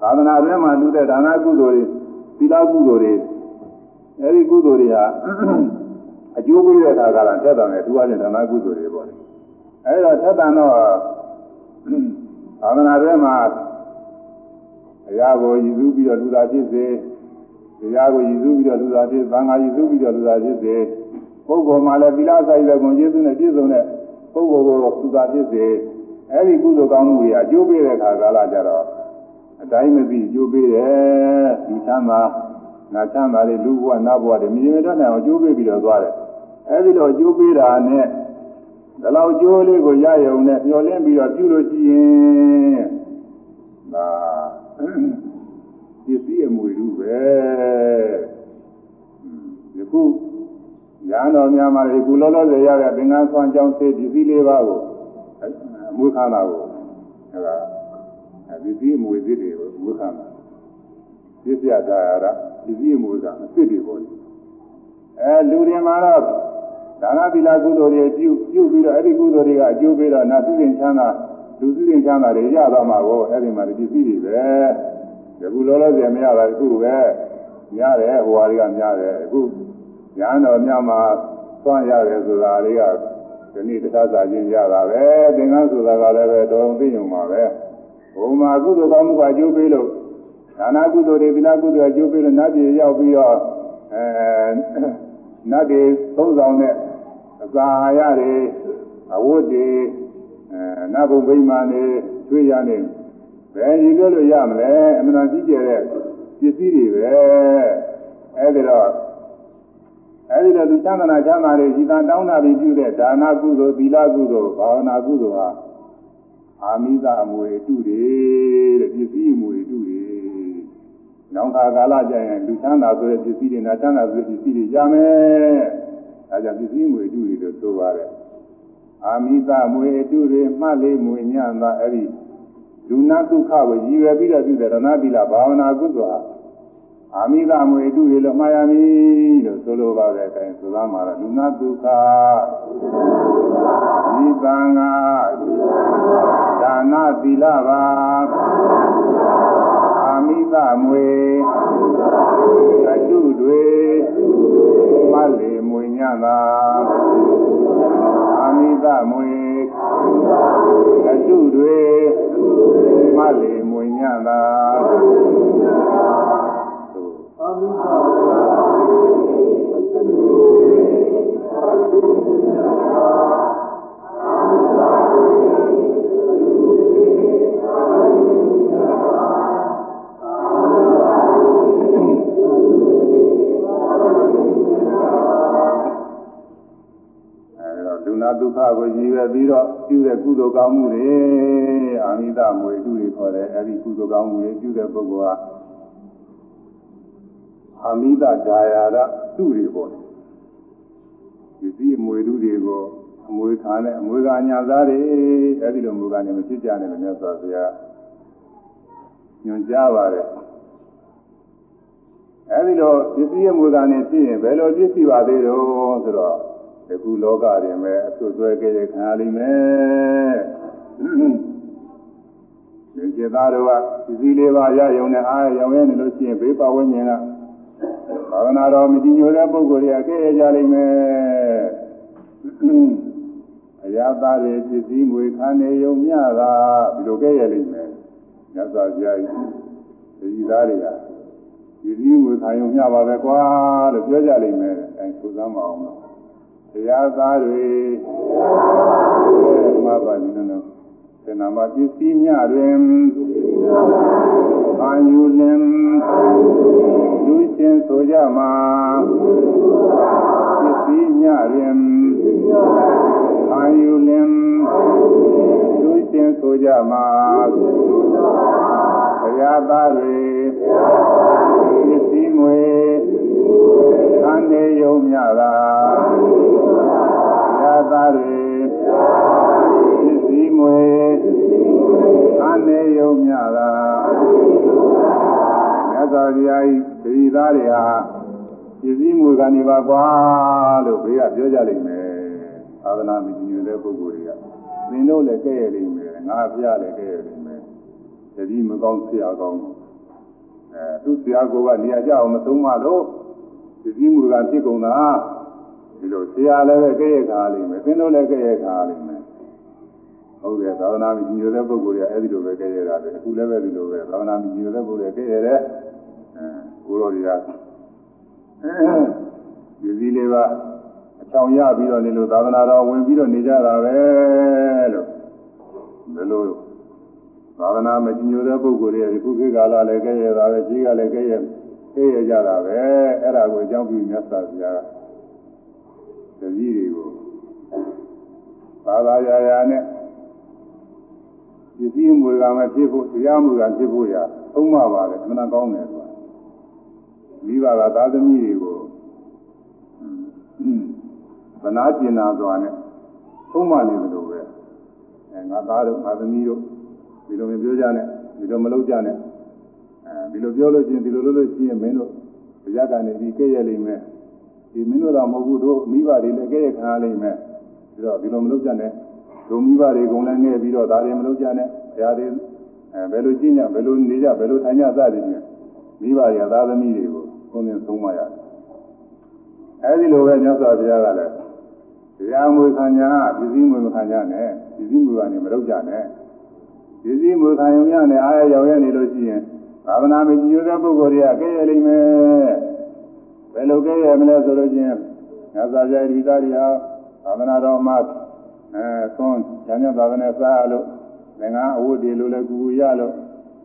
သာသနာတွင်မှာလူတဲ့ဒါနကုသိုလ်တွေသီလကုသိုလ်တွေ အဲ့ဒီကုသိုလ်တွေဟာအကျိုးပေးတဲ့အခါကလည်းသက်သာတယ်သူကလည်းဒါနကုသိုလ်တွေပေါ့လေအဲ့ဒါသက်သာတော့သာသနာတွင်မှာအရာကိုရည်စူးပြီးတော့လူသားဖြစ်စေတရားကိုရည်စူးပြီးတော့လူသားဖြစ်သံဃာရည်စူးပြီးတော့လူသားဖြစ်စေပုဂ္ဂိုလ်မှာလည်းသီလဆိုင်တဲ့ဂုဏ်ကျေးဇူးနဲ့ပြည့်စုံတဲ့ပုဂ္ဂိုလ်ကိုလူသားဖြစ်စေအဲ့ဒီကုသိုလ်ကောင်းမှုတွေအကျိုးပေးတဲ့အခါကာလကြတော့အတိုင်းမသိအကျိုးပေးတယ်ဒီချမ်းသာ နာချမ်းသာတွေလူဘဝနတ်ဘဝတွေမြင်ရတဲ့နိုင်အကျိုးပေးပြီးတော့သွားတယ်အဲဒီလိုအကျိုးပေးတာနဲ့ဒီလောက်ကျိုးလေးကိုရရုံနဲ့မျောလင်းပြီးတော့ပြုလို့ရှိရင်ဒါပစ္စည်းအမွေလူပဲဒီခုညာတော်များမှာဒီခုလောလောဆယ်ရတဲ့သင်္ကန်းဆွမ်းကြောင်းစေပစ္စည်းလေးပါးကိုအမွေခန္ဓာကိုအဲဒါပစ္စည်းအမွေသစ်တွေကိုအမွေခန္ဓာ ပစ္စယတာရပစ္စည်းအမွေကအစ်စ်တွေပေါ်တယ်အဲလူတွေမှာတော့ဒါနသီလကုသိုလ်တွေပြုပြုပြီးတော့အဲ့ဒီကုသိုလ်တွေကအကျိုးပေးတော့နာသုရင်ချမ်းသာလူသုရင်ချမ်းသာတွေရတော့မှာကိုအဲ့ဒီမှာဒီပစ္စည်းတွေပဲဒီခုလောလောဆယ်မရတာဒီခုပဲများတယ်ဟိုဟာတွေကများတယ်အခုညာတော်များမှာသွမ်းရတယ်ဆိုတာတွေကဒီနေ့တရားစာချင်းရတာပဲသင်္ကန်းဆိုတာကလည်းပဲတော်သိညုံပါပဲဘုံမှာကုသိုလ်ကောင်းမှုကအကျိုးပေးလို့ ဒါနကုသိုလ်တွေသီလကုသိုလ်အကျိုးပေးလို့နတ်ပြည်ရောက်ပြီးတော့အဲနတ်တွေသုံးဆောင်တဲ့အစာအာဟာရတွေအဝတ်တွေအဲနတ်ဘုံဗိမာန်တွေကျွေးရနေဘယ်ရည်လို့လို့ရမလဲအမှန်တန်ကြီးကျယ်တဲ့ပစ္စည်းတွေပဲအဲဒီတော့အဲဒီတော့သူသံသနာချမ်းသာတွေဤသာတောင်းတာပြီးပြုတဲ့ဒါနကုသိုလ်သီလကုသိုလ်ဘာဝနာကုသိုလ်ဟာအာမိသအမွေတုတွေတဲ့ပစ္စည်းအမွေတုတွေ နောင်ခါကာလကျရင်လူချမ်းသာဆိုတဲ့ပစ္စည်းတွေနာချမ်းသာဆိုတဲ့ပစ္စည်းတွေရမယ်အဲကြောင့်ပစ္စည်းမွေတုတွေလို့ဆိုပါတယ်အာမိသမွေတုတွေမှတ်လေးမွေညံ့သာအဲ့ဒီလူနာဒုက္ခကိုရည်ရွယ်ပြီးတော့ပြုတဲ့ရဏသီလဘာဝနာကုသိုလ်ဟာအာမိသမွေတုတွေလို့မှားရမည်လို့ဆိုလိုပါတဲ့အတိုင်းဆိုသားမှာတော့လူနာဒုက္ခဒီပံငါဒါနသီလပါအာ မိသမွေအတုတွေမလေမွေညသာအာမိသမွေအတုတွေမလေမွေညသာအာမိလူ ခကိုရည်ရွယ်ပြီးတော့ပြုတဲ့ကုသိုလ်ကောင်းမှုတွေအာမိသမွေတုတွေခေါ်တယ်အဲဒီကုသိုလ်ကောင်းမှုတွေပြုတဲ့ပုဂ္ဂိုလ်ဟာအာမိတဒါယာရတုတွေပေါ့ဒီစည်းအမွေတုတွေကိုအမွေခံနဲ့အမွေကညာသားတွေအဲဒီလိုမူကနေမဖြစ်ကြနဲ့လို့မြတ်စွာဘုရားညွှန်ကြားပါတယ်အဲဒီလိုပစ္စည်းအမွေကနေဖြစ်ရင်ဘယ်လိုပြည့်စုံပါသေးတော့ဆိုတော့ ဒီခုလောကတွင်ပဲအဆွဆွဲကြရခံရလိမ့်မယ်ဒီကျေသားတို့ကဒီစည်းလေးပါးရယုံနဲ့အားရောင်ရဲနေလို့ရှိရင်ဘေးပဝန်းကျင်ကဘာဝနာတော်မတည်ညိုတဲ့ပုဂ္ဂိုလ်တွေကကြရကြလိမ့်မယ်အရာသားတွေပစ္စည်းမွေခံနေယုံမြတာဒီလိုကြရလိမ့်မယ်ညစွာဘုရားကြီးဒီသားတွေကဒီစည်းမွေခံယုံမြပါပဲကွာလို့ပြောကြလိမ့်မယ်အဲဆိုသမ်းမအောင်လို့ တရားသားတွေဓမ္မပါဠိနော်သေနာမပစ္စည်းမြတွင်အာယုလင်လူချင်းဆိုကြမှာပစ္စည်းမြတွင်အာယုလင်လူချင်းဆိုကြမှာတရားသားတွေပစ္စည်းမွေ သံနေယုံမြတာသာသာတွေပစ္စည်းမွေအနေယုံမြတာမြတ်စွာဘုရားဤတတိသားတွေဟာပစ္စည်းမွေကနေပါကွာလို့ဘေးကပြောကြလိမ့်မယ်သာသနာမကြီးညွတ်တဲ့ပုဂ္ဂိုလ်တွေကသင်တို့လည်းကဲ့ရလိမ့်မယ်ငါဘုရားလည်းကဲ့ရလိမ့်မယ်တတိမကောင်းဆရာကောင်းအဲသူဆရာကနေရာကြအောင်မဆုံးမလို့ ပစ္စည်းမူကဖြစ်ကုန်တာဒီလိုဆရာလည်းပဲကြည့်ရခါလိမ့်မယ်သင်တို့လည်းကြည့်ရခါလိမ့်မယ်ဟုတ်တယ်သာသနာ့မြည်ရတဲ့ပုဂ္ဂိုလ်တွေအဲ့ဒီလိုပဲကြည့်ရတာပဲအခုလည်းပဲဒီလိုပဲသာသနာ့မြည်ရတဲ့ပုဂ္ဂိုလ်တွေကြည့်ရတယ်အဲကိုရောတွေကဒီစည်းလေးပါအချောင်ရပြီးတော့နေလို့သာသနာတော်ဝင်ပြီးတော့နေကြတာပဲလို့ဘယ်လိုသာသနာမကြီးညိုတဲ့ပုဂ္ဂိုလ်တွေဒီခုခေတ်ကာလလည်းကဲရတာပဲကြီးကလည်းကဲရ ကဲရကြတာပဲအဲ့ဒါကိုအကြောင်းပြုမြတ်စွာဘုရားတပည့်တွေကိုသာသာရာရာနဲ့ပစ္စည်းမွေကမဖြစ်ဖို့တရားမွေကဖြစ်ဖို့ရသုံးပါပါတယ်အမှန်ကောင်းတယ်ဆိုတာမိဘကသာသမီတွေကိုဗနာကျင်နာစွာနဲ့သုံးပါနေတယ်လို့ပဲအဲငါသားတို့ငါသမီးတို့ဒီလိုမျိုးပြောကြနဲ့ဒီလိုမလုပ်ကြနဲ့ အဲဒီလိုပြောလို့ချင်းဒီလိုလုပ်လို့ရှိရင်မင်းတို့တရားကနေဒီကဲ့ရဲ့လိမ့်မယ်ဒီမင်းတို့တော့မဟုတ်ဘူးတို့မိဘတွေလည်းကဲ့ရဲ့ခံရလိမ့်မယ်ပြီးတော့ဒီလိုမလုပ်ကြနဲ့တို့မိဘတွေကုန်လည်းငဲ့ပြီးတော့ဒါတွေမလုပ်ကြနဲ့ဘုရားတွေအဲဘယ်လိုကြည့်ညဘယ်လိုနေကြဘယ်လိုထိုင်ကြစသည်ဖြင့်မိဘတွေသာသမီတွေကိုသုံးသင်ဆုံးမရတယ်အဲဒီလိုပဲမြတ်စွာဘုရားကလည်းတရားမွေခံညာပစ္စည်းမွေမခံညာနဲ့ပစ္စည်းမွေကနေမလုပ်ကြနဲ့ပစ္စည်းမွေခံရုံရနဲ့အားရရောက်ရနေလို့ရှိရင် ဘာဝနာမကြည်ညိုတဲ့ပုဂ္ဂိုလ်တွေကကဲ့ရဲ့လိမ့်မယ်ဘယ်လိုကဲ့ရဲ့မလဲဆိုလို့ချင်းမြတ်စွာဘုရားဒီသားတွေဟာဘာဝနာတော်မှာအဲသွန်းဉာဏ်နဲ့ဘာဝနာစားလို့ငငါအဝတ်တွေလိုလဲကူကူရလို့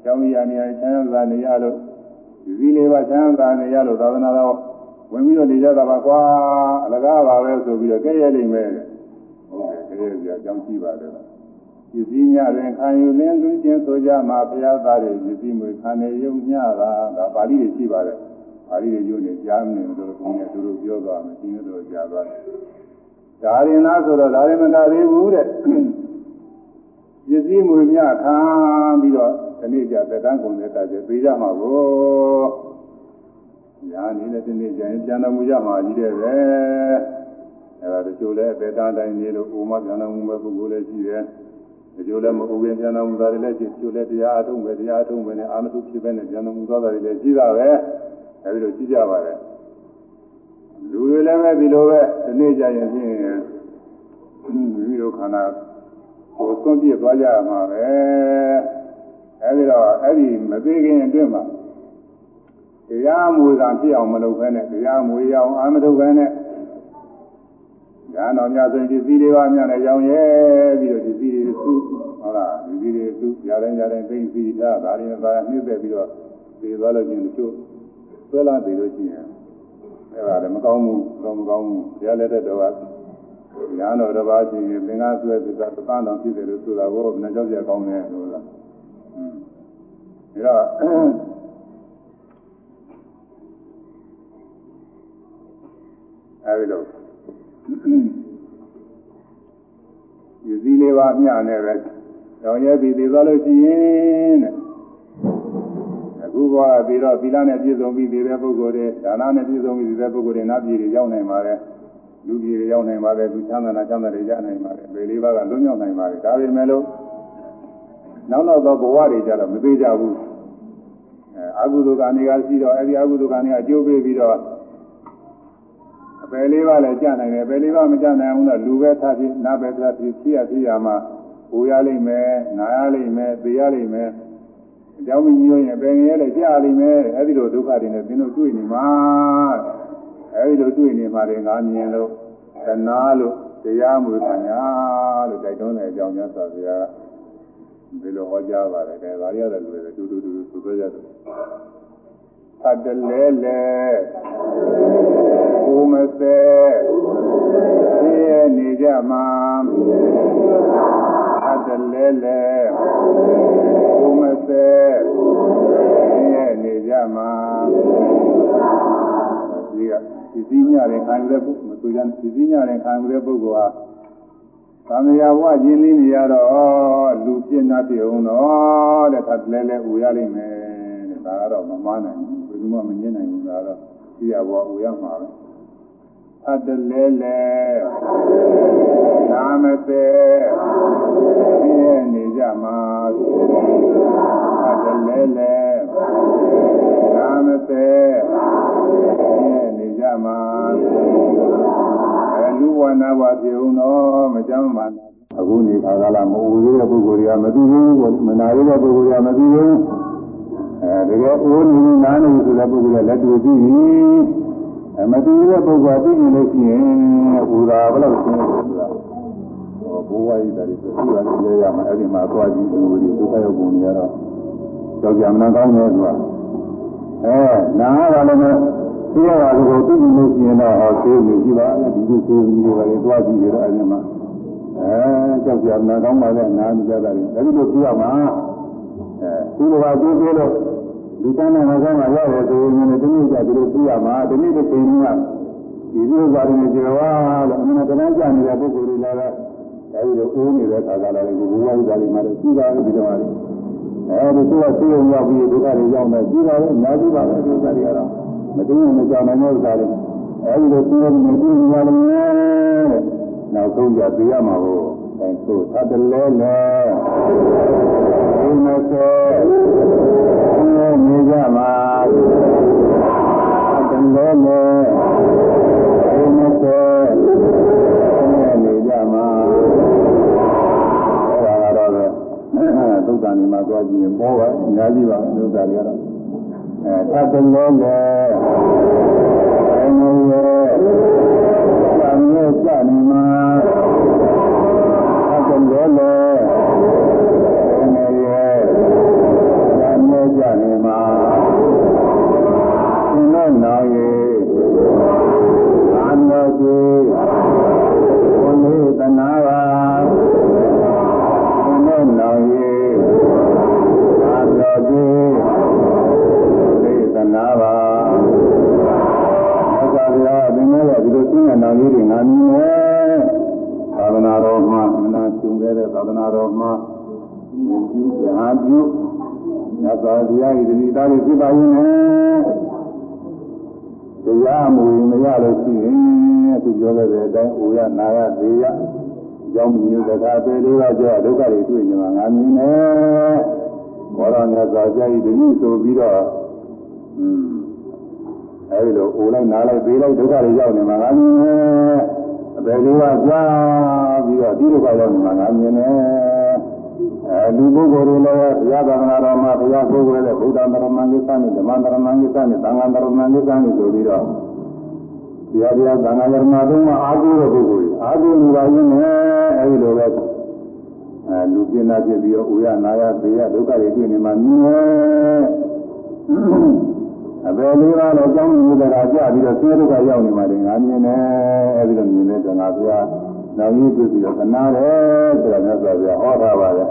ကျောင်းရနေရချမ်းသာနေရလို့ဒီစည်းလေးပါချမ်းသာနေရလို့သာသနာတော်ဝင်ပြီးတော့နေကြတာပါကွာအလကားပါပဲဆိုပြီးတော့ကဲ့ရဲ့လိမ့်မယ်ဟုတ်တယ်ကဲ့ရဲ့ကြအကြောင်းရှိပါတယ် ပစ္စည်းများတွင်ခံယူလင်းလူချင်းဆိုကြမှာဘုရားသားတွေပစ္စည်းမျိုးခံနေရုံညတာဒါပါဠိတွေရှိပါတယ်ပါဠိတွေယူနေကြားမနေလို့ကိုယ်နဲ့သူတို့ပြောသွားမယ်ရှင်းလို့ကြားသွားတယ်ဒါရင်လားဆိုတော့ဒါရင်မကသေးဘူးတဲ့ပစ္စည်းမျိုးများခံပြီးတော့ဒီနေ့ကျသက်တမ်းကုန်တဲ့တည်းပြေးကြမှာကိုညာနေတဲ့ဒီနေ့ကျရင်ပြန်တော်မူကြမှာကြီးတဲ့ပဲအဲဒါတချို့လည်းအပေတန်းတိုင်းနေလို့ဥမပြန်တော်မူမဲ့ပုဂ္ဂိုလ်လည်းရှိတယ် တချို့လည်းမဟုတ်ဘူးပြန်တော်မူတာတွေလည်းရှိတချို့လည်းတရားအထုံးပဲတရားအထုံးပဲနဲ့အာမထုဖြစ်ပဲနဲ့ပြန်တော်မူသွားတာတွေလည်းရှိတာပဲအဲဒီလိုရှိကြပါတယ်လူတွေလည်းပဲဒီလိုပဲဒီနေ့ကျရင်ဖြင့်မိမိတို့ခန္ဓာကိုယ်သွန့်ပြစ်သွားကြရမှာပဲအဲဒီတော့အဲ့ဒီမသေးခင်အတွင်းမှာတရားမူကံဖြစ်အောင်မလုပ်ဘဲနဲ့တရားမူရအောင်အာမထုတ်ဘဲနဲ့ ညာတော်များဆိုရင်ဒီစည်းလေးပါးများနဲ့ရောင်ရဲပြီးတော့ဒီစည်းလေးစုဟုတ်လားဒီစည်းလေးစုရတဲ့ရတဲ့သိစည်းထားဒါတွေနဲ့သာနှိမ့်သက်ပြီးတော့ဒီသွားလို့ချင်းတို့ဆွဲလာပြီးလို့ရှိရင်အဲ့ဒါလည်းမကောင်းဘူးတော့မကောင်းဘူးဘုရားလက်ထက်တော်ကညာတော်တစ်ပါးရှိရင်သင်္ကန်းဆွဲသစ္စာသံတော်ဖြစ်တယ်လို့ဆိုတာကိုဘယ်နှကြောက်ကြကောင်းလဲလို့လားဒါတော့အဲဒီလို ယူစည်းလေးပါမျှနဲ့ပဲတောင်ရဲပြီးပြီးသွားလို့ရှိရင်တဲ့အခုဘဝပြီးတော့သီလနဲ့ပြည့်စုံပြီးနေတဲ့ပုဂ္ဂိုလ်တွေဒါနနဲ့ပြည့်စုံပြီးနေတဲ့ပုဂ္ဂိုလ်တွေနတ်ပြည်တွေရောက်နိုင်ပါတယ်လူပြည်တွေရောက်နိုင်ပါတယ်လူချမ်းသာနာချမ်းသာတွေရနိုင်ပါတယ်ဘယ်လေးပါးကလွတ်မြောက်နိုင်ပါတယ်ဒါပေမဲ့လို့နောက်နောက်သောဘဝတွေကြတော့မသေးကြဘူးအဲအကုသိုလ်ကနေကရှိတော့အဲဒီအကုသိုလ်ကနေအကျိုးပေးပြီးတော့ အပယ်လေးပါးလည်းကြာနိုင်တယ်အပယ်လေးပါးမကြာနိုင်ဘူးတော့လူပဲထားဖြစ်နာပဲထားဖြစ်ဖြစ်ရဖြစ်ရမှာဟိုရလိမ့်မယ်နာရလိမ့်မယ်သိရလိမ့်မယ်အကြောင်းမကြီးရင်အပယ်ငယ်လည်းကြာလိမ့်မယ်အဲဒီလိုဒုက္ခတွေနဲ့သင်တို့တွေ့နေမှာအဲဒီလိုတွေ့နေမှာတွေငါမြင်လို့သနာလို့တရားမှုခံရလို့တိုက်တွန်းတဲ့အကြောင်းများစွာဘုရားဒီလိုဟောကြားပါတယ်ဒါဒါရရတယ်လို့တူတူတူသူပြောကြတယ် သတ္တလဲလဲကိုမစဲသိရနေကြမှာသတ္တလဲလဲကိုမစဲသိရနေကြမှာဒီကဒီစည်းညတဲ့ခံရတဲ့ပုဂ္ဂိုလ်မဆိုကြတဲ့ဒီစည်းညတဲ့ခံရတဲ့ပုဂ္ဂိုလ်ဟာသံဃာဘဝကျင်းလင်းနေရတော့လူပြင်းနာပြအောင်တော့တဲ့သတ္တလဲလဲဥရလိမ့်မယ်တဲ့ဒါကတော့မမနိုင်ဘူး သူမှမငြင်းနိုင်ဘူးဒါတော့သိရဘောဦးရမှာပဲအတလဲလဲနာမသေးပြည့်နေကြမှာအတလဲလဲနာမသေးပြည့်နေကြမှာအဲလူဝနာဘပြေုံတော့မကြမ်းပါနဲ့အခုနေခါကလာမအိုသေးတဲ့ပုဂ္ဂိုလ်တွေကမသိဘူးမနာရတဲ့ပုဂ္ဂိုလ်တွေကမသိဘူး အဲတကယ်အိုးနေနားနေဆိုတဲ့ပုဂ္ဂိုလ်ကလက်တွေ့ပြီးပြီအမတူတဲ့ပုဂ္ဂိုလ်သိနေလို့ရှိရင်ဥသာဘယ်လိုရှင်းလဲဆိုတာဘိုးဝါးကြီးတယ်ဆိုပြီးတော့ရဲရမှာအဲ့ဒီမှာသွားကြည့်လူတွေဒုက္ခရောက်ပုံတွေကတော့ကြောက်ကြမနာကောင်းတယ်သူကအဲနားကလည်းသိရတာကိုသိနေလို့ရှိရင်တော့ဟောသေးနေကြည့်ပါဒီလိုသေးကြီးတွေပဲသွားကြည့်ကြတော့အဲ့ဒီမှာအဲကြောက်ကြမနာကောင်းပါလေနားကြတာတွေအဲ့ဒီလိုကြည့်ရမှာအဲသူတို့ကကြည့်သေးလို့ ဒီတန်းနဲ့ငါကမှရတယ်ဆိုရင်လည်းဒီနေ့ကျဒီလိုကြည့်ရမှာဒီနေ့တစ်ချိန်ကဒီလိုပါရင်ကျေဝါလို့အမှန်တရားကြနေတဲ့ပုဂ္ဂိုလ်တွေလည်းအဲဒီလိုအိုးနေတဲ့ခါကလည်းကိုဘုရားကြီးကလည်းမလို့ကြည့်ပါလို့ဒီတော့လေအဲဒီသူကသိအောင်ရောက်ပြီးဒုက္ခတွေရောက်နေကြည့်ပါလေအများကြီးပါပဲဒုက္ခတွေကတော့မသိရင်မကြောက်နိုင်တဲ့ဥစ္စာတွေအဲဒီလိုသိအောင်မကြည့်ရလို့တဲ့နောက်ဆုံးကြပြရမှာကိုအဲဆိုသတ္တလဲလဲဒီမစေနေ ကြမှာသတ္တလဲလဲဒီမစေနေကြမှာအဲဒါကတော့သုတ္တန်ဒီမှာသွားကြည့်ရင်ပေါ်ပါအများကြီးပါသုတ္တတွေကတော့အဲသတ္တလဲလဲအဲဒီရဲ့သံဃာကြနေမှာ သာသနာတော်မှာပြုရာပြုညသာဗျာဤဒီသားတွေဖြစ်ပါရင်လည်းတရားမူမရလို့ရှိရင်သူပြောခဲ့တဲ့အတိုင်းအိုရနာရသေးရကြောင်းမျိုးတကားပေလေးပါကြောဒုက္ခတွေတွေ့နေမှာငါမြင်တယ်ဘောရမြတ်စွာဘုရားဤဒီဆိုပြီးတော့อืมအဲဒီလိုအိုလိုက်နားလိုက်ပေးလိုက်ဒုက္ခတွေရောက်နေမှာငါမြင် တယ်အပေလေးပါကြားပြီးတော့ဒီဒုက္ခရောက်နေမှာငါမြင်တယ်အဲလူပုဂ္ဂိုလ်တွေလည်းဘုရားသာသနာတော်မှာဘုရားပုဂ္ဂိုလ်တွေဗုဒ္ဓမရမန်ကိစ္စနဲ့ဓမ္မမရမန်ကိစ္စနဲ့သံဃာမရမန်ကိစ္စနဲ့ဆိုပြီးတော့တရားတရားသံဃာမရမန်တို့မှာအာဟုတဲ့ပုဂ္ဂိုလ်တွေအာဟုလူပါရင်းနဲ့အဲဒီလိုပဲအဲလူပြင်းနာဖြစ်ပြီးတော့ဥရနာရသေရဒုက္ခတွေတွေ့နေမှာမြင်တယ် အပေလေးပါးတော့ကြောင်းမြူတကာကြပြီးတော့ဆင်းရဲဒုက္ခရောက်နေမှာတင်ငါမြင်တယ်အဲဒီလိုမြင်တဲ့ကငါဘုရားနောက်ကြီးပြပြီးတော့သနာတယ်ဆိုတာမြတ်စွာဘုရားဟောထားပါတယ်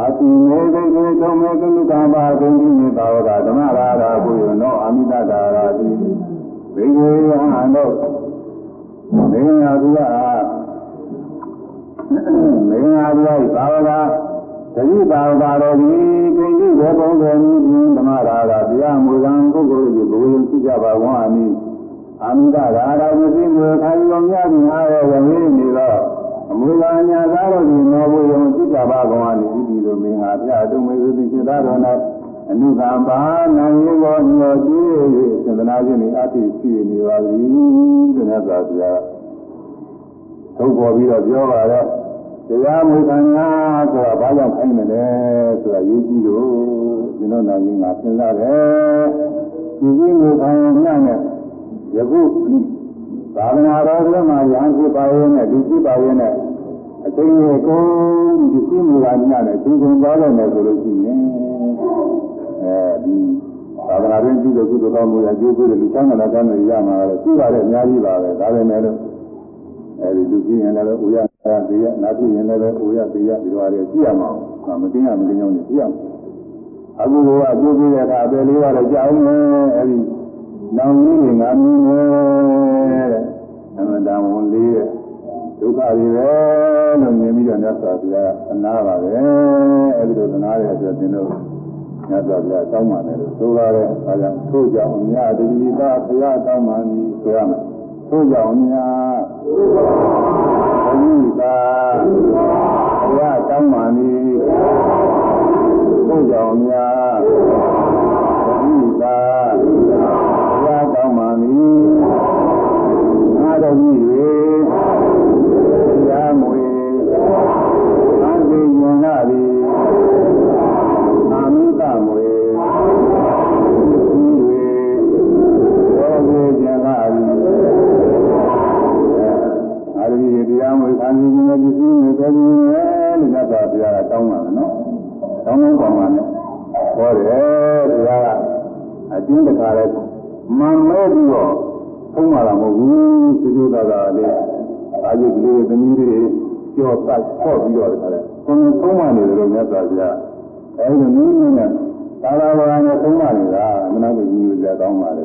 အတိမေဒိကေသုံမေကုသံပါဂုံတိမေတာဝကဓမ္မရာရာဘုယောနောအမိတတာရာတိဘေကေယဟံတို့မင်းညာဘုရားမင်းညာဘုရားသာဝက တတိပါဝကတော်ဒီကိဉ္စီဘေပုံတော်မူခြင်းဓမ္မရာရာတရားမူကံပုဂ္ဂိုလ်ကြီးဘုရင်ဖြစ်ကြပါဝါအမိအာမိတရာရာမသိမေခိုင်တော်များခြင်းအားရဝေနေတော့အမူကာညာသားတို့ဒီမောဘုယံသိကြပါကောင်အနေဒီလိုမင်းဟာပြတုံမေဝိသိစေတော်၌အနုကံပါနာယေဘောညောကြည့်၍သန္တနာခြင်းဤအတိရှိနေပါသည်တဲ့မြတ်စွာဘုရားထုတ်ပေါ်ပြီးတော့ပြောပါတော့ တရားမူခံညာဆိုတာဘာကြောင့်ခိုင်းမလဲဆိုတာရေးကြည့်လို့ဒီလိုနာမည်ငါစဉ်းစားတယ်ဒီကြီးမူခံညာနဲ့ယခုသာသနာတော်ထဲမှာရဟန်းဖြစ်ပါရဲ့နဲ့လူဖြစ်ပါရဲ့နဲ့အသိဉာဏ်ကိုဒီသိမှုကညနဲ့သင်္ကြန်သွားတယ်မယ်ဆိုလို့ရှိရင်အဲဒီသာသနာ့တွင်ပြုတဲ့ကုသိုလ်ကောင်းမှုရကျိုးပေးတဲ့လူချမ်းသာတဲ့ကံတွေရမှာလည်းရှိပါတယ်အများကြီးပါပဲဒါပေမဲ့လို့အဲဒီလူကြီးရင်လည်းဥရ သာသေးရနာဖြစ်ရင်လည်းဥရသေးရဒီလိုအားဖြင့်ကြည့်ရမှာအောင်မသိရမသိအောင်ကြည့်ရအောင်အခုကအကျိုးပေးတဲ့အခါအပယ်လေးပါတော့ကြောက်နေအဲဒီနောင်ကြီးတွေငါမြင်နေတဲ့အမှန်တန်ဝန်လေးတဲ့ဒုက္ခတွေပဲလို့မြင်ပြီးတော့မြတ်စွာဘုရားအနာပါပဲအဲဒီလိုသနာတဲ့အတွက်သင်တို့မြတ်စွာဘုရားတောင်းပါမယ်လို့ဆိုရတယ်အဲဒါကြောင့်ထို့ကြောင့်အများတတိပါဘုရားတောင်းပါမည်ဆိုရမယ်ထို့ကြောင့်အများတ တိပါဘုရားတောင်းပါမည်ထို့ကြောင့်အများတတိပါဘုရားတောင်းပါမည်ငါတော်ကြီး အာရီတရားမွေခံခြင်းနဲ့ဒီစည်းလို့ပြောပြီးမယ်လို့မြတ်စွာဘုရားကတောင်းပါမယ်နော်တောင်းတော့ပါမှာနဲ့ဟောတယ်ဘုရားကအကျဉ်းတခါလဲမှန်မဲ့ပြီးတော့သုံးပါတာမဟုတ်ဘူးသူတို့ကလည်းအာရုံကလေးသမီးလေးကြောပတ်ဆော့ပြီးတော့တခါလဲကိုယ်သုံးပါနေတယ်လို့မြတ်စွာဘုရားအဲဒီနည်းနည်းနဲ့သာသာဝရနဲ့သုံးပါနေတာမနာကိုကြီးကြတောင်းပါလေ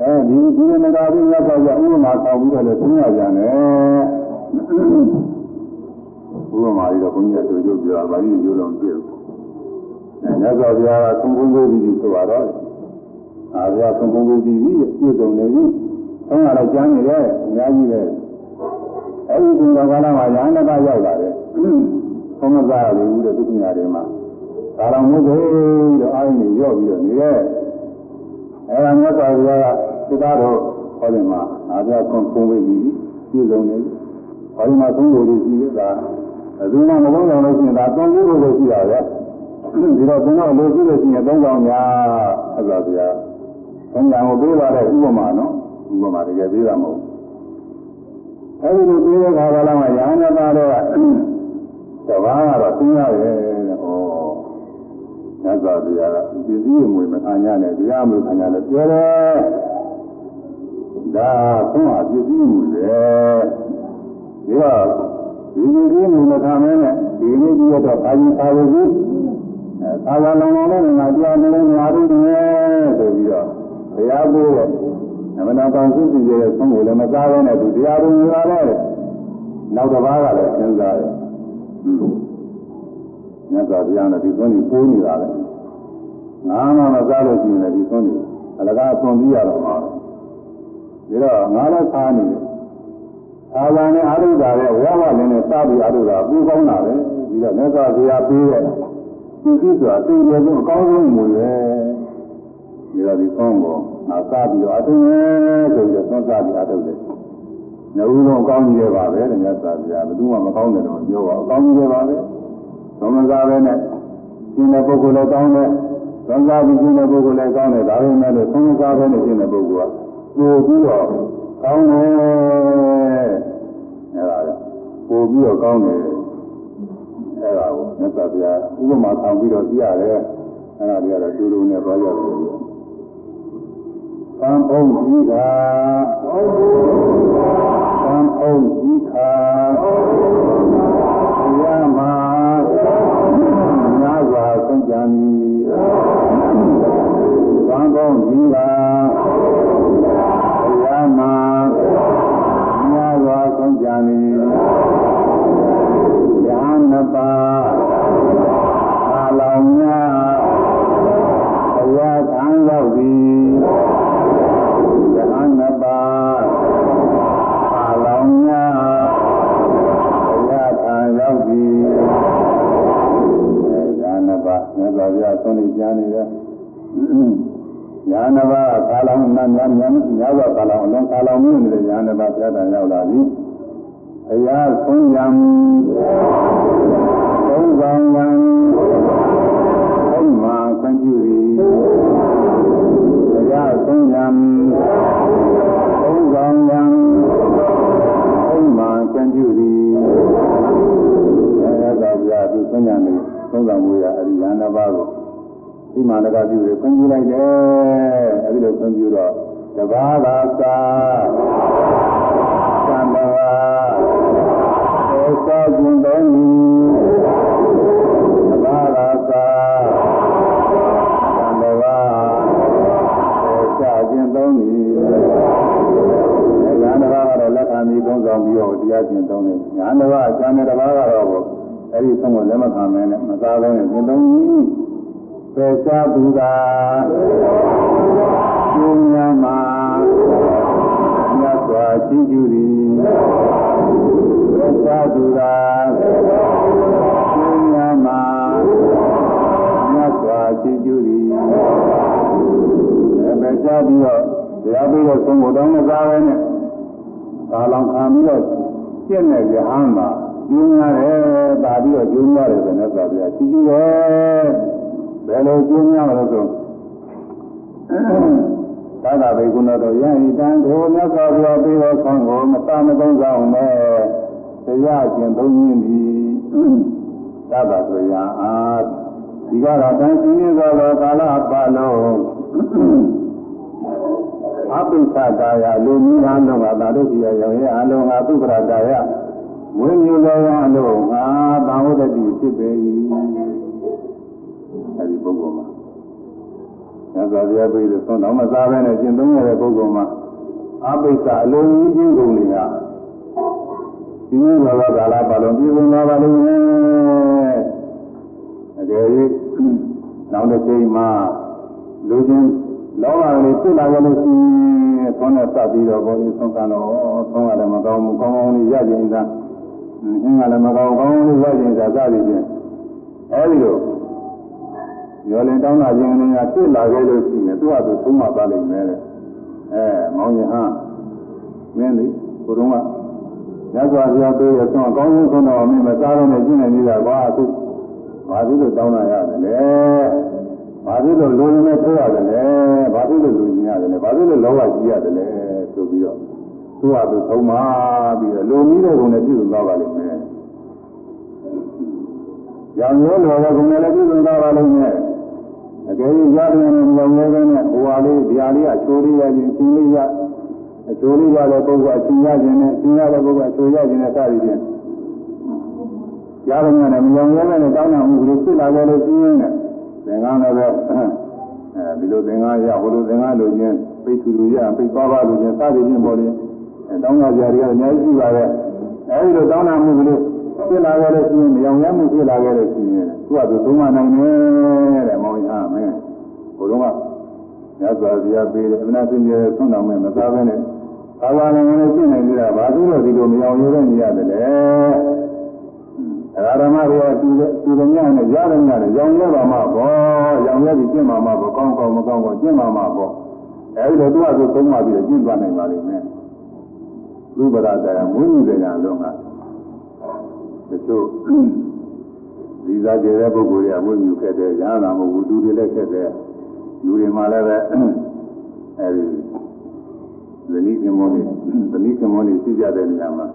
အဲဒီဒီမကာပြီးမြတ်စွာဘုရားဥပမာဆောင်ပြီးတော့လည်းသုံးရကြတယ် ဥပမာကြီးတော့ဘုန်းကြီးတို့ကြိုးပြောတာဗာလိကြိုးတော့မပြည့်ဘူး။မြတ်စွာဘုရားကသုံးခုကိုပြီးဆိုတော့အာဘုရားသုံးခုကိုပြီးပြီပြည့်စုံနေပြီ။သုံးရတော့ကျမ်းနေတယ်အများကြီးပဲ။အဲဒီကုသကာလမှာညာနှစ်ပါးရောက်လာတယ်။ဘုံမစားရဘူးတဲ့ဒုက္ခညာတွေမှာကာလမုတ်ကိုတော့အာရုံနဲ့ရော့ပြီးတော့နေတယ်။အဲဒါမြတ်စွာဘုရားကသစ္စာတော်ဟောတယ်မှာအာဘုရားသုံးခုကိုပြီးပြည့်စုံနေပြီ။ ဘာဒီမှာသုံးကိုရှိသေးတာဘယ်သူမှမကောင်းကြလို့ရှိရင်ဒါသုံးခုလို့ရှိတာပဲဒီတော့ဘုရားလိုရှိလို့ရှိရင်သုံးကောင်များအဲ့ဒါဗျာသုံးကောင်ကိုပေးပါတဲ့ဥပမာနော်ဥပမာတကယ်ပေးတာမဟုတ်အဲ့ဒီလိုပေးတဲ့ခါကလာမှရာဏတာတော့တဘာကတော့သိရတယ်တဲ့ဟောညသာဗျာကဒီစည်းမွေမခံရနဲ့တရားမလို့ခံရတယ်ပြောတယ်ဒါသုံးဟာပစ္စည်းမူလေ ဒီတော့ဒီလိုကြီးမူမခံမဲနဲ့ဒီနေ့ကြီးတော့အာရုံသာဝကြီးအဲသာဝလုံးလုံးနဲ့ငါတရားမလို့ငါတို့နေဆိုပြီးတော့ဘုရားကိုယ်နမနာကောင်းစုစီရဲ့ဆုံးကိုလည်းမစားဘဲနဲ့သူတရားတော်မူလာတဲ့နောက်တစ်ပါးကလည်းစဉ်းစားတယ်မြတ်စွာဘုရားနဲ့ဒီဆုံးကြီးပိုးနေတာလေငါမှမစားလို့ရှိရင်လည်းဒီဆုံးကြီးအလကားဆုံးပြီးရတော့မှာဒါတော့ငါလည်းစားနေတယ် အာဇာနဲ့အာရုဒ္ဓရဲ့ဝါဝလည်းနဲ့စားပြီးအာရုဒ္ဓပူကောင်းတာပဲဒီတော့မြတ်စွာဘုရားပေးတဲ့ဒီကြည့်ဆိုတာသိရဆုံးအကောင်းဆုံးမူရဲ့ဒီတော့ဒီကောင်းကိုငါစားပြီးတော့အထုံးရဲ့ဆိုပြီးတော့သွန်စားပြီးအထုံးတယ်။နှုတ်လုံးအကောင်းကြီးတွေပါပဲတဲ့မြတ်စွာဘုရားဘယ်သူမှမကောင်းတယ်တော့ပြောပါအကောင်းကြီးတွေပါပဲ။သုံးစားပဲနဲ့ရှင်တဲ့ပုဂ္ဂိုလ်လည်းကောင်းတယ်။သုံးစားပြီးရှင်တဲ့ပုဂ္ဂိုလ်လည်းကောင်းတယ်ဒါပေမဲ့လို့သုံးစားပဲနဲ့ရှင်တဲ့ပုဂ္ဂိုလ်ကပို့ပြီးတော့ ကောင်းတယ်အဲ့ဒါပို့ပြီးတော့ကောင်းတယ်အဲ့ဒါကိုမြတ်စွာဘုရားဥပမာဆောင်ပြီးတော့ပြရတယ်အဲ့ဒါတွေကတော့တူတူနဲ့ပြောရတယ်သံဖုံးကြီးတာသံဖုံးကြီးခါရမှာများစွာဆုံးကြံမည်သံဖုံးကြီးတာ နေကြနေတယ်ညာနဘာကာလောင်နာများများများစွာကာလောင်အလုံးကာလောင်မျိုးနေတဲ့ညာနဘာဘုရားတန်ရောက်လာပြီအရာဆုံးရံသုံးဆောင်ရံဘုမာခွင့်ပြုသည်အရာဆုံးရံသုံးဆောင်ရံဘုမာခွင့်ပြုသည်အဲဒါကြောင့်သူဆုံးရံနေသုံးဆောင်မှုရအရိယာနာဘာကို ဒီမှာလည်းပြုတယ်ခွင့်ပြုလိုက်တယ်အဲဒီလိုခွင့်ပြုတော့တဘာသာသာသံဃာသောသောခြင်းတော်မူတဘာသာသာသံဃာသောချခြင်းတော်မူညာတဘာကတော့လက်ခံပြီးသုံးဆောင်ပြီးတော့တရားကျင့်သုံးတယ်ညာတဘာအကျမ်းတဲ့တဘာကတော့အဲဒီသုံးကိုလက်မခံမဲနဲ့မသားဘဲနဲ့ကျင့်သုံးပြီး ပေချသူသာကျင်းများမှာမြတ်စွာရှိကျူသည်ပေချသူသာကျင်းများမှာမြတ်စွာရှိကျူသည်ပေချပြီးတော့တရားပြီးတော့သုံးဖို့တောင်းမစားပဲနဲ့ကာလောင်ခံပြီးတော့ကျင့်တဲ့ယဟန်မှာကျင်းရတယ်ပါပြီးတော့ကျင်းရတယ်ဆိုတော့ဆိုပြရှိကျူတယ်ဘ ယ်လိုကျင်းရမလို့ဆိုသာသာဘေကုဏတော်ယဟိတံကိုမြတ်စွာဘုရားပြီးတော့ဆောင်းကိုမတမသုံးဆောင်နဲ့တတရားကျင့်သုံးရင်းသည်သဗ္ဗဆိုရအာဒီကတော့တန်ရှင်းနေသောကာလပတ်လုံးအပိစ္ဆတာယလူမျိုးအလုံးကသာတို့ပြရောင်ရဲ့အလုံးကသုခရတာယဝိညာဉ်သောအလုံးငါသာဝတ္တိဖြစ်ပေ၏ သစ္စာပြပိလို့သုံးတော့မစားဘဲနဲ့ကျင့်သုံးရတဲ့ပုဂ္ဂိုလ်မှာအပိစ္ဆအလုံးကြီးကျင့်ကုန်နေတာဒီလိုသောကာလပတ်လုံးပြည်စုံသွားပါလိမ့်မယ်အကယ်၍နောက်တစ်ချိန်မှာလူချင်းလောဘလေးဖြစ်လာကြလို့ရှိရင်သွန်းနဲ့စပ်ပြီးတော့ဘုန်းကြီးဆုံးကတော့သွန်းကလည်းမကောင်းဘူးကောင်းကောင်းလေးရကြင်သာအင်းကလည်းမကောင်းကောင်းလေးရကြင်သာစသည်ဖြင့်အဲဒီလို ရောလင်တောင်းတာခြင်းလေးကဖြစ်လာကြလို့ရှိရင်သူ့ဟာသူသုံးမပါလိမ့်မယ်တဲ့အဲမောင်ရင်ဟာမင်းလေဘုရုံးကရသော်ပြပေးရဆုံးအကောင်းဆုံးဆုံးတော့မင်းမစားတော့နဲ့ကျင့်နေနေတာကွာအခုဘာဖြစ်လို့တောင်းတာရတယ်လဲဘာဖြစ်လို့လူနဲ့ထိုးရတယ်လဲဘာဖြစ်လို့လူကြီးရတယ်လဲဘာဖြစ်လို့လောဘကြီးရတယ်လဲဆိုပြီးတော့သူ့ဟာသူသုံးပါပြီးတော့လူကြီးတဲ့ကုံနဲ့ပြုသွားပါလိမ့်မယ်။ရောင်ရဲလောဘကုံနဲ့လည်းပြုသွားပါလိမ့်မယ်။ အကယ်၍ရတယ်နဲ့ရောင်ရဲတဲ့ဟိုဟာလေးဒီဟာလေးအချိုးလေးရခြင်းသင်လေးရအချိုးလေးရတဲ့ပုဂ္ဂိုလ်အချင်းရခြင်းနဲ့သင်ရတဲ့ပုဂ္ဂိုလ်အချိုးရခြင်းနဲ့စသည်ဖြင့်ရတယ်နဲ့မရောင်ရဲတဲ့တောင်းတမှုကလေးဖြစ်လာကြလို့ရှိရင်သင်္ကန်းလည်းပဲအဲဒီလိုသင်္ကန်းရဟိုလိုသင်္ကန်းလိုချင်းပိတ်သူလူရပိတ်သွားပါလိုချင်းစသည်ဖြင့်ပေါ်တယ်အဲတောင်းကြကြတွေကအများကြီးရှိပါတယ်အဲဒီလိုတောင်းတမှုကလေးဖြစ်လာကြလို့ရှိရင်မရောင်ရမှုဖြစ်လာကြလို့ရှိရင်သူကသူသုံးမနိုင်တယ်တဲ့မောင်ရမင်းဘု လုံးကညဇာဇာပေးတယ်အမနာစင်ကြယ်ဆွမ်းတော်မဲ့မသားပဲနဲ့ဘာဝနာနဲ့ရှင်းနေကြတာဘာလို့လဲဒီလိုမရောင်ရဲနေရတယ်လဲအဲဓမ္မတွေကသူသူတို့ညနဲ့ရတယ်ညနဲ့ရောင်ရဲပါမှာပေါ့ရောင်ရဲပြီးကျင့်ပါမှာပေါ့ကောင်းကောင်းမကောင်းကောင်းကျင့်ပါမှာပေါ့အဲဒီလိုသူကသူသုံးပါပြီးတော့ကျင့်သွားနိုင်ပါလိမ့်မယ်ဥပဒါတရားမွေးမြူတဲ့ညာလုံးကတချို့ဒီစားကြတဲ့ပုဂ္ဂိုလ်တွေကမွေးမြူခဲ့တဲ့ညာနာမဟုတ်ဘူးသူတွေလည်းခဲ့တဲ့ လူတွေမှလည်းပဲအဲဒီဇနီးခင်မောနေဇနီးခင်မောနေရှိကြတဲ့နေရာမှာ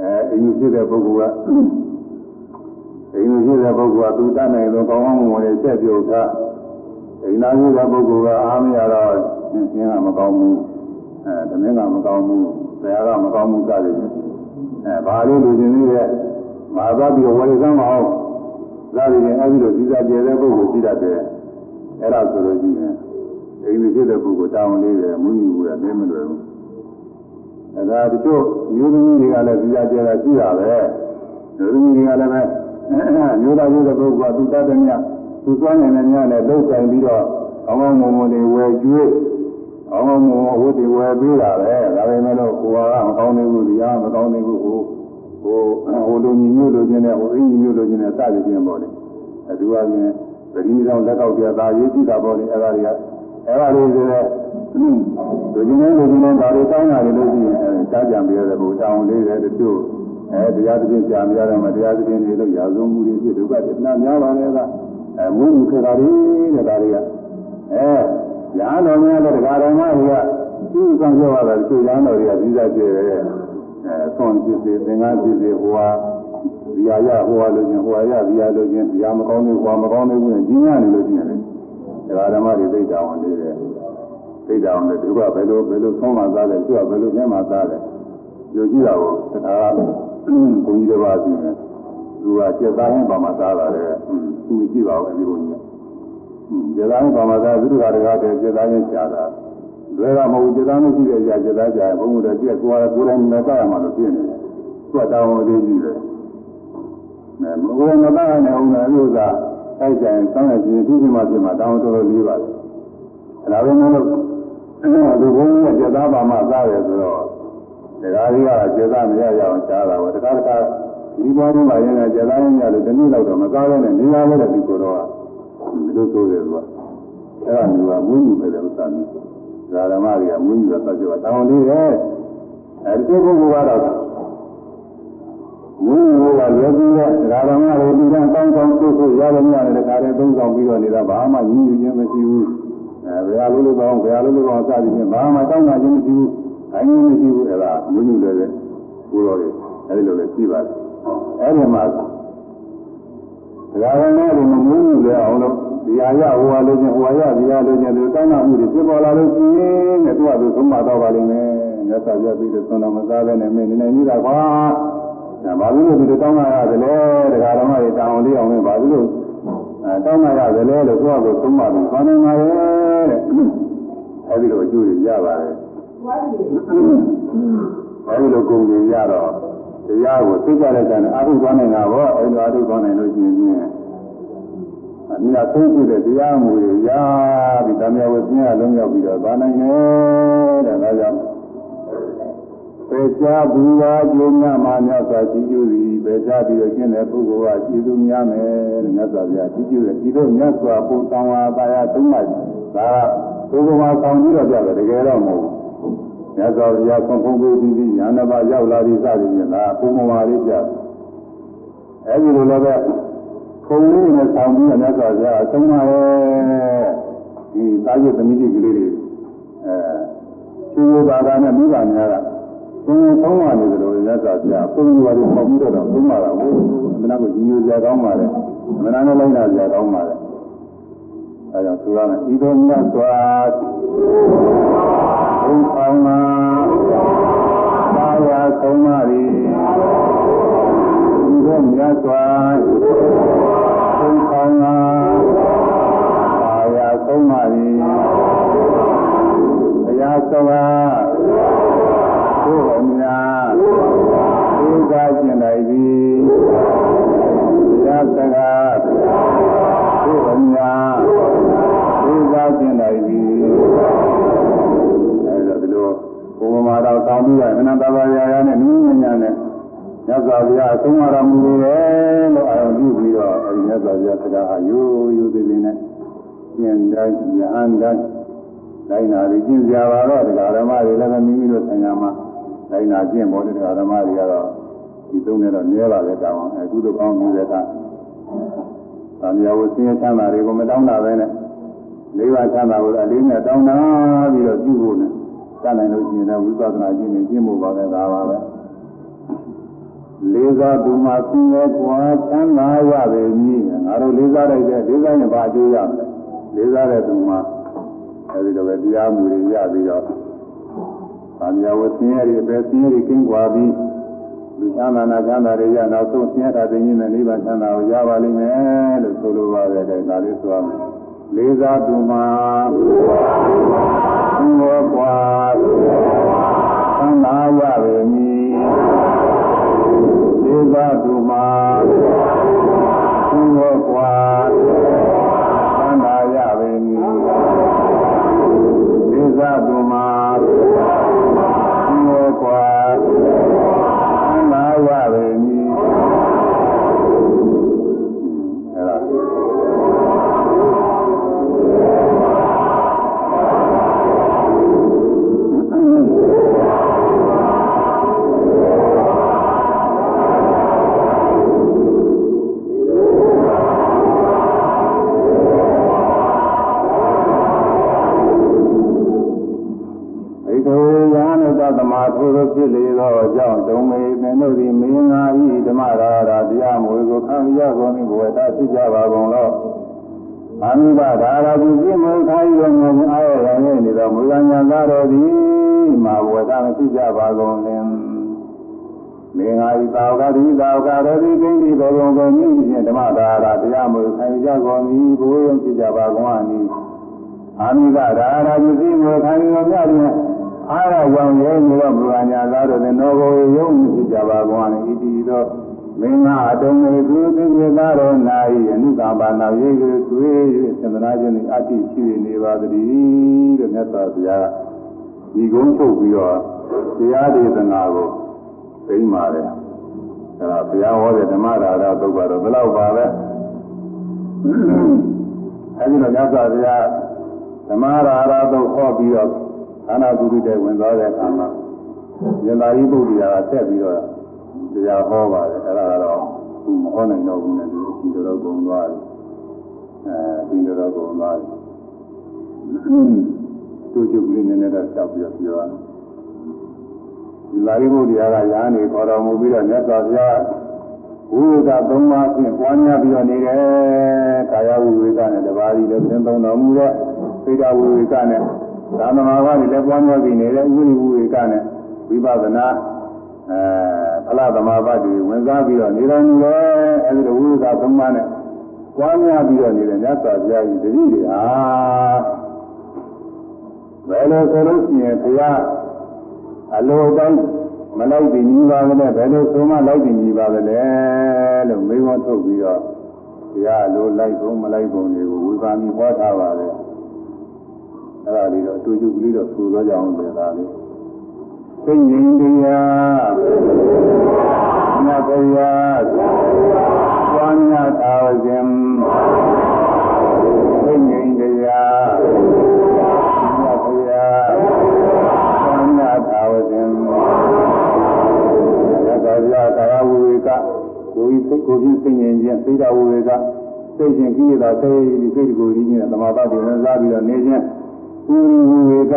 အဲအင်းကြီးတဲ့ပုဂ္ဂိုလ်ကအိမ်ကြီးတဲ့ပုဂ္ဂိုလ်ကသူတတ်နိုင်လို့ကောင်းကောင်းမွန်မွန်လေးချက်ပြုတ်ထားအိမ်သားကြီးတဲ့ပုဂ္ဂိုလ်ကအားမရတော့ရှင်းရှင်းကမကောင်းဘူးအဲသမင်းကမကောင်းဘူးဆရာကမကောင်းဘူးစသည်အဲဘာလို့လူချင်းလေးရဲ့မာသွားပြီးဝယ်စမ်းမအောင်စသည်ဖြင့်အဲဒီလိုဒီစားကျဲတဲ့ပုဂ္ဂိုလ်ရှိတတ်တယ် အဲ့ဒါဆိုလို့ရှိရင်အိမ်ကြီးတဲ့ပုဂ္ဂိုလ်တောင်းလေးတယ်မွေးမြူရမင်းမလွယ်ဘူးအဲဒါတချို့မျိုးသမီးတွေကလည်းဒီစားကျဲတာရှိတာပဲမျိုးသမီးတွေကလည်းပဲမျိုးသားမျိုးတဲ့ပုဂ္ဂိုလ်ကသူတတ်တဲ့မြတ်သူသွားနေတဲ့မြတ်နဲ့လှုပ်ဆိုင်ပြီးတော့ကောင်းကောင်းမွန်မွန်တွေဝယ်ကျွေးကောင်းကောင်းမွန်မွန်ဝတ်တွေဝယ်ပေးတာပဲဒါပေမဲ့လို့ကိုယ်ကမကောင်းသေးဘူးဒီအားမကောင်းသေးဘူးဟိုဟိုဟိုလူညီမျိုးလူချင်းနဲ့ဟိုအင်းညီမျိုးလူချင်းနဲ့စသည်ချင်းပေါ့လေအတူအချင်း သတိဆောင်လက်ကောက်ပြတာရေးကြည့်တာပေါ့လေအဲ့ဒါတွေကအဲ့ဒါလေးတွေလူချင်းနဲ့လူချင်းနဲ့ဒါတွေတောင်းတာတွေလို့ရှိရင်အဲကြားကြံပြရတဲ့ဘုတောင်းလေးတွေတချို့အဲတရားသဖြင့်ကြာများတယ်မှာတရားသဖြင့်နေလို့ရာဇဝမှုတွေဖြစ်ဒုက္ခတွေနာများပါလေကအဲမွေးမှုခတာတွေတဲ့ဒါတွေကအဲညာတော်များတဲ့ဒကာတော်မတွေကသူ့ဆောင်ပြောရတာသူ့ညာတော်တွေကပြီးသားကျဲတယ်အဲဆွန်ဖြစ်စေသင်္ကန်းဖြစ်စေဟိုဟာ ဒီဟာရဟိုဟာလို့ချင်းဟိုဟာရဒီဟာလို့ချင်းဒီဟာမကောင်းသေးဟိုဟာမကောင်းသေးဘူးနဲ့ကြီးညာနေလို့ချင်းလေဒကာတော်မတွေသိတောင်းနေတယ်သိတောင်းတယ်သူကဘယ်လိုဘယ်လိုဆုံးမသားလဲသူကဘယ်လိုမျက်မှသားလဲယူကြည့်တာကိုတခါကဘုန်းကြီးတစ်ပါးရှိတယ်သူကကျက်သားဟင်းပါမှာသားတာလေသူရှိပါဘူးဒီဘုန်းကြီးကျက်သားဟင်းပါမှာသားသူကတကားတည်းကျက်သားဟင်းချတာလွယ်တာမဟုတ်ကျက်သားမရှိတဲ့ကြာကျက်သားကြာဘုန်းကြီးတို့ကျက်ကိုယ်ကကိုယ်တိုင်မသားရမှာလို့ဖြစ်နေတယ်သူကတောင်းလေးကြီးတယ် မဲမကိုယ်မသားနိုင်အောင်လည်းဥစ္စာအဲ့ကျရင်စောင်းရခြင်းသူ့ဒီမှာပြင်မှာတောင်းတော်တော်လေးပါလေအဲဒါပဲမလို့ဒီဘုန်းကြီးကကျက်သားပါမှာသားတယ်ဆိုတော့တရားကြီးကကျေသာမရရအောင်ရှားတာပေါ့တခါတခါဒီဘောင်းမှာရင်းကကျေသာရင်းရလို့တနည်းလောက်တော့မကားရနဲ့နေရာလည်းဒီကိုတော့ဒီလိုဆိုတယ်ကွာအဲ့ဒါမျိုးကမွေးမြူပဲတဲ့ဥစ္စာမျိုးဓမ္မတွေကမွေးမြူတဲ့သတ်ကြောတောင်းလေးတယ်အဲဒီပုဂ္ဂိုလ်ကတော့ မွေးမြူကလွယ်ပြီးတဲ့ဓမ္မတွေဒီကံကောင်းကောင်းသိဖို့ရတဲ့ညနဲ့တခါတည်းသုံးဆောင်ပြီးတော့နေတာဘာမှညှဉ်းညူခြင်းမရှိဘူးအဲဘယ်လိုလုပ်ကောင်းဘယ်လိုလုပ်ကောင်းစသည်ဖြင့်ဘာမှတောင်းတာခြင်းမရှိဘူး။အင်းမရှိဘူးအဲ့ဒါမွေးမြူတယ်ကိုတော်တွေအဲဒီလိုလည်းရှိပါတယ်အဲဒီမှာဒါကလည်းဒီမမှုမှုလဲအောင်လို့ဒီဟာရဟိုဟာလို့ချင်းဟိုဟာရဒီဟာလို့ချင်းဒီတောင်းတမှုတွေဖြစ်ပေါ်လာလို့ရှိရင်တဲ့သူကသူသုံးမတော့ပါလိမ့်မယ်မြတ်စွာဘုရားပြီးတော့သုံးတော်မစားဘဲနဲ့မင်းနေနေကြီးတာကွာဒါ ဘာလို့ဒီလိုတောင်းတာရတယ်လဲတရားတော်မကြီးတောင်းလေးအောင်လဲဘာလို့အဲတောင်းတာရတယ်လဲလို့သူကသူသုံးမတယ်ခေါင်းနေမှာလေတဲ့အဲဒီလိုအကျိုးတွေရပါတယ်အဲဒီလိုကုန်တွေရတော့တရားကိုသိကြတဲ့ကံအာထုသွားနေတာပေါ့အဲဒီလိုအာထုသွားနိုင်လို့ရှိရင်အမိနာသုံးကြည့်တဲ့တရားမူတွေရပြီးတမယဝဆင်းရလုံးရောက်ပြီးတော့သွားနိုင်တယ်တဲ့ဒါကြောင့် ပေချာဘူဝါကျိုးများမှမြတ်စွာကြည်ကျူသည်ပေချာပြီးတော့ကျင့်တဲ့ပုဂ္ဂိုလ်ကကြည်သူများမယ်တဲ့မြတ်စွာဘုရားကြည်ကျူတယ်ဒီလိုမြတ်စွာဘုသောဝါပါရသုံးပါးဒါကဘုရားဆောင်ပြီးတော့ပြတယ်တကယ်တော့မဟုတ်ဘူးမြတ်စွာဘုရားဆုံးဖုံးပြီးပြီးညာနာပါရောက်လာပြီးစသည်ဖြင့်ဒါဘုံဘဝလေးပြအဲဒီလိုလည်းပဲခုံလေးနဲ့ဆောင်ပြီးတော့မြတ်စွာဘုရားသုံးပါရဲ့ဒီသာယသမီးကြီးကလေးတွေအဲရှင်ဘုရားနဲ့မိဘများက ဘုံသုံးပါနေတယ်လို့မြတ်စွာဘုရားဘုံဘဝလေးပေါပြီးတော့သုံးပါတာကိုအမှန်ကတော့ညီညွတ်ကြကောင်းပါလေအမှန်ကတော့လိုက်တာကြကောင်းပါလေအဲကြောင့်သူကလည်းဤသို့မြတ်စွာဘုံဆောင်မှာသာယာဆုံးပါ၏ဤသို့မြတ်စွာဘုံဆောင်မှာသာယာဆုံးပါ၏တရားစ တော်တောင်းပြီးရမနတဘာယာရနဲ့နည်းနည်းညာနဲ့မြတ်စွာဘုရားအဆုံးအတော်မူတယ်လို့အာရုံပြုပြီးတော့အဲဒီမြတ်စွာဘုရားစကားဟာရိုးရိုးသေးသေးနဲ့ကျင့်တိုင်းဉာဏ်တိုင်းတိုင်းနာပြီးကျင့်ကြပါတော့ဒကာဓမ္မတွေလည်းမိမိတို့ဆင်ညာမှာတိုင်းနာကျင့်ပေါ်တဲ့ဒကာဓမ္မတွေကတော့ဒီသုံးနဲ့တော့နည်းပါလေတောင်းအောင်အခုတို့ကောင်းပြီးတဲ့အခါသံဃာဝဆင်းရဲချမ်းသာတွေကိုမတောင်းတာပဲနဲ့လေးပါးချမ်းသာကိုအလေးနဲ့တောင်းတာပြီးတော့ပြုဖို့နဲ့ တတ်နိုင်လို့ရှိရင်လည်းဝိပဿနာကျင့်နေကျင့်ဖို့ပါပဲဒါပါပဲလေးစားသူမှာဆင်းရဲကွာချမ်းသာရပေမည်ငါတို့လေးစားလိုက်တဲ့လေးစားရင်ဘာအကျိုးရမလဲလေးစားတဲ့သူမှာအဲဒီတော့ပဲတရားမူတွေရပြီးတော့။ဗာမယဝဆင်းရဲတွေပဲဆင်းရဲတွေကင်းကွာပြီးလူချမ်းသာနာချမ်းသာတွေရနောက်ဆုံးဆင်းရဲတာသိင်းနဲ့နိဗ္ဗာန်ချမ်းသာကိုရပါလိမ့်မယ်လို့ဆိုလိုပါပဲတဲ့ဒါလေးဆိုရမယ်။ လေးစားသူမှာသင်္ဘောကွာသံသာရပေမည်။လေးစားသူမှာသင်္ဘောကွာသံသာရပေမည်။လေးစားသူ ဘဝတဖြစ်ကြပါကုန်လောအာမိဘဒါရာသူပြည့်မခိုင်းတော်မူအားရရနေသောမူလညာသားတော်သည်မာဘဝတမဖြစ်ကြပါကုန်လင်မင်္ဂာဤသာဝကတိသာဝကရတိကိဉ္စီဘဂဝံကိုမြင့်ဖြင့်ဓမ္မဒါရာတရားမွေခံကြကုန်၏ဘဝယုံဖြစ်ကြပါကုန်အနိအာမိဘဒါရာသူပြည့်မခိုင်းတော်မြတ်ဖြင့်အားရကြောင့်ရဲနေတော့ဘုရားညာသားတို့နဲ့နောဘောယုံမှုဖြစ်ကြပါကုန်၏ဤတည်သော မင်းငါအတုံးမေသူသင်္ကေသားတော်နာ၏အနုကမ္ဘာနာရေးကိုသွေး၍သန္တနာခြင်း၏အတ္တိရှိနေပါသည်တဲ့မြတ်စွာဘုရားဒီကုန်းချုပ်ပြီးတော့တရားဒေသနာကိုသိမ်းပါတယ်အဲဒါဘုရားဟောတဲ့ဓမ္မဒါရသုတ်ကတော့ဘယ်လောက်ပါလဲအဲဒီတော့မြတ်စွာဘုရားဓမ္မဒါရသုတ်ဟောပြီးတော့အာနာပုရိတေဝင်သွားတဲ့အခါမှာယန္တာရိပုတ္တရာကဆက်ပြီးတော့ တရားဟောပါတယ်အဲ့ဒါကတော့သူမဟောနိုင်တော့ဘူးနဲ့ဒီဒီတော့ကုန်သွားတယ်အဲဒီတော့ကုန်သွားတယ်တူကျုပ်လေးနည်းနည်းတော့တောက်ပြီးတော့ပြောရဒီလာရိဘုရားကရာနေခေါ်တော်မူပြီးတော့မြတ်စွာဘုရားဝိဝေကသုံးပါးဖြင့်ပွားများပြီးတော့နေတယ်ကာယဝိဝေကနဲ့တပါးကြီးလည်းသင်သုံးတော်မူတဲ့စိတ်ဓာဝိဝေကနဲ့သာမမာဘတွေလည်းပွားများပြီးနေတဲ့ဥရိဝိဝေကနဲ့ဝိပဿနာ အဲဖလားသမာဘတွေဝင်စားပြီးတော့နေတော်မူတယ်အဲဒီလိုဝိဝေကသုံးပါးနဲ့ပွားများပြီးတော့နေတဲ့မြတ်စွာဘုရားကြီးတတိတွေဟာဘယ်လိုဆိုလို့ရှိရင်ဘုရားအလိုတိုင်းမလိုက်ပြီးညီပါကလေးဘယ်လိုဆိုမှလိုက်ပြီးညီပါကလေးလို့မေးခွန်းထုတ်ပြီးတော့ဘုရားအလိုလိုက်ဖို့မလိုက်ဖို့တွေကိုဝေဘာမီဟောထားပါတယ်အဲ့ဒါလေးတော့အတူတူကလေးတော့ဆိုတော့ကြအောင်လေဒါလေး သိဉ္ဇင်တရားမြတ်ဘုရားဝါညာသာဝခြင်းသိဉ္ဇင်တရားမြတ်ဘုရားဝါညာသာဝခြင်းရသော်ရကာယဝိဝေကကိုယ်စိတ်ကိုယ်ကြီးသိဉ္ဇင်ခြင်းသိတာဝိဝေကစိတ်ချင်းကိလေသာစိတ်ဒီစိတ်ကိုယ်ကြီးနဲ့သမာဓိဝင်စားပြီးတော့နေခြင်းဥရိဝိဝေက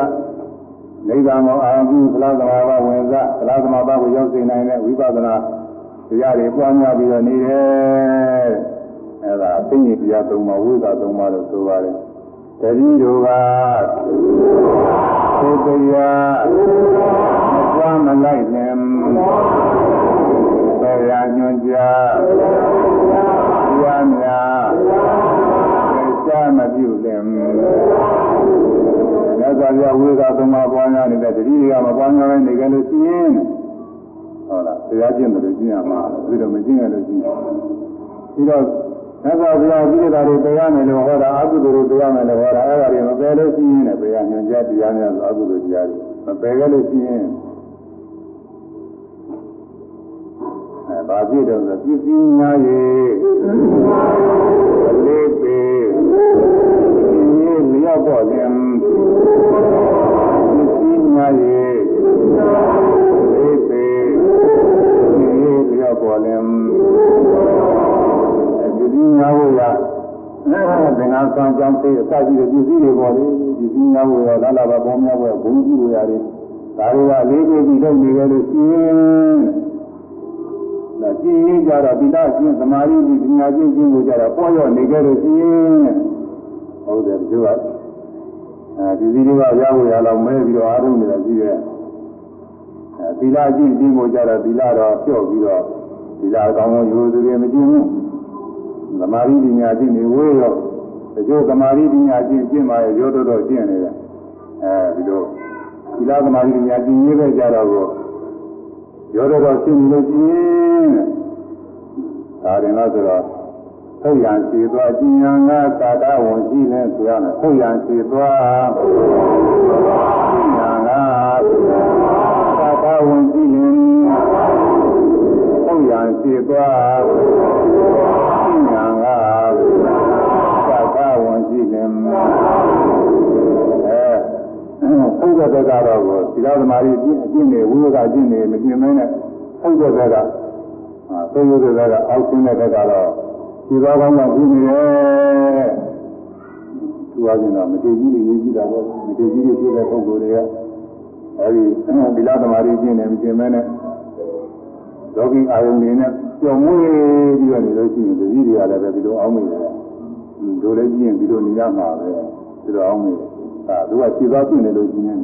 နိဗ္ဗာန်ကိုအာရုံပြုသလားသမာဘဝင်စားသလားသမာဘကိုရောက်စေနိုင်တဲ့ဝိပဿနာတရားတွေပွားများပြီးတော့နေတယ်အဲဒါသိဉ္ဇတရားသုံးပါဝိသသုံးပါလို့ဆိုပါတယ်တတိတို့ကသိတရားမပွားမလိုက်နဲ့ဆရာညွှန်ကြားတရားများသိချမပြုလင် မြတ်စွာဘုရားဝိသသုံးပါပွားများနေတဲ့တတိတွေကမပွားများနိုင်နေကြလို့ရှိရင်ဟုတ်လားတရားကျင့်တယ်လို့ကျင့်ရမှာပြီးတော့မကျင့်ရလို့ရှိရင်ပြီးတော့မြတ်စွာဘုရားပြိတ္တာတွေတရားမယ်လို့ဟောတာအကုသိုလ်တွေတရားမယ်လို့ဟောတာအဲ့ဒါတွေမပယ်လို့ရှိရင်လည်းဘယ်ကညွှန်ကြားတရားများဆိုအကုသိုလ်တရားတွေမပယ်ခဲ့လို့ရှိရင်အဲဘာဖြစ်တော့ဆိုပစ္စည်းများရေးလေးပေဒီလျောက်တော့ခြင်းပစ္စည်းများရေးလေးပေဒီလျောက်တော့ခြင်းဒီညာဝရသင်္ဃာ ဆောင်ကြောင်းသိအစရှိတဲ့ပစ္စည်းတွေပေါ်လေဒီပညာဝရလာလာပါပေါင်းများဘုရားဘုန်းကြီးဝရတွေဒါတွေကလေးလေးပြီးလုပ်နေကြလို့ရှိရင်ဒါကြည်ရင်ကြတော့ပိဋကချင်းသမာဓိဒီပညာချင်းချင်းကိုကြတော့ပေါ်ရောနေကြလို့ရှိရင်ဟုတ်တယ်သူက အဲဒီစီတွေကရဖို့ရတော့မဲပြီးတော့အားထုတ်နေတာရှိတယ်အဲသီလချင်းချင်းကိုကြတော့သီလတော့ဖြော့ပြီးတော့သီလကောင်းကောင်းယူသူတွေမကြည့်ဘူးသမာဓိပညာချင်းနေဝေးရောတချို့သမာဓိပညာချင်းကျင့်ပါရဲ့ရောတော်တော်ကျင့်နေတယ်အဲဒီလိုသီလသမာဓိပညာချင်းရေးခဲ့ကြတော့ကိုရောတော်တော်ကျင့်နေလို့ကျင့်ဒါရင်တော့ဆိုတော့ ထုတ်ရန်စီသွားကျင်ညာငါသာတဝန်ရှိနေဆိုရမယ်ထုတ်ရန်စီသွားကျင်ညာငါသာတဝန်ရှိနေထုတ်ရန်စီသွားကျင်ညာငါသာတဝန်ရှိနေအဲဘုရားတကတော့ကိုသီလသမารီအကျင့်တွေဝိဝကအကျင့်တွေမကျင့်မနဲ့ဘုရားတကအာသိုးရတဲ့ကအောက်ဆင်းတဲ့ဘက်ကတော့ ဒီသောကောင်းကပြီးနေတယ်သူအချင်းတော့မထေကြီးတွေရေးကြည့်တာပေါ့မထေကြီးတွေပြည့်တဲ့ပုဂ္ဂိုလ်တွေကအဲဒီသီလသမารီကျင့်တယ်မကျင့်မနဲ့လောကီအာယုန်တွေနဲ့ပျော်မွေ့ပြီးတော့နေလို့ရှိရင်တတိတွေကလည်းပဲဒီလိုအောင်းမိတယ်။တို့လည်းကြည့်ရင်ဒီလိုနေရမှာပဲဒီလိုအောင်းမိတယ်။အဲသူကခြေသွားပြင့်နေလို့ရှိရင်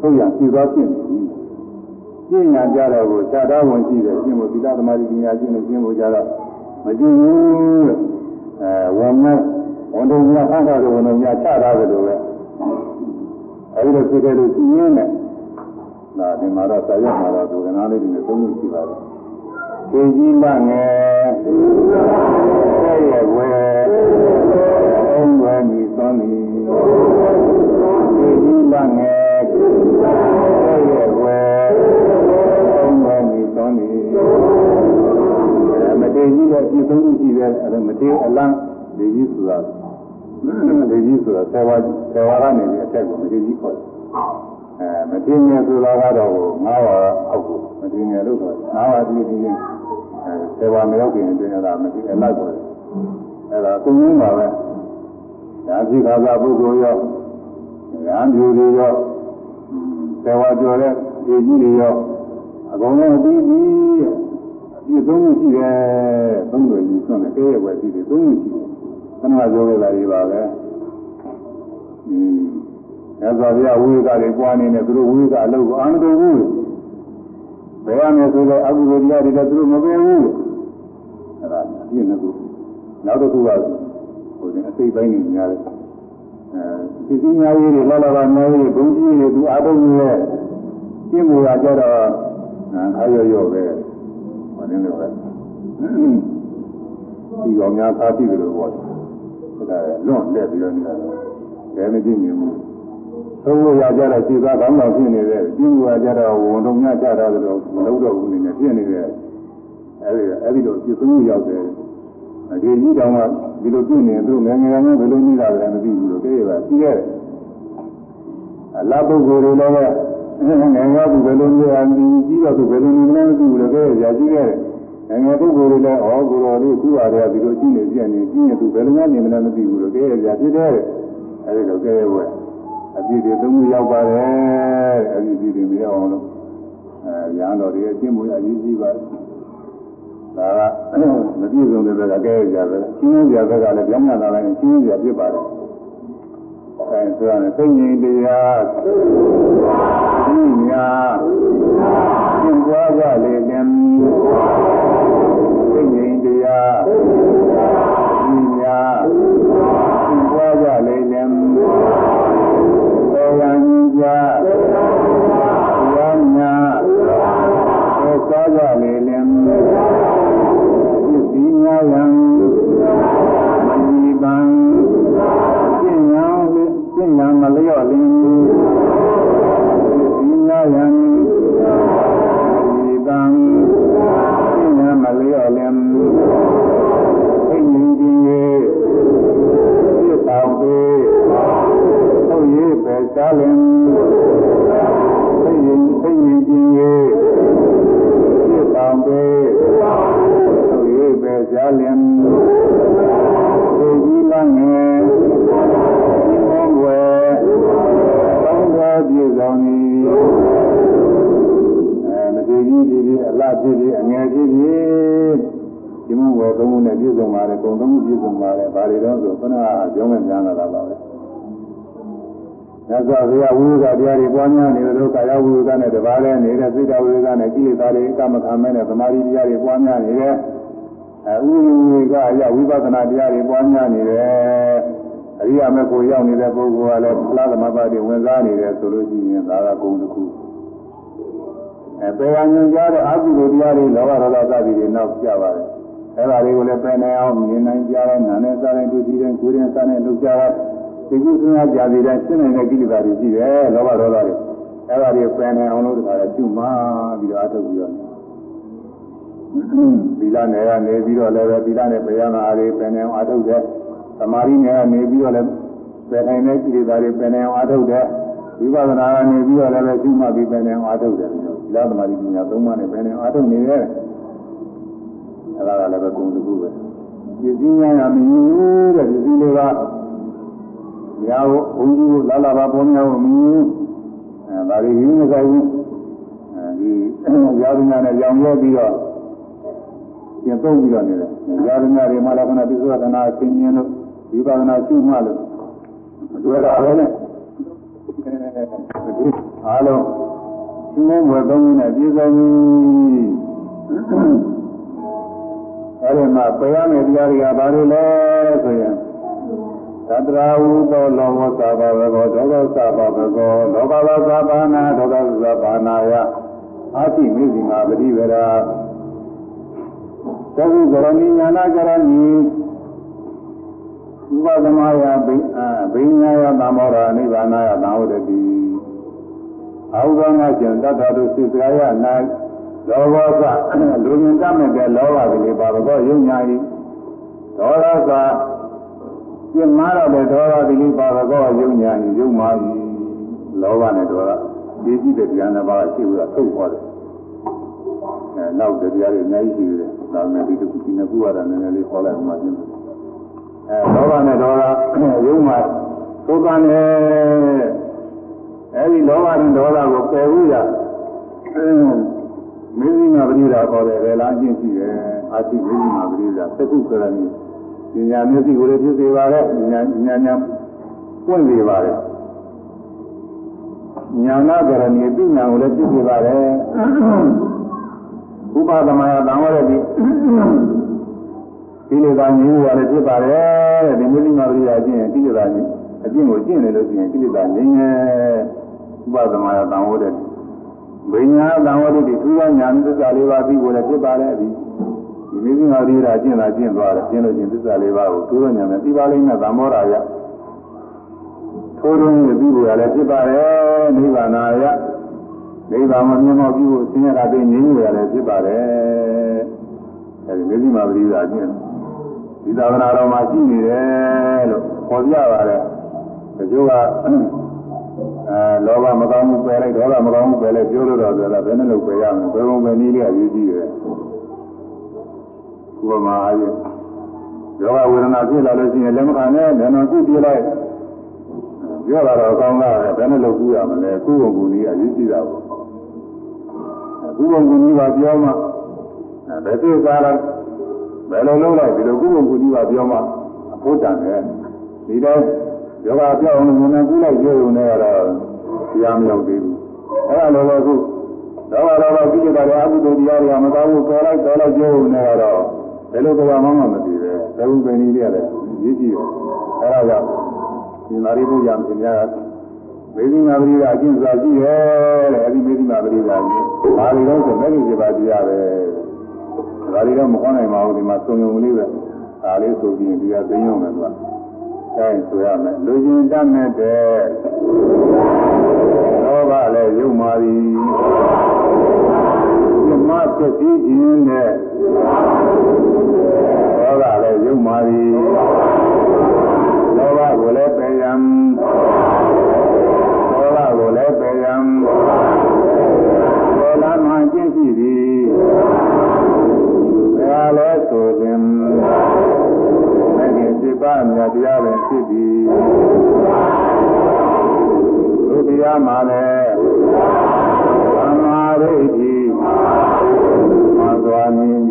ဟုတ်ရခြေသွားပြင့်နေပြီ။ကျင့်ညာကြတော့ကိုခြားသားဝင်ရှိတယ်ကျင့်ဖို့သီလသမာဓိပညာကျင့်နေကျင့်ဖို့ကြတော့ မကျင့်ဘူးလို့အဲဝန်နဲ့ဝန်တော်များဆန်းတာလို့ဝန်တော်များခြားသားတယ်လို့ပဲအဲဒီလိုဖြစ်ခဲ့လို့ရှိရင်လည်းဒါဒီမှာတော့ဆရာမှာတော့ဒုက္ခနာလေးတွေနဲ့သုံးလို့ရှိပါတယ်ခေကြီးလငယ်ဆဲ့ရဲ့ဝဲအုံးဝဲမိသွန်မီခေကြီးလငယ်ဆဲ့ရဲ့ဝဲအုံးဝဲမိသွန်မီမတေ ကြီးလည်းပြည့်စုံမှုရှိတယ်အဲမတေအလန်းဒီကြီးဆိုတာဒီကြီးဆိုတာဆယ်ဝါဆယ်ဝါကနေပြီးအထက်ကိုမတေကြီးခေါ်တယ်အဲမတေငယ်ဆိုတာကတော့ငါးဝါအောက်ကိုမတေငယ်လို့ဆိုငါးဝါဒီဒီချင်းအဲဆယ်ဝါမရောက်ခင်အတွင်းကမတေအလိုက်ကိုအဲဒါသုံးရင်းပါပဲဒါဖြစ်ခါသာပုဂ္ဂိုလ်ရောဉာဏ်ပြူတွေရောဆယ်ဝါကျော်တဲ့ဒီကြီးတွေရောအကုန်လုံးပြီးပြီ ဒီသုံးခုရှိတယ်သုံးတွေကြီးဆွမ်းတယ်ကဲရဲ့ပဲရှိတယ်သုံးခုရှိတယ်ခဏပြောခဲ့တာတွေပါပဲอืมအဲဆိုပြဝိကတွေပွားနေတယ်သူတို့ဝိကအလုပ်ကိုအာမတော်ဘူးဘယ်ရမယ်ဆိုတော့အကုသိုလ်တရားတွေလည်းသူတို့မပင်ဘူးအဲ့ဒါပြည့်နေကူနောက်တစ်ခုကဟိုအစိတ်ပိုင်းနေများတယ်အဲစီစီများကြီးတွေလောလောကများကြီးဘုံကြီးတွေသူအားထုတ်နေတယ်ပြင်းမူတာကြတော့ခါရော့ရော့ပဲမ နည်းလည်းပဲဒီကောင်များသားပြီလို့ပြောတယ်ဒါလွန့်လက်ပြီးတော့နေတာကဲမကြည့်မြင်ဘူးသုံးလို့ရကြတော့ခြေသားကောင်းကောင်းဖြစ်နေတယ်ပြင်းမူတာကြတော့ဝန်တုံများကြတာတော့မလုပ်တော့ဘူးနေနဲ့ဖြစ်နေတယ်အဲဒီအဲဒီတော့ပြသုံးရောက်တယ်အဒီကြီးတောင်ကဒီလိုပြနေသူငယ်ငယ်ငယ်ဘယ်လိုနေတာလဲမသိဘူးလို့ကြည့်ရပါကြည့်ရတယ်အလားပုဂ္ဂိုလ်တွေလည်း ငယ်ငယ်ကဘယ်လိုနေရမလဲကြီးတော့သူဘယ်လိုနေလဲမသိဘူးလို့ကြည့်ရကြည့်ရတယ်ငယ်ငယ်ပုဂ္ဂိုလ်တွေလည်းဩကိုတော်လေးခုပါတယ်ဒီလိုကြည့်နေပြနေကြည့်ရင်သူဘယ်လိုမှနေမလဲမသိဘူးလို့ကြည့်ရကြဖြစ်တယ်အဲဒီလိုကြည့်ရဝဲအပြည့်တွေသုံးခုရောက်ပါတယ်အဲဒီပြည့်တွေမရအောင်လို့အဲရဟန်းတော်တွေအကျင့်မွေးအရေးကြီးပါတယ်ဒါကမပြည့်စုံတဲ့ဘက်ကကဲကြပဲရှင်းရကြဘက်ကလည်းပြောင်းရတာလည်းရှင်းရပြဖြစ်ပါတယ်အဲဆိုရမယ်သိဉ္ဇင်တရား ဒီများသင်ကြွားကြလေတင်သိဉ္ဇင်တရားဒီများသင်ကြွားကြလေတင်သောယံကြတရားများသောစားကြလေတင်ဒီများယံဒီပံကျင့်ရန်ကျင့်ရန်မလျော့လင်း လင်းသိဉ္ဇင်သိဉ္ဇင်ခြင်းရဲ့ပြစ်တောင်သေးပဲရှားလင်ဒီကြီးလငယ်ဘုံွယ်ကောင်းသောပြည့်စုံသည်အဲမတည်ကြီးဒီဒီအလားဖြစ်ပြီးအငယ်ဖြစ်ပြီးဒီမဝယ်သုံးခုနဲ့ပြည့်စုံပါတယ်ကုံသုံးခုပြည့်စုံပါတယ်ဘာတွေတော့ဆိုခဏပြောင်းမဲ့များလာတာပါ ပဲညဇောဘုရားဝိသတရားတွေပွားများနေလို့ကာယဝိသနဲ့တပါးလဲနေတဲ့စိတ်တော်ဝိသနဲ့ကိလေသာတွေအကမခံမဲ့နဲ့သမာဓိတရားတွေပွားများနေတဲ့ဥရဝေကအရဝိပဿနာတရားတွေပွားများနေတယ်အရိယာမေဖို့ရောက်နေတဲ့ပုဂ္ဂိုလ်ကလည်းဖလားသမဘာတွေဝင်စားနေတယ်ဆိုလို့ရှိရင်ဒါကဂုဏ်တစ်ခုအဲပေရညွန်ကြားတဲ့အကုသိုလ်တရားတွေလောဘဒေါသစသည်တွေနောက်ပြပါတယ်အဲဒါတွေကိုလည်းပယ်နိုင်အောင်မြင်နိုင်ကြတဲ့နာနဲ့စားတဲ့ဒုတိယကိုယ်ရင်စားတဲ့လုပ်ကြတဲ့ ဒီကုသနာကြာစီတဲ့ရှင်းနေတဲ့ကိလေသာတွေရှိတယ်လောဘဒေါသတွေအဲဒါတွေပယ်နိုင်အောင်လို့တခါလဲပြုမှပြီးတော့အထုတ်ပြီးတော့သီလနယ်ကနေပြီးတော့လည်းပဲသီလနဲ့တရားနာအားတွေပင်နေအောင်အားထုတ်တယ်သမာဓိနယ်ကနေပြီးတော့လည်းပင်နိုင်တဲ့ကိလေသာတွေပင်နေအောင်အားထုတ်တယ်ဝိပဿနာကနေပြီးတော့လည်းပဲရှိမှပြီးပင်နေအောင်အားထုတ်တယ်သီလသမာဓိပညာသုံးပါးနဲ့ပင်နေအောင်အားထုတ်နေတယ်အဲဒါကလည်းပဲဂုဏ်တစ်ခုပဲပစ္စည်းများရမင်းတဲ့ပစ္စည်းတွေက ညာကိုဘုန်းကြီးကိုလာလာပါပေါ်များကိုမင်းအဲဒါတွေရင်းမဆိုင်ဘူးအဲဒီရာဇနာနဲ့ရောင်ရဲပြီးတော့ပြန်သုံးပြီးတော့နေတယ်။ဇာတိများတွေမှာလည်းခဏပိဿဝဒနာအချင်းချင်းတို့ဝိပါဒနာရှုမှလို့တွေ့တာပဲနဲ့အားလုံးရှင်းမွယ်သုံးရင်းနဲ့ပြည်စုံပြီ။အဲဒီမှာပယ်ရမယ့်တရားတွေကဘာတွေလဲဆိုရင် သတ္တရာဟုသောလောဘသဘာဝကောဒေါသသဘာဝကောလောဘဝသဘာနာဒေါသသဘာနာယအာတိမိစီမာပရိဝရာသကုကရဏီညာနာကရဏီဥပသမယဘိအာဘိညာယသမောရနိဗ္ဗာနာယသံဝတ္တိအာဟုဘငါကျင်တတ္တတို့စိတ်ကာယနာလောဘောကလူမြင်တတ်မဲ့တဲ့လောဘကလေးပါတော့ယုံညာဤဒေါသက ပြင်းမာတော့တဲ့ဒေါသကလေးပါတော့ယုံညာဤယုံမာဤလောဘနဲ့ဒေါသဒီကြည့်တဲ့ဉာဏ်တစ်ပါးရှိပြီးတော့ထုတ်သွားတယ်အဲနောက်တရားတွေအများကြီးရှိတယ်ဒါနဲ့ဒီတစ်ခုဒီနှစ်ခုကတော့နည်းနည်းလေးခေါ်လိုက်မှချင်းအဲလောဘနဲ့ဒေါသရုံးမှာသုကံနဲ့အဲဒီလောဘနဲ့ဒေါသကိုပယ်ဖို့ရရိဒါခေါ်တယ်လေလားအကျင့်ရှိတယ်အာတိမေဇိမာပရိဒါသက္ကုကရဏီ ဉာဏ်မျက်စိကိုလည်းဖြစ်စေပါရဲ့ဉာဏ်ဉာဏ်ဉာဏ်ပွင့်စေပါရဲ့ဉာဏကရဏီပြညာကိုလည်းဖြစ်စေပါရဲ့ဥပသမယတံဝရတိကိလေသာငြိမ်းရလည်းဖြစ်ပါတယ်တဲ့ဒီမေဇိမာပရိဒါအကျင့်ကိလေသာငြိမ်းအကျင့်ကိုကျင့်နေလို့ရှိရင်ကိလေသာငြိမ်းရဲ့ဥပသမယတံဝရတိဘိညာသံဝတိထူးခြားညာသစ္စာလေးပါးပြီးကိုလည်းဖြစ်ပါတယ်ဒီဒီ မိမိဟာဒီရာကျင့်တာကျင့်သွားတယ်ကျင့်လို့ချင်းသစ္စာလေးပါးကိုထူးခြားညာနဲ့ပြီးပါလိမ့်မယ်သံမောရာယထိုးရင်းပြီးပြီးကိုလည်းဖြစ်ပါတယ်နိဗ္ဗာန်ယနိဗ္ဗာန်မမြင်တော့ပြီးကိုဆင်းရဲတာသိငြိမ်းရလည်းဖြစ်ပါတယ်အဲဒီမိမိမှာပရိသာကျင့်ဒီသာသနာတော်မှာရှိနေတယ်လို့ခေါ်ပြပါတယ်တချို့ကအဲလောဘမကောင်းမှုပယ်လိုက်ဒေါသမကောင်းမှုပယ်လိုက်ပြောလို့တော့ဆိုတာဘယ်နဲ့လို့ပယ်ရမလဲဘယ်ပုံပဲနည်းလေးအရေးကြီးတယ် ဥပမာအားဖြင့်ယောဂဝေဒနာဖြစ်လာလို့ရှိရင်လက်မခံနဲ့ဉာဏ်တော်ကုပြလိုက်ပြောတာတော့ကောင်းတာပဲဘယ်နဲ့လို့ကုရမလဲကုပုံကူနည်းအရေးကြီးတာပေါ့ကုပုံကူနည်းကပြောမှဘယ်သိစားလိုက်ဘယ်လိုလုပ်လိုက်ဒီလိုကုပုံကူနည်းကပြောမှအဖို့တန်တယ်ဒီတော့ယောဂပြောင်းအောင်ငုံကူလိုက်ကြုံနေရတော့တရားမရောက်သေးဘူးအဲ့ဒါလိုပဲခုတော့တော့ကိစ္စတွေအကုသိုလ်တရားတွေမကောင်းဘူးပေါ်လိုက်ပေါ်လိုက်ကြုံနေရတော့ ဘယ်လိုကြောမှမမသိပဲသဘုပင်ကြီးတွေကလည်းရည်ကြည့်တယ်အဲ့ဒါကြောင့်ဒီနာရီဘုရားပြင်များမေဇိမာပရိဒါအကျင့်စွာရှိရဲ့တဲ့အဲ့ဒီမေဇိမာပရိဒါကြီးဘာတွေလဲဆိုမဲ့ကြီးပါတရားပဲဒါတွေတော့မခေါနိုင်ပါဘူးဒီမှာစုံယုံလေးပဲဒါလေးဆိုပြီးဒီကသိမ်းရုံနဲ့သူကတိုင်းဆိုရမယ်လူချင်းတတ်မဲ့တဲ့လောဘလည်းယုံမာသည်မြမဖြစ်ပြီးခြင်းနဲ့ လောဘလည်းယုံမာသည်လောဘကိုလည်းပယ်ရန်လောဘကိုလည်းပယ်ရန်ဘောလာမှကျင့်ရှိသည်ဘယ်လဲဆိုခြင်းစိတ်ပါးမြတ်တရားပင်ဖြစ်သည်ဒုတိယမှာလည်းသမာဓိတိမသွားမြင်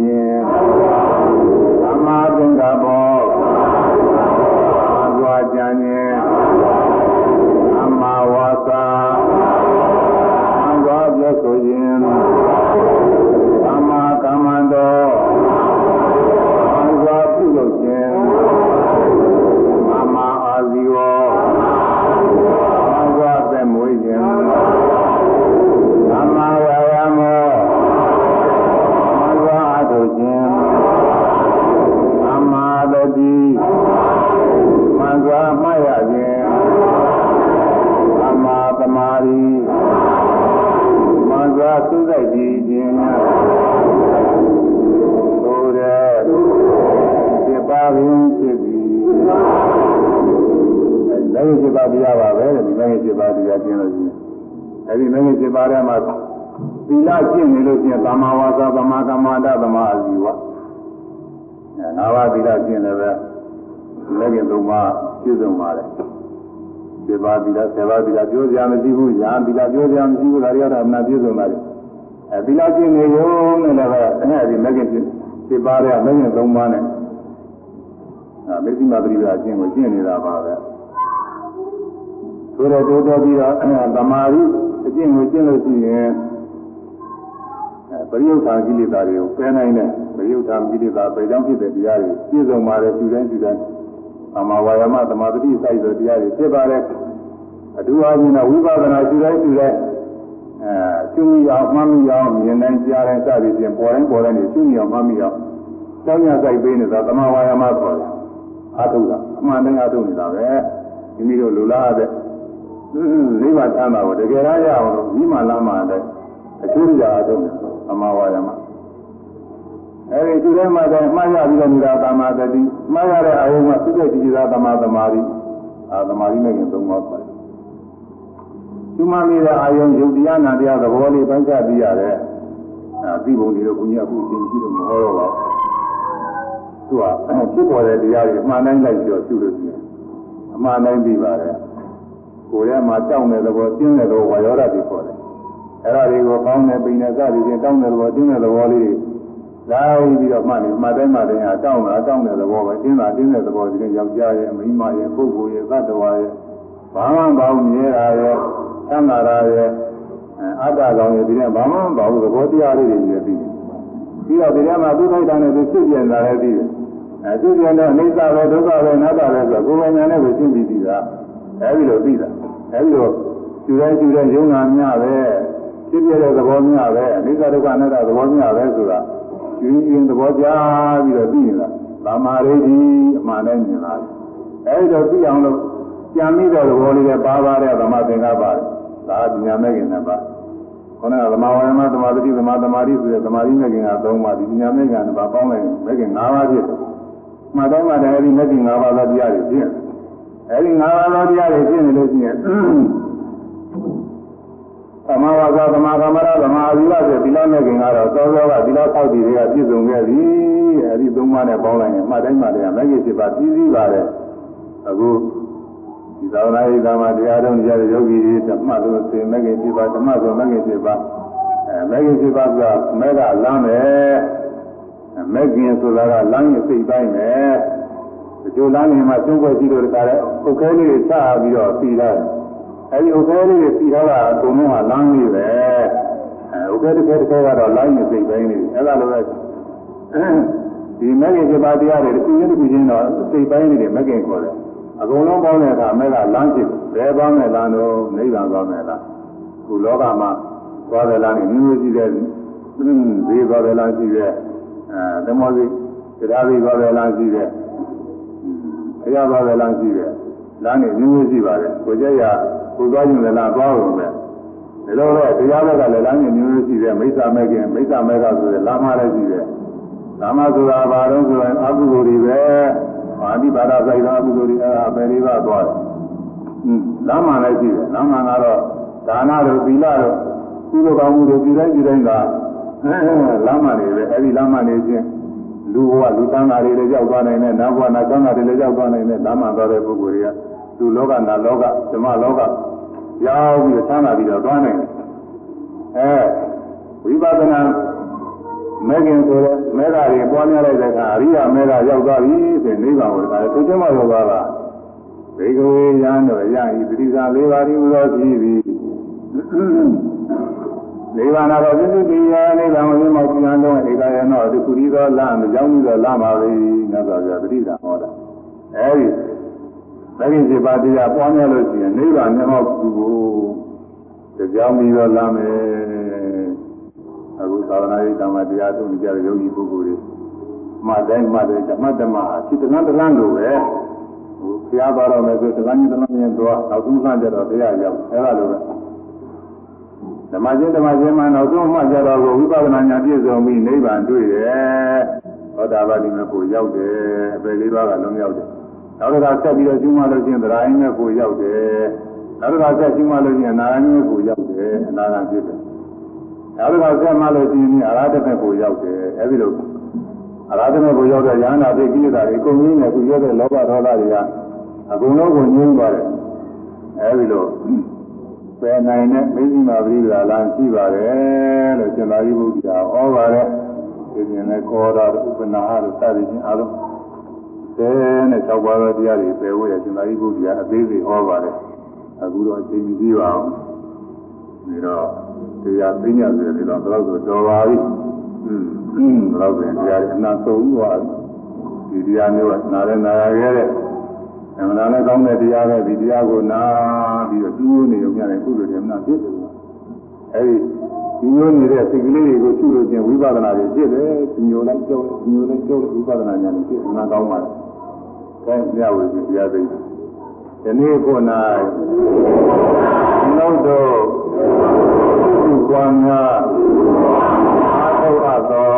အဲဒီလည်းရှိပါတဲ့မှာသီလကျင့်နေလို့ရှိရင်သမာဝါစာသမာကမ္မန္တသမာအာဇီဝအဲငါးပါးသီလကျင့်လည်းပဲလည်းကျင်သုံးပါးပြည့်စုံပါတယ်ဒီပါသီလဆယ်ပါးသီလပြောစရာမရှိဘူးညာသီလပြောစရာမရှိဘူးဒါတွေကတော့အမှန်ပြည့်စုံပါတယ်အဲသီလကျင့်နေရုံနဲ့လည်းပဲအဲဒီလည်းကျင်ဒီပါးတဲ့လည်းကျင်သုံးပါးနဲ့အဲမေသိမပရိဒါအကျင့်ကိုကျင့်နေတာပါပဲဆိုတော့တိုးတော်ပြီးတော့သမာဓိအ ကျင့်ကိုကျင့်လို့ရှိရင်ပရိယုထာကိလေသာတွေကိုပယ်နိုင်တယ်ပရိယုထာကိလေသာပယ်ကြောင်းဖြစ်တဲ့တရားတွေပြည့်စုံပါတယ်သူတိုင်းသူတိုင်းသမာဝါယမသမာဓိစိုက်တဲ့တရားတွေဖြစ်ပါတယ်အထူးအားဖြင့်ဝိပဿနာသူတိုင်းသူတိုင်းအဲရှင်းမိအောင်မှတ်မိအောင်မြင်တိုင်းကြားတိုင်းစသည်ဖြင့်ပေါ်တိုင်းပေါ်တိုင်းနေရှင်းမိအောင်မှတ်မိအောင်တောင်းရစိုက်ပေးနေတာသမာဝါယမခေါ်တယ်အာထုတာအမှန်တိုင်းအာထုနေတာပဲမိမိတို့လူလားတဲ့ နိဗ္ဗာန်ချမ်းသာကိုတကယ်ရအောင်လို့မိမာလာမှတဲ့အကျိုးတရားအထုတ်တယ်အမဝါယမအဲဒီသူထဲမှာတော့မှားရပြီးတော့နေတာသမာဓိမှားရတဲ့အာယုံကသိတဲ့ဒီသာသမာသမာဓိအာသမာဓိနဲ့ရင်သုံးပါးပါတယ်သူမှမိတဲ့အာယုံယုတ်တရားနာတရားသဘောလေးပိုင်းခြားပြီးရတယ်အာသိပုံတွေတော့ဘုရားကိုရှင်းကြည့်လို့မဟောတော့ပါဘူးသူကဖြစ်ပေါ်တဲ့တရားတွေအမှန်တိုင်းလိုက်ပြီးတော့ပြုလို့ရှိရင်အမှန်တိုင်းပြီးပါတယ် ကိုယ်ထဲမှာကြောက်တဲ့သဘောကျင်းတဲ့သဘောဝါယောဓာတ်တွေခေါ်တယ်အဲ့ဒါတွေကိုပေါင်းနေပိန်နေစသည်ဖြင့်တောင်းတဲ့သဘောတင်းတဲ့သဘောလေးလိုက်ပြီးတော့မှတ်နေမှတ်တိုင်းမှတ်တိုင်းဟာတောင်းတာတောင်းတဲ့သဘောပဲတင်းတာတင်းတဲ့သဘောဒီနေ့ယောက်ျားရဲ့မိန်းမရဲ့ပုဂ္ဂိုလ်ရဲ့သတ္တဝါရဲ့ဘာမှမပေါင်းမြဲတာရဲ့သံဃာရဲ့အတ္တကောင်ရဲ့ဒီနေ့ဘာမှမပေါဘူးသဘောတရားလေးတွေကြီးပြီးပြီးတော့ဒီထဲမှာသူ့ထိုက်တာနဲ့သူဖြစ်ပြန်လာတဲ့ပြီးအဲသူပြန်တော့အိသပဲဒုက္ခပဲအနတ္တပဲဆိုကိုယ်ပိုင်ဉာဏ်နဲ့ပဲရှင်းပြီးပြီလား အဲဒီလိုပြီးတာအဲဒီလိုယူတိုင်းယူတိုင်းယုံနာများပဲဖြစ်ပြတဲ့သဘောများပဲအိသဒုက္ခအနတ္တသဘောများပဲဆိုတာယူရင်သဘောကြားပြီးတော့ပြီးနေတာသမာဓိဒီအမှန်နဲ့မြင်လာတယ်အဲဒီတော့သိအောင်လို့ကြံမိတဲ့သဘောလေးနဲ့ပါပါတဲ့သမာသင်္ကပ္ပါဒါကဉာဏ်မဲ့ခင်နဲ့ပါခொနကသမာဝယမသမာဓိသမာသမာဓိဆိုတဲ့သမာဓိမဲ့ခင်က၃ပါးဒီဉာဏ်မဲ့ခင်ကပေါင်းလိုက်မဲ့ခင်၅ပါးဖြစ်တယ်မှတ်တိုင်းမှတိုင်းအဲဒီမဲ့ခင်၅ပါးသောတရားတွေဖြစ်တယ် အဲဒီ၅ပါးသောတရားတွေဖြစ်နေလို့ရှိရင်သမာဝါစာသမာကမ္မရသမာအဝိရဆိုဒီလောက်နဲ့ခင်ကတော့သောသောကဒီလောက်သောက်တည်တွေကပြည့်စုံခဲ့ပြီအဲဒီသုံးပါးနဲ့ပေါင်းလိုက်ရင်မှတ်တိုင်းမှတိုင်းမဂ္ဂင်7ပါးပြီးပြီးပါတယ်အခုဒီသာဝနာရေးကမှာတရားတော်ကြားတဲ့ယောဂီတွေဓမ္မဆိုစေမဂ္ဂင်7ပါးဓမ္မဆိုမဂ္ဂင်7ပါးအဲမဂ္ဂင်7ပါးကမဲကလမ်းပဲမဂ္ဂင်ဆိုတာကလမ်းရဲ့စိတ်ပိုင်းပဲ ဒီလိုလမ်းနေမှာသုံးခွက်ရှိလို့တခါလဲဥက္ခဲလေးတွေချပြီးတော့ပြီးတာအဲဒီဥက္ခဲလေးတွေပြီးတော့ကအကုန်လုံးကလမ်းလေးပဲအဲဥက္ခဲတစ်ခဲတစ်ခဲကတော့လမ်းရဲ့စိတ်ပိုင်းလေးအဲဒါလိုပဲဒီမဂ္ဂင်7ပါးတရားတွေတစ်ခုချင်းတစ်ခုချင်းတော့စိတ်ပိုင်းလေးတွေမဂ္ဂင်ခေါ်တယ်အကုန်လုံးပေါင်းတဲ့အခါမဲ့ကလမ်းဖြစ်ဘယ်ပေါင်းတဲ့လမ်းတော့နိဗ္ဗာန်သွားမယ်လားခုလောကမှာသွားတဲ့လမ်းနဲ့မျိုးမျိုးရှိတဲ့ဈေးသွားတဲ့လမ်းရှိတဲ့အဲဓမ္မစီတရားစီသွားတဲ့လမ်းရှိတဲ့ ဘုရားသွားတဲ့လမ်းရှိတဲ့လမ်းတွေမျိုးမျိုးရှိပါတယ်ကိုကြရကိုသွားရင်လည်းလမ်းသွားလို့ပဲဒါလိုပဲတရားဘက်ကလည်းလမ်းတွေမျိုးမျိုးရှိတယ်မိစ္ဆာမဲ့ခင်မိစ္ဆာမဲ့ကဆိုတဲ့လမ်းမလည်းရှိတယ်လမ်းမဆိုတာဘာလို့ဆိုရင်အကုသိုလ်တွေပဲပါဠိဘာသာဆိုင်သောအကုသိုလ်တွေအဲ့ဒါပဲလေးပါသွားတယ်။ဟင်းလမ်းမှန်လည်းရှိတယ်။လမ်းမှန်ကတော့ဒါနတို့သီလတို့ကုသိုလ်ကောင်းမှုတွေဒီတိုင်းဒီတိုင်းကလမ်းမှန်တွေပဲအဲ့ဒီလမ်းမှန်တွေချင်း လူဘဝလူသံဃာတွေလည်းရောက်သွားနိုင်တယ်နောက်ဘဝနာသံဃာတွေလည်းရောက်သွားနိုင်တယ်လမ်းမှန်သွားတဲ့ပုဂ္ဂိုလ်တွေကလူလောကနာလောကဓမ္မလောကရောက်ပြီးသံဃာပြီးတော့သွားနိုင်တယ်။အဲဝိပဿနာမဲခင်ဆိုတဲ့မဲတာတွေပွားများလိုက်တဲ့အခါအရိယာမဲတာရောက်သွားပြီဆိုရင်နိဗ္ဗာန်ကိုတခါသူချင်းမရောက်သွားတာဘေကဝေယံတော့ရဟိပရိသ၄ပါးဒီဥသောရှိပြီနိဗ္ဗာန်တော်ပြည့်စုံပြီနိဗ္ဗာန်ကိုမြတ်မောပြန် တော့ဧကယနောဒီကုရီသောလမ်းမကြောင်းပြီးတော့လာပါပြီငါဆိုပြပရိသဟောတာအဲဒီမဂ္ဂင်7ပါးတရားပွားများလို့ရှိရင်နိဗ္ဗာန်မြတ်မောကူကိုကြောင်းပြီးတော့လာမယ်အခုသာသနာ့ရေးဓမ္မတရားထုတ်နေကြတဲ့ယောဂီပုဂ္ဂိုလ်တွေမှတိုင်းမှတိုင်းဓမ္မဓမ္မအဖြစ်တန်းတန်းလို့ပဲဟိုဘုရားပါတော်မယ်ဆိုတန်းကြီးတန်းကြီးသွားနောက်ဆုံးမှကြတော့ဘုရားရောက်အဲလိုပဲ ဓမ္မချင်းဓမ္မချင်းမှနောက်ဆုံးမှကြတော့ဝိပဿနာဉာဏ်ပြည့်စုံပြီးနိဗ္ဗာန်တွေ့တယ်ဟောတာပါတိမဲ့ကိုရောက်တယ်အပေလေးပါးကလုံးရောက်တယ်နောက်တစ်ခါဆက်ပြီးတော့ကျူးမလို့ချင်းသရာယင်းမဲ့ကိုရောက်တယ်နောက်တစ်ခါဆက်ကျူးမလို့ချင်းအနာယင်းမဲ့ကိုရောက်တယ်အနာဂံဖြစ်တယ်နောက်တစ်ခါဆက်မှလို့ရှိရင်အရာတမဲ့ကိုရောက်တယ်အဲဒီလိုအရာတမဲ့ကိုရောက်တဲ့ယန္တာသိကိစ္စတွေအကုန်ကြီးနဲ့သူရောက်တဲ့လောဘဒေါသတွေကအကုန်လုံးကိုညှင်းသွားတယ်အဲဒီလို ပယ်နိုင်တဲ့မိသိမာပရိဒါလမ်းရှိပါတယ်လို့ရှင်သာရိပုတ္တရာဟောပါတယ်ဒီပြင်လည်းခေါ်တော်ဥပနာဟလို့စသည်ချင်းအားလုံးတဲနဲ့၆ပါးသောတရားတွေပယ်ဖို့ရရှင်သာရိပုတ္တရာအသေးစိတ်ဟောပါတယ်အခုတော့အချိန်ကြီးပါအောင်ဒါတော့တရားသိညာဆိုတယ်တော့တော့ဆိုတော်ပါပြီอืมတော့ပြန်တရားအနာဆုံးသွားဒီတရားမျိုးကနားလည်းနာရခဲ့တဲ့ ဓမ္မနာလည်းကောင်းတဲ့တရားပဲဒီတရားကိုနာပြီးတော့သူ့နေုံနဲ့ကုသိုလ်ဓမ္မနာဖြစ်တယ်အဲဒီဒီမျိုးနေတဲ့စိတ်ကလေးတွေကိုရှုလို့ချင်းဝိပဿနာတွေဖြစ်တယ်ဒီမျိုးလိုက်ကြောက်ဒီမျိုးလိုက်ကြောက်ဝိပဿနာဉာဏ်တွေဖြစ်နာကောင်းပါတယ်ခဲပြဝေဒီတရားသိတယ်ဒီနေ့ခုနနောက်တော့သူ့ကွမ်းကအာထုအပ်သော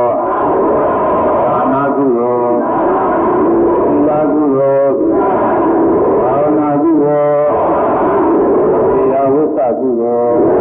သာနာကုရောသာကုရော ကုသိုလ်